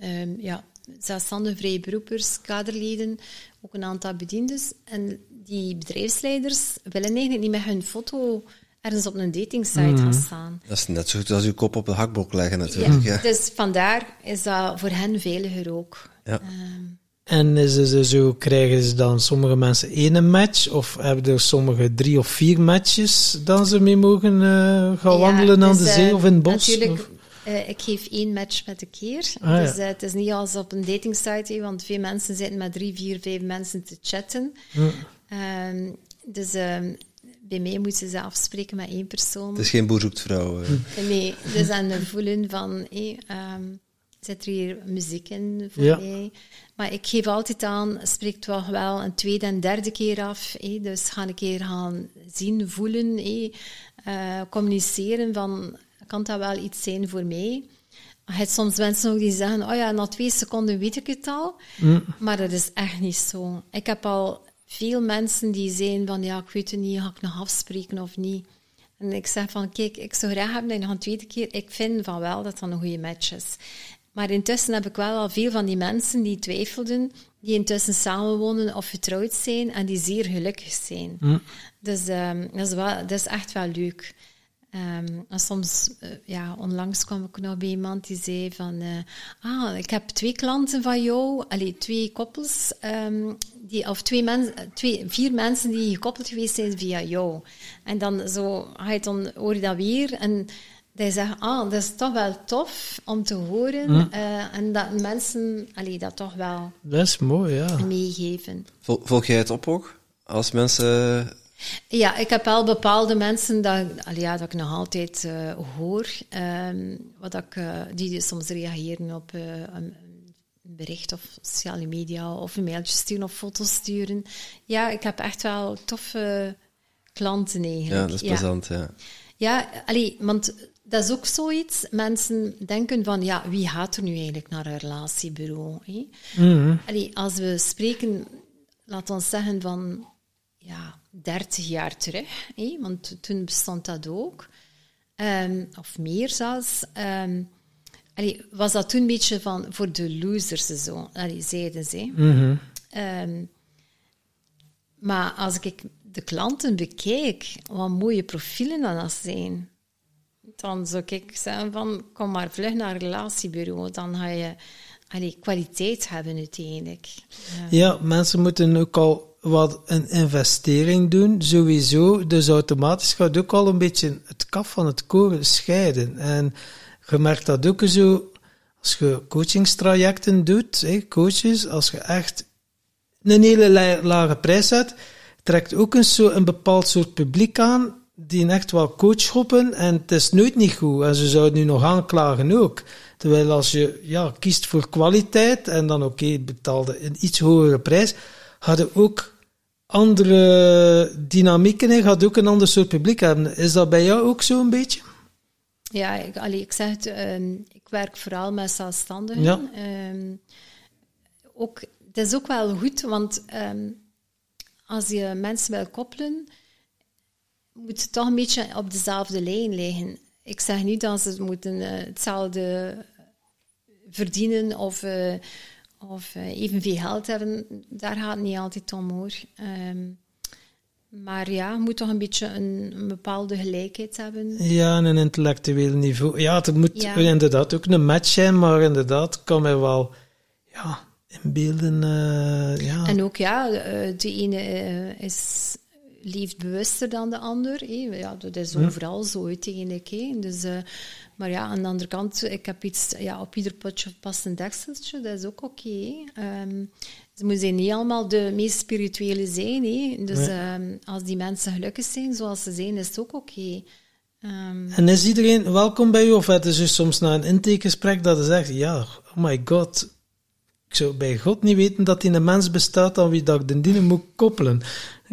ehm, ja, zelfstandige vrije beroepers, kaderleden, ook een aantal bediendes. En die bedrijfsleiders willen eigenlijk niet met hun foto ergens op een datingsite gaan staan. Dat is net zo goed als uw kop op de hakblok leggen natuurlijk. Ja. Dus vandaar is dat voor hen veiliger ook. Ja. Ehm, En is het dus zo, krijgen ze dan sommige mensen één match, of hebben er sommige drie of vier matches dan ze mee mogen eh, gaan Ja, wandelen aan dus, de zee eh, of in het bos? Natuurlijk, eh, ik geef één match met de keer. Ah, dus ja. eh, het is niet als op een datingsite, hè, want veel mensen zitten met drie, vier, vijf mensen te chatten. Ja. Ehm, dus ehm, bij mij moeten ze afspreken met één persoon. Het is geen boer zoekt vrouw. eh. Nee, dus aan het voelen van, hé, ehm, zit er hier muziek in voor Ja. mij? Maar ik geef altijd aan, spreek toch wel een tweede en derde keer af. hé. Dus ga een keer gaan zien, voelen, hé. Eh, communiceren van, kan dat wel iets zijn voor mij? Je hebt soms mensen ook die zeggen, oh ja, na twee seconden weet ik het al. Maar dat is echt niet zo. Ik heb al veel mensen die zijn van, ja, ik weet het niet, ga ik nog afspreken of niet? En ik zeg van, kijk, ik zou graag hebben dat je nog een tweede keer... Ik vind van wel dat dat een goede match is. Maar intussen heb ik wel al veel van die mensen die twijfelden, die intussen samenwonen of getrouwd zijn en die zeer gelukkig zijn. Dus ehm, dat, is wel, dat is echt wel leuk. Ehm, en soms, eh, ja, onlangs kwam ik nog bij iemand die zei van, eh, ah, ik heb twee klanten van jou, allee, twee koppels, ehm, die, of twee mensen, twee, vier mensen die gekoppeld geweest zijn via jou. En dan zo, ga je dan, hoor je dat weer en die zeggen, ah, dat is toch wel tof om te horen eh, en dat mensen, allee, dat toch wel Dat is mooi, ja. meegeven. Vol- volg jij het op ook? Als mensen... Ja, ik heb wel bepaalde mensen dat, ja, dat ik nog altijd eh, hoor, ehm, wat ik, eh, die soms reageren op eh, een, een bericht of sociale media of een mailtje sturen of foto's sturen. Ja, ik heb echt wel toffe klanten eigenlijk. Ja, dat is plezant, ja. Ja, allee, want dat is ook zoiets. Mensen denken van, ja, wie gaat er nu eigenlijk naar een relatiebureau? Hè? Mhm. Allee, als we spreken, laat ons zeggen van, ja, 30 jaar terug, want toen bestond dat ook. Ehm, of meer zelfs. Allee, was dat toen een beetje van, voor de losers zo, allee, zeiden ze. Ehm, maar als ik de klanten bekijk, wat mooie profielen dan dat zijn, dan zou ik zeggen van, kom maar vlug naar een relatiebureau, dan ga je allee, kwaliteit hebben uiteindelijk. Ja. Ja, mensen moeten ook al wat een investering doen, sowieso. Dus automatisch gaat ook al een beetje het kaf van het koren scheiden. En je merkt dat ook zo, als je coachingstrajecten doet, coaches, als je echt een hele la- lage prijs zet, trekt ook een, zo, een bepaald soort publiek aan, die echt wel coachhoppen, en het is nooit niet goed. En ze zouden nu nog aanklagen ook. Terwijl als je ja, kiest voor kwaliteit, en dan oké, betaalde een iets hogere prijs, hadden ook andere dynamieken, hè, gaat ook een ander soort publiek hebben. Is dat bij jou ook zo een beetje? Ja, ik, allee, ik zeg het, ehm, ik werk vooral met zelfstandigen. Ja. Ehm, ook, het is ook wel goed, want ehm, als je mensen wil koppelen, moet het toch een beetje op dezelfde lijn liggen. Ik zeg niet dat ze moeten eh, hetzelfde verdienen of, eh, of eh, evenveel geld hebben. Daar gaat het niet altijd om hoor. Ehm, maar ja, je moet toch een beetje een, een bepaalde gelijkheid hebben. Ja, en een intellectueel niveau. Ja, het moet Ja. inderdaad ook een match zijn, maar inderdaad kan mij wel ja, inbeelden. eh, ja. En ook ja, eh, de ene is leeft bewuster dan de ander. Ja, dat is overal zo uiteindelijk. hè. Dus, eh, maar ja, aan de andere kant, ik heb iets, ja, op ieder potje past een dekseltje, dat is ook oké. Ehm, ze moeten niet allemaal de meest spirituele zijn. hè. Dus ehm, als die mensen gelukkig zijn zoals ze zijn, is het ook oké. Ehm, En is iedereen welkom bij u? Of het is dus soms na een intakegesprek dat je zegt, ja, oh my god, ik zou bij God niet weten dat hij een mens bestaat aan wie dat ik de dienen moet koppelen.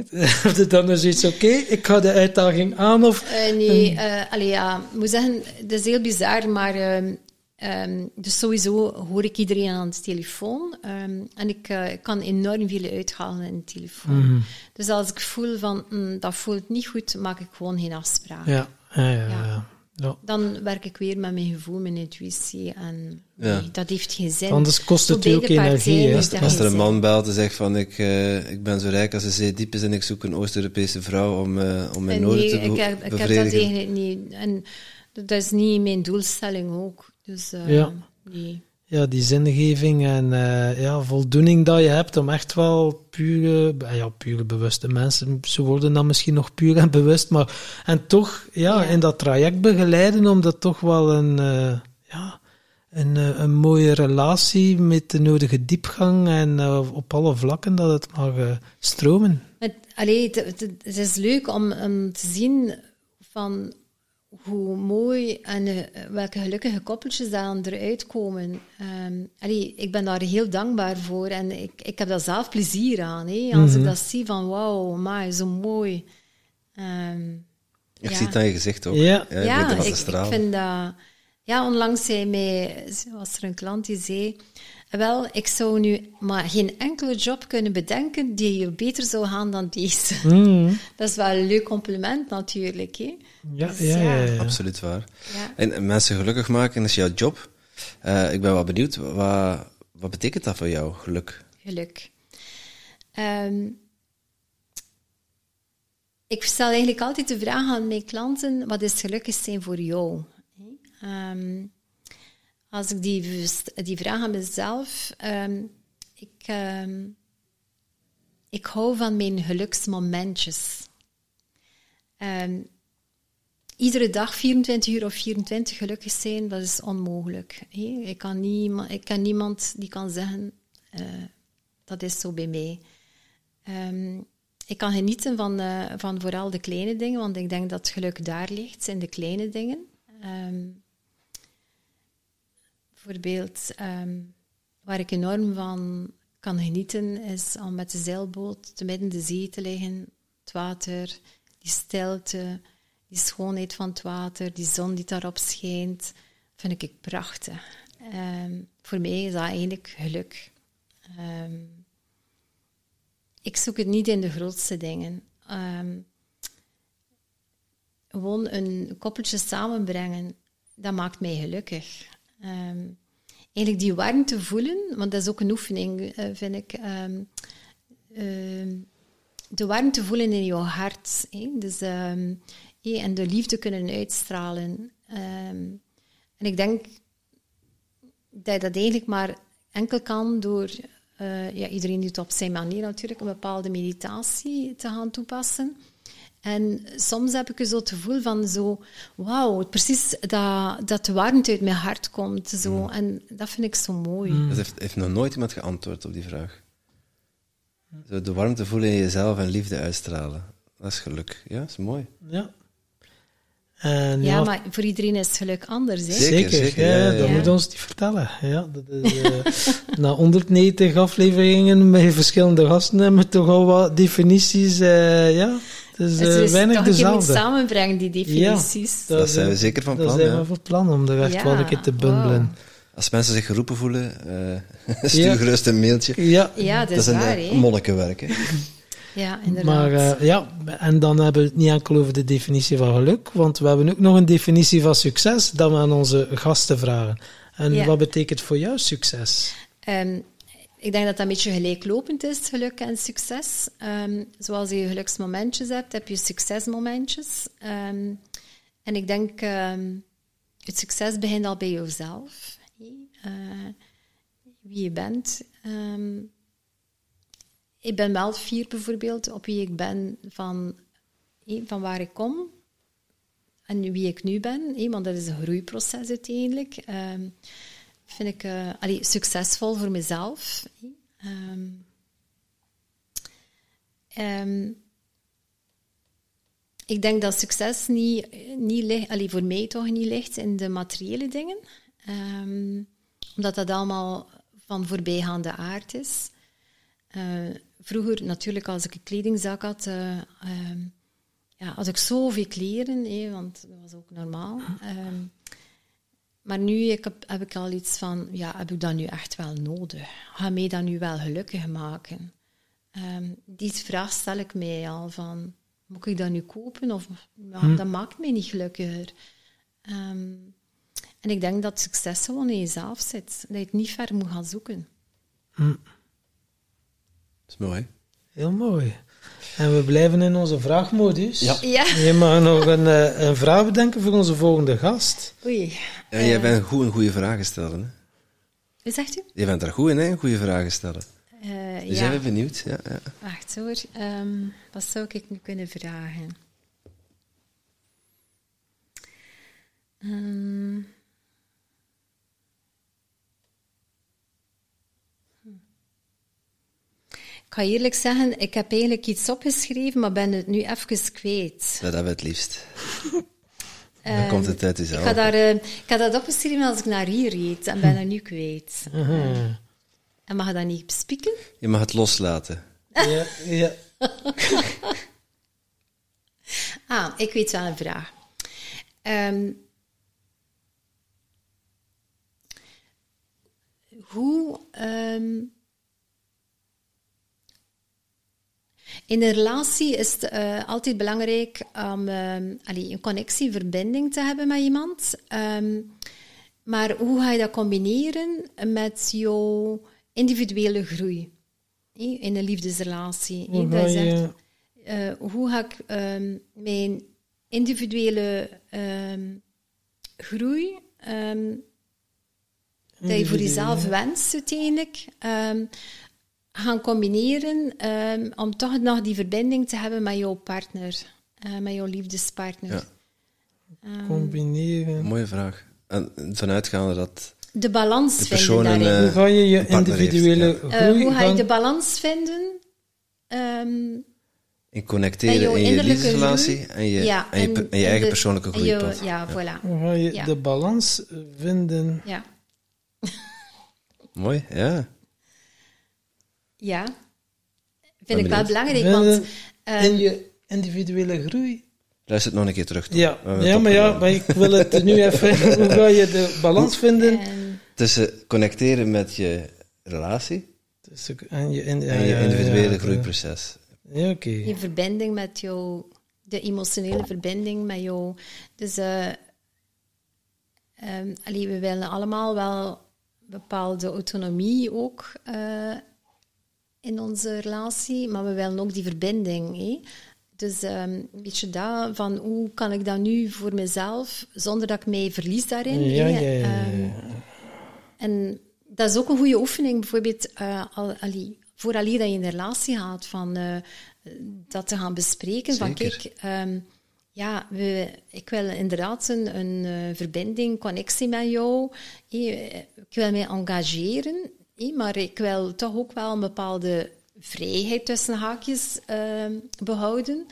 Heb je dan dus iets, oké, ik ga de uitdaging aan of... Uh, nee, uh, allee, ja, ik moet zeggen, dat is heel bizar, maar... Um, um, dus sowieso hoor ik iedereen aan de telefoon. Um, en ik, uh, ik, kan enorm veel uithalen in de telefoon. Mhm. Dus als ik voel van, mm, dat voelt niet goed, maak ik gewoon geen afspraak. Ja, ja, ja. ja. Ja. Ja. Dan werk ik weer met mijn gevoel, mijn intuïtie. En Ja. nee, dat heeft geen zin. Anders kost het u ook energie. Als er een man belt en zegt van ik, eh, ik ben zo rijk als de zee diep is en ik zoek een Oost-Europese vrouw om, eh, om mijn En noden nee, te ik be- heb, ik heb dat bevredigen. eigenlijk niet. En dat is niet mijn doelstelling ook. Dus eh, Ja. nee. Ja, die zingeving en eh, ja, voldoening dat je hebt om echt wel pure, eh, ja, pure bewuste mensen, ze worden dan misschien nog puur en bewust, maar en toch ja, Ja. in dat traject begeleiden om dat toch wel een, eh, ja, een, een mooie relatie met de nodige diepgang en op alle vlakken dat het mag stromen. Het, allee, het, het- het is leuk om, om te zien van hoe mooi en eh, welke gelukkige koppeltjes dan eruit komen. Ehm, allee, ik ben daar heel dankbaar voor en ik, ik heb daar zelf plezier aan. Hè, als ik dat zie van wauw, maar zo mooi. Ehm, Ik Ja. zie het aan je gezicht ook. Ja. ja, ik, vind dat... Ja, onlangs zei mij, was er een klant die zei... Wel, ik zou nu maar geen enkele job kunnen bedenken die je beter zou gaan dan deze. Mm. Dat is wel een leuk compliment natuurlijk. Hè? Ja, Dus ja, ja, ja. Absoluut waar. Ja. En, en mensen gelukkig maken is jouw job. Eh, ik ben wel benieuwd, wat, wat betekent dat voor jou, geluk? geluk. Ehm, ik stel eigenlijk altijd de vraag aan mijn klanten: wat is gelukkig zijn voor jou? Ehm, als ik die, die vraag aan mezelf, ehm, ik, ehm, ik hou van mijn geluksmomentjes. Iedere dag 24 uur of 24 gelukkig zijn, dat is onmogelijk. Ik, kan ik ken niemand die kan zeggen, eh, dat is zo bij mij. Ehm, ik kan genieten van, eh, van vooral de kleine dingen, want ik denk dat geluk daar ligt, in de kleine dingen. Ehm, bijvoorbeeld, ehm, waar ik enorm van kan genieten, is om met de zeilboot te midden de zee te liggen, het water, die stilte, die schoonheid van het water, die zon die daarop schijnt, vind ik prachtig. Ehm, voor mij is dat eigenlijk geluk. Ehm, ik zoek het niet in de grootste dingen. Ehm, gewoon een koppeltje samenbrengen, dat maakt mij gelukkig. Eigenlijk die warmte voelen, want dat is ook een oefening, eh, vind ik. De warmte voelen in je hart. hè. Dus, hè, en de liefde kunnen uitstralen. Ehm, en ik denk dat je dat eigenlijk maar enkel kan door, eh, ja, iedereen doet het op zijn manier natuurlijk, een bepaalde meditatie te gaan toepassen. En soms heb ik zo het gevoel van zo, wauw, precies dat, dat de warmte uit mijn hart komt. Zo. En dat vind ik zo mooi. Dat heeft, heeft nog nooit iemand geantwoord op die vraag. Zo de warmte voelen in jezelf en liefde uitstralen. Dat is geluk. Ja, dat is mooi. Ja. En Ja, maar voor iedereen is geluk anders. Hè? Zeker, Zeker, zeker, ja, ja, ja, dat ja. moet ons niet vertellen. Ja, dat is, eh, na 190 afleveringen met verschillende gasten hebben we toch al wat definities. eh, ja, het is Het eh, is weinig toch dezelfde. samenbrengen, die definities. Dat zijn we zeker van Dat plan, zijn ja. we van plan om er echt Ja, wel een keer te bundelen. Als mensen zich geroepen voelen, eh, stuur Ja. gerust een mailtje. Ja, Ja, dat Dat is een waar. hè. monnikenwerk. Hè? Ja, inderdaad. maar eh, ja, en dan hebben we het niet enkel over de definitie van geluk, want we hebben ook nog een definitie van succes dat we aan onze gasten vragen. En Ja. wat betekent voor jou succes? Ehm, ik denk dat dat een beetje gelijklopend is, geluk en succes. Ehm, zoals je geluksmomentjes hebt, heb je succesmomentjes. Ehm, en ik denk, het succes begint al bij jezelf. Eh, wie je bent. Ik ben wel fier bijvoorbeeld op wie ik ben van, van waar ik kom. En wie ik nu ben, want dat is een groeiproces uiteindelijk. Ehm, vind ik eh, succesvol voor mezelf. Ehm, ehm, ik denk dat succes niet, niet ligt, voor mij toch niet ligt in de materiële dingen. Omdat dat allemaal van voorbijgaande aard is. Eh, vroeger, natuurlijk, als ik een kledingzak had, eh, ehm, ja, had ik zoveel kleren, hè, want dat was ook normaal. Ehm, maar nu ik heb, heb ik al iets van, ja, heb ik dat nu echt wel nodig? Ga mij dat nu wel gelukkig maken? Ehm, die vraag stel ik mij al van, moet ik dat nu kopen? Of ja, dat maakt mij niet gelukkiger. En ik denk dat succes gewoon in jezelf zit. Dat je het niet ver moet gaan zoeken. Dat is mooi. Heel mooi. En we blijven in onze vraagmodus. Ja. Ja. Je mag nog een, eh, een vraag bedenken voor onze volgende gast. Oei. Ja, jij bent goed in goede vragen stellen. Hè? Wat zegt u? Je bent er goed in, hè? Goede vragen stellen. Eh, Dus ja. zijn we benieuwd. Ja, ja. Wacht hoor. Ehm, wat zou ik nu kunnen vragen? Ehm. Ik ga eerlijk zeggen, ik heb eigenlijk iets opgeschreven, maar ben het nu even kwijt. Dat hebben we het liefst. Dan komt het uit Ik jezelf. ga, daar, eh, ik ga dat opgeschreven als ik naar hier reed en ben dat nu kwijt. En mag je dat niet bespieken? Je mag het loslaten. Ja, ja. Ah, ik weet wel een vraag. Ehm, hoe. ehm, in een relatie is het eh, altijd belangrijk om ehm, allee, een connectie, verbinding te hebben met iemand. Ehm, maar hoe ga je dat combineren met jouw individuele groei? In een liefdesrelatie. Hoe Dat ga is echt- eh, hoe ga ik ehm, mijn individuele groei, dat je voor jezelf wenst uiteindelijk, ehm, gaan combineren um, om toch nog die verbinding te hebben met jouw partner, uh, met jouw liefdespartner. Ja. Um, Combineren. Mooie vraag. En vanuitgaande dat de balans de vinden daarin. eh, Hoe ga je je individuele heeft, groei hoe ga je de balans vinden? Um, in connecteren in je liefdesrelatie groei. en je, ja, en je, en- en je en eigen de- persoonlijke en je- groeipad. Ja, voilà. Hoe ga je Ja. de balans vinden? Ja. Mooi, ja. Ja. Vind Ben ik wel belangrijk, want... ehm, in je individuele groei? Luister het nog een keer terug. Ja, ja maar ja, maar ik wil het nu even... Hoe ga je de balans vinden? en- Tussen connecteren met je relatie Tussen- En je, in, en je ja, ja, individuele ja, groeiproces. Ja, oké. je verbinding met jou, de emotionele verbinding met jou. Dus eh ehm, allee, we willen allemaal wel bepaalde autonomie ook eh, in onze relatie, maar we willen ook die verbinding. Hè? Dus ehm, een beetje dat, van hoe kan ik dat nu voor mezelf, zonder dat ik mij verlies daarin. Ja, ja, ja. Ehm, en dat is ook een goede oefening, bijvoorbeeld uh, al, allee, vooraleer dat je in een relatie gaat, van uh, dat te gaan bespreken. Van kijk, um, ja, we, ik wil inderdaad een, een uh, verbinding, connectie met jou. Ik wil mij engageren, maar ik wil toch ook wel een bepaalde vrijheid tussen haakjes uh, behouden.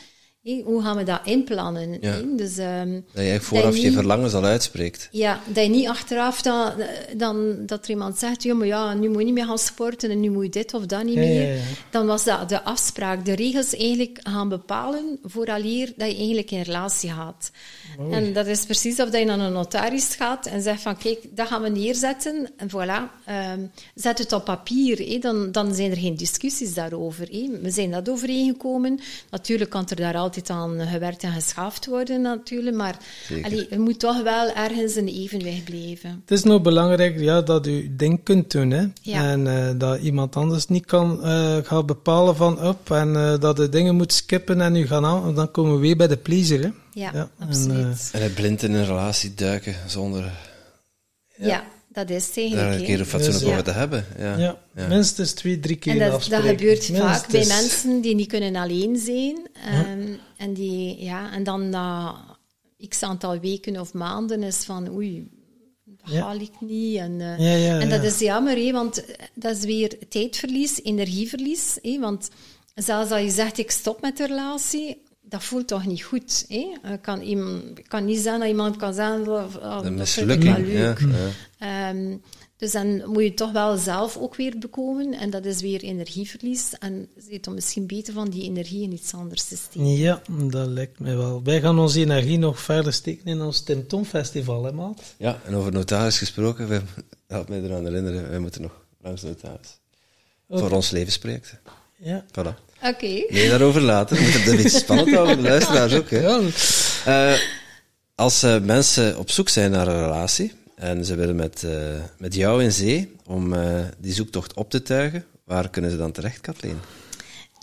Hoe gaan we dat inplannen? Ja. Dus, um, dat je vooraf je, niet, je verlangens al uitspreekt. Ja, dat je niet achteraf dan, dan, dat er iemand zegt, ja, maar ja, nu moet je niet meer gaan sporten en nu moet je dit of dat niet ja, meer. Ja, ja. Dan was dat de afspraak, de regels eigenlijk gaan bepalen vooraleer dat je eigenlijk in relatie gaat. Oei. En dat is precies of dat je naar een notaris gaat en zegt van, kijk, dat gaan we neerzetten en voilà, um, zet het op papier. Dan, dan zijn er geen discussies daarover. We zijn dat overeengekomen. Natuurlijk kan er daar altijd aan gewerkt en geschaafd worden natuurlijk, maar allee, je moet toch wel ergens een evenwicht blijven. Het is nog belangrijk ja, dat u ding kunt doen, hè? Ja. en uh, dat iemand anders niet kan uh, gaan bepalen van op en uh, dat de dingen moet skippen en u gaan aan, dan komen we weer bij de pleaser. Hè? Ja, ja absoluut. En, en het blind in een relatie duiken zonder... Ja. ja dat is het eigenlijk. Daar een keer een fatsoenlijk Dus, over te hebben. Ja. Ja, ja. minstens twee, drie keer En dat, dat gebeurt minstens. vaak bij mensen die niet kunnen alleen zijn. Um, en, die, ja, en dan na x aantal weken of maanden is van oei, dat haal ik niet. En, uh, ja, ja, en dat is jammer, hè, want dat is weer tijdverlies, energieverlies. Hè, want zelfs als je zegt ik stop met de relatie, dat voelt toch niet goed. Hè? Kan, iemand, kan niet zijn dat iemand kan zeggen... Oh, een mislukking, ja. ja. Um, Dus dan moet je toch wel zelf ook weer bekomen. En dat is weer energieverlies. En je dan misschien beter van die energie in iets anders te steken. Ja, dat lijkt mij wel. Wij gaan onze energie nog verder steken in ons Tim Tom Festival, hè, maat? Ja, en over notaris gesproken, we, help mij eraan herinneren, wij moeten nog langs de notaris. Voor ons levensproject. Ja. Voilà. Oké. Nee, daarover later. We moeten het een beetje spannend houden, de luisteraars ook. Hè. Eh, als eh, mensen op zoek zijn naar een relatie en ze willen met, eh, met jou in zee om die zoektocht op te tuigen, waar kunnen ze dan terecht, Kathleen?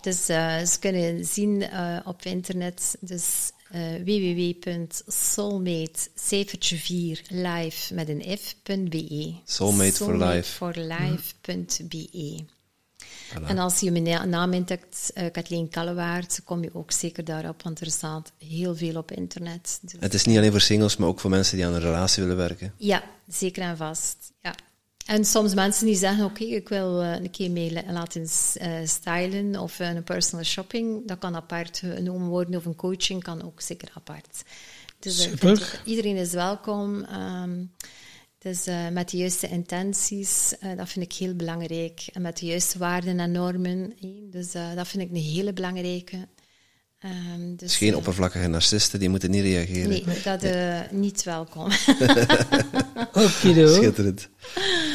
Dus ze kunnen zien op internet, dus eh www.soulmate, cijfertje 4, live met een f.be. Soulmate for life. for life.be. En als je mijn naam intikt, uh, Kathleen Kallewaard, kom je ook zeker daarop, want er staat heel veel op internet. Dus Het is niet alleen voor singles, maar ook voor mensen die aan een relatie willen werken. ja, zeker en vast. Ja. En soms mensen die zeggen, oké, ik wil eh, een keer mee la- laten eh, stylen of een personal shopping, dat kan apart genomen worden, of een coaching kan ook zeker apart. Dus ik vind Super. iedereen is welkom. ehm, dus eh, met de juiste intenties, eh, dat vind ik heel belangrijk. En met de juiste waarden en normen. Dus eh, dat vind ik een hele belangrijke. Ehm, dus, Dus geen oppervlakkige narcisten, die moeten niet reageren. Nee, dat eh niet welkom. Oké, Schitterend.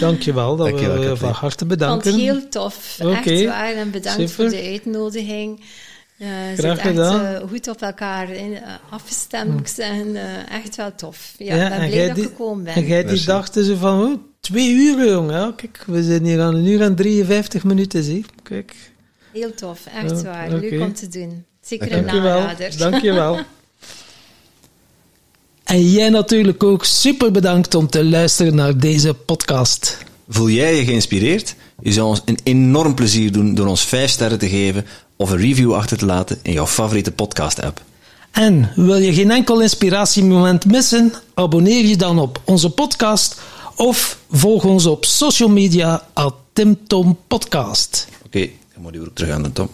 dankjewel. Dat Dankjewel, we van harte Ik vond bedanken. het heel tof. Oké, Echt waar. En bedankt super. voor de uitnodiging. Uh, Graag zit echt eh, goed op elkaar in, eh, afgestemd. moet ik zeggen. Eh, echt wel tof. Ja, ben blij jij dat ik gekomen ben. En jij die Merci. dacht zo van, oh, twee uur, jongen. Ja, kijk, we zijn hier aan een uur en 53 minuten, zie. Kijk. Heel tof. Echt Ja, waar. Leuk om te doen. Zeker een aanrader. Dankjewel. en jij natuurlijk ook super bedankt om te luisteren naar deze podcast. Voel jij je geïnspireerd? Je zou ons een enorm plezier doen door ons 5 sterren te geven of een review achter te laten in jouw favoriete podcast-app. En wil je geen enkel inspiratiemoment missen? Abonneer je dan op onze podcast of volg ons op social media at Tim Tom Podcast. Oké, dan moet je ook terug aan de Tom.